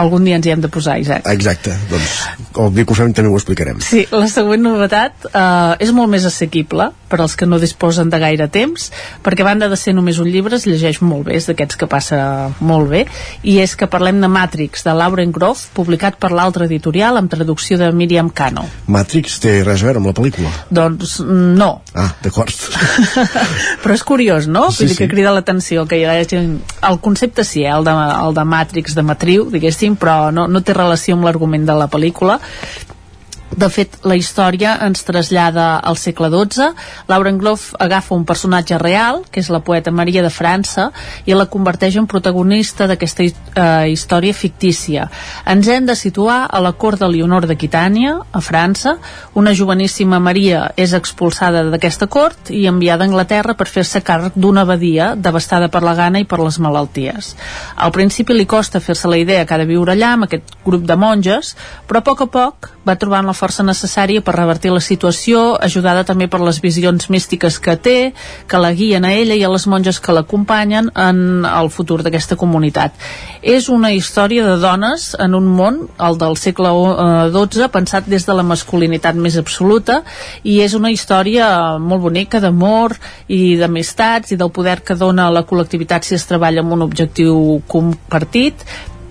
algun dia ens hi hem de posar, Isaac. Exacte, doncs el dia que ho fem també ho explicarem. Sí, la següent novetat eh, és molt més assequible per als que no disposen de gaire temps, perquè a banda de ser només un llibre, es llegeix molt bé, és d'aquests que passa molt bé, i és que parlem de Matrix, de Lauren Groff, publicat per l'altre editorial amb traducció de Miriam Cano. Matrix té res a veure amb la pel·lícula. Doncs no, Ah, d'acord. però és curiós, no? Sí, Vull dir que sí. crida l'atenció que hi hagi... El concepte sí, eh? el, de, el de Matrix, de Matriu, diguéssim, però no, no té relació amb l'argument de la pel·lícula. De fet, la història ens trasllada al segle XII. Lauren Groff agafa un personatge real, que és la poeta Maria de França, i la converteix en protagonista d'aquesta eh, història fictícia. Ens hem de situar a la cort de Leonor d'Aquitània, a França. Una joveníssima Maria és expulsada d'aquesta cort i enviada a Anglaterra per fer-se càrrec d'una abadia devastada per la gana i per les malalties. Al principi li costa fer-se la idea que ha de viure allà amb aquest grup de monges, però a poc a poc va trobant la força necessària per revertir la situació, ajudada també per les visions místiques que té, que la guien a ella i a les monges que l'acompanyen en el futur d'aquesta comunitat. És una història de dones en un món, el del segle eh, XII, pensat des de la masculinitat més absoluta, i és una història molt bonica d'amor i d'amistats i del poder que dona la col·lectivitat si es treballa amb un objectiu compartit,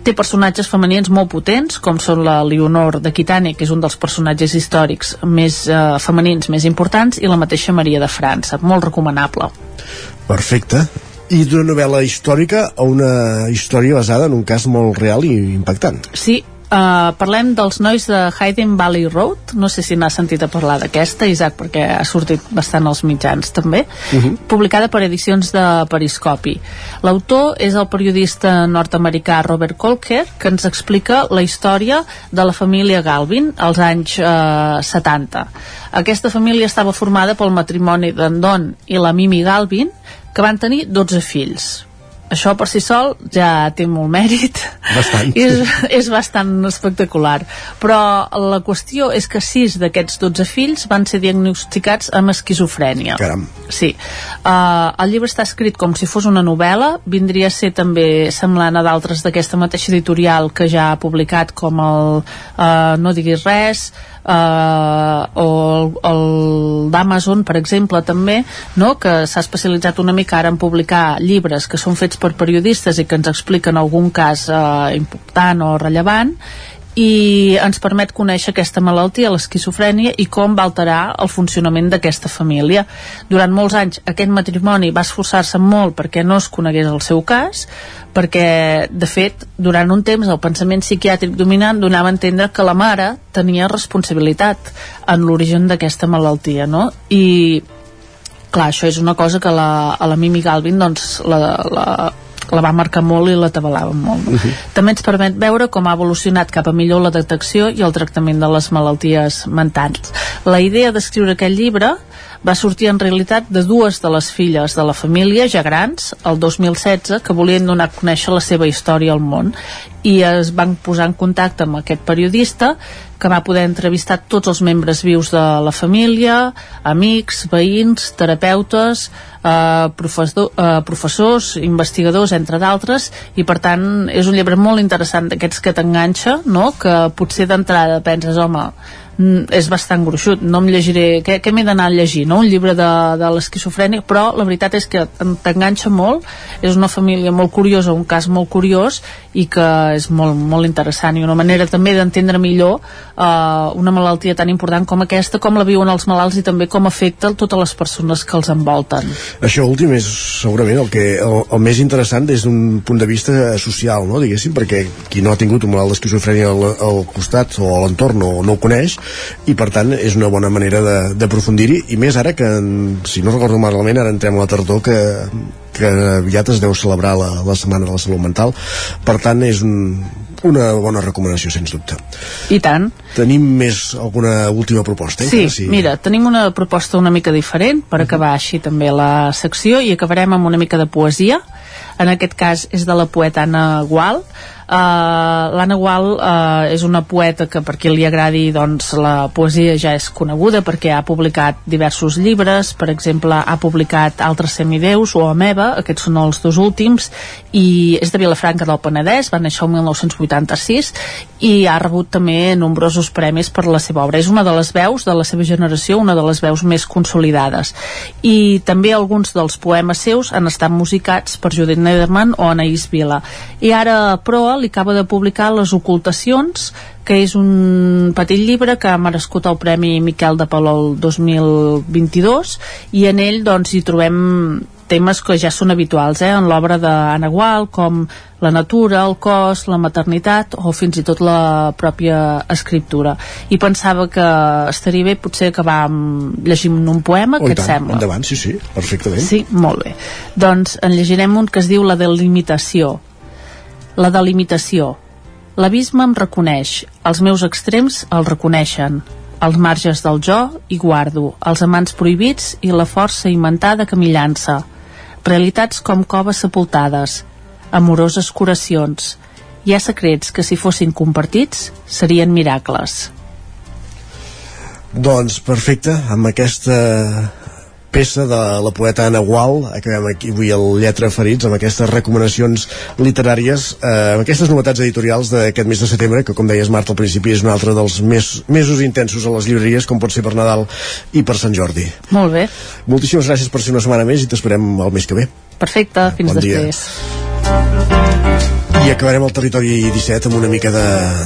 té personatges femenins molt potents com són la Leonor d'Aquitània que és un dels personatges històrics més eh, femenins més importants i la mateixa Maria de França, molt recomanable Perfecte. I d'una novel·la històrica a una història basada en un cas molt real i impactant. Sí, Uh, parlem dels nois de Hayden Valley Road. No sé si n'has sentit a parlar d'aquesta Isaac perquè ha sortit bastant als mitjans també. Uh -huh. publicada per edicions de Periscopi. L'autor és el periodista nord-americà Robert Colker que ens explica la història de la família Galvin als anys eh, 70 aquesta família estava formada pel matrimoni d'en Don i la Mimi Galvin que van tenir 12 fills això per si sol ja té molt mèrit Bastant. és, és bastant espectacular però la qüestió és que sis d'aquests 12 fills van ser diagnosticats amb esquizofrènia Caram. Sí. Uh, el llibre està escrit com si fos una novel·la, vindria a ser també semblant a d'altres d'aquesta mateixa editorial que ja ha publicat com el uh, No diguis res, uh, o el, el d'Amazon, per exemple, també, no? que s'ha especialitzat una mica ara en publicar llibres que són fets per periodistes i que ens expliquen algun cas uh, important o rellevant i ens permet conèixer aquesta malaltia, l'esquizofrènia, i com va alterar el funcionament d'aquesta família. Durant molts anys aquest matrimoni va esforçar-se molt perquè no es conegués el seu cas, perquè, de fet, durant un temps el pensament psiquiàtric dominant donava a entendre que la mare tenia responsabilitat en l'origen d'aquesta malaltia, no? I clar, això és una cosa que la, a la Mimi Galvin doncs, la, la, la va marcar molt i la tabalava molt. Uh -huh. També ens permet veure com ha evolucionat cap a millor la detecció i el tractament de les malalties mentals. La idea d'escriure aquest llibre va sortir en realitat de dues de les filles de la família, ja grans, el 2016, que volien donar a conèixer la seva història al món i es van posar en contacte amb aquest periodista que va poder entrevistar tots els membres vius de la família, amics, veïns, terapeutes, eh, professor, eh, professors, investigadors, entre d'altres, i per tant és un llibre molt interessant d'aquests que t'enganxa, no? que potser d'entrada penses, home, és bastant gruixut, no em llegiré què, què m'he d'anar a llegir, no? un llibre de, de l'esquizofrènia, però la veritat és que t'enganxa molt, és una família molt curiosa, un cas molt curiós i que és molt, molt interessant i una manera també d'entendre millor uh, una malaltia tan important com aquesta, com la viuen els malalts i també com afecta totes les persones que els envolten. Això últim és segurament el, que, el, el més interessant des d'un punt de vista social, no? diguéssim, perquè qui no ha tingut un malalt d'esquizofrènia al, al costat o a l'entorn o no ho coneix i per tant és una bona manera d'aprofundir-hi i més ara que, si no recordo malament, ara entrem a la tardor que que aviat es deu celebrar la, la Setmana de la Salut Mental per tant és un, una bona recomanació, sens dubte. I tant. Tenim més alguna última proposta? Eh? Sí, mira, tenim una proposta una mica diferent per acabar així també la secció i acabarem amb una mica de poesia. En aquest cas és de la poeta Anna Gual, Uh, L'Anna Gual uh, és una poeta que per qui li agradi doncs, la poesia ja és coneguda perquè ha publicat diversos llibres, per exemple ha publicat Altres semideus o Ameba, aquests són els dos últims i és de Vilafranca del Penedès, va néixer el 1986 i ha rebut també nombrosos premis per la seva obra. És una de les veus de la seva generació, una de les veus més consolidades. I també alguns dels poemes seus han estat musicats per Judith Nederman o Anaïs Vila. I ara, però, li acaba de publicar Les ocultacions, que és un petit llibre que ha merescut el Premi Miquel de Palol 2022 i en ell doncs hi trobem temes que ja són habituals eh, en l'obra d'Anna Gual, com la natura, el cos, la maternitat o fins i tot la pròpia escriptura. I pensava que estaria bé potser acabar llegint un poema, oh, que et sembla? Endavant, sí, sí, perfectament. Sí, molt bé. Doncs en llegirem un que es diu La delimitació. La delimitació. L'abisme em reconeix, els meus extrems el reconeixen, els marges del jo hi guardo, els amants prohibits i la força inventada que m'hi llança. Realitats com coves sepultades, amoroses curacions. Hi ha secrets que si fossin compartits serien miracles. Doncs perfecte, amb aquesta peça de la poeta Anna Gual. Acabem aquí avui el Lletra Ferits amb aquestes recomanacions literàries eh, amb aquestes novetats editorials d'aquest mes de setembre que com deies Marta al principi és un altre dels més, mesos intensos a les llibreries com pot ser per Nadal i per Sant Jordi. Molt bé. Moltíssimes gràcies per ser una setmana més i t'esperem el mes que ve. Perfecte, fins bon després. dia. I acabarem el territori 17 amb una mica de,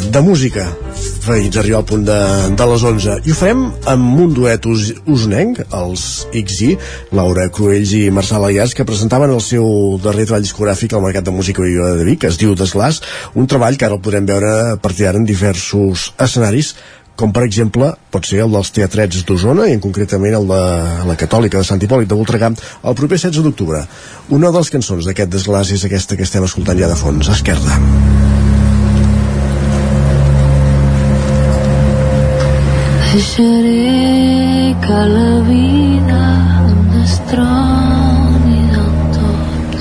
de música. Fins arribar al punt de, de les 11 i ho farem amb un duet us, usonenc els XY, Laura Cruells i Marçal Ayas que presentaven el seu darrer treball discogràfic al Mercat de Música Viva de Vic, que es diu Desglàs un treball que ara el podrem veure a partir d'ara en diversos escenaris com per exemple pot ser el dels teatrets d'Osona i en concretament el de la Catòlica de Sant Hipòlit de Voltregà el proper 16 d'octubre. Una de les cançons d'aquest desglàs és aquesta que estem escoltant ja de fons, Esquerda. Deixaré que la vida destroni del tot.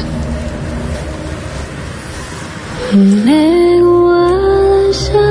Em nego a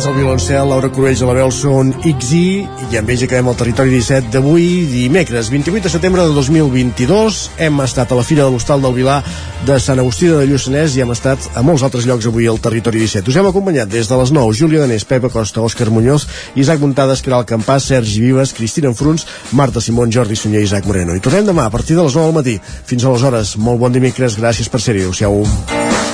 fogueres per allò que el dolor Sala Iats al violoncel, Laura Cruells a la veu són XI i amb ells acabem el territori 17 d'avui, dimecres 28 de setembre de 2022. Hem estat a la Fira de l'Hostal del Vilar de Sant Agustí de Lluçanès i hem estat a molts altres llocs avui al territori 17. Us hem acompanyat des de les 9, Júlia Danés, Pepa Costa, Òscar Muñoz, Isaac Muntades, Caral Campàs, Sergi Vives, Cristina Enfruns, Marta Simón, Jordi Sunyer i Isaac Moreno. I tornem demà a partir de les 9 del matí. Fins aleshores, molt bon dimecres, gràcies per ser-hi. Adéu-siau.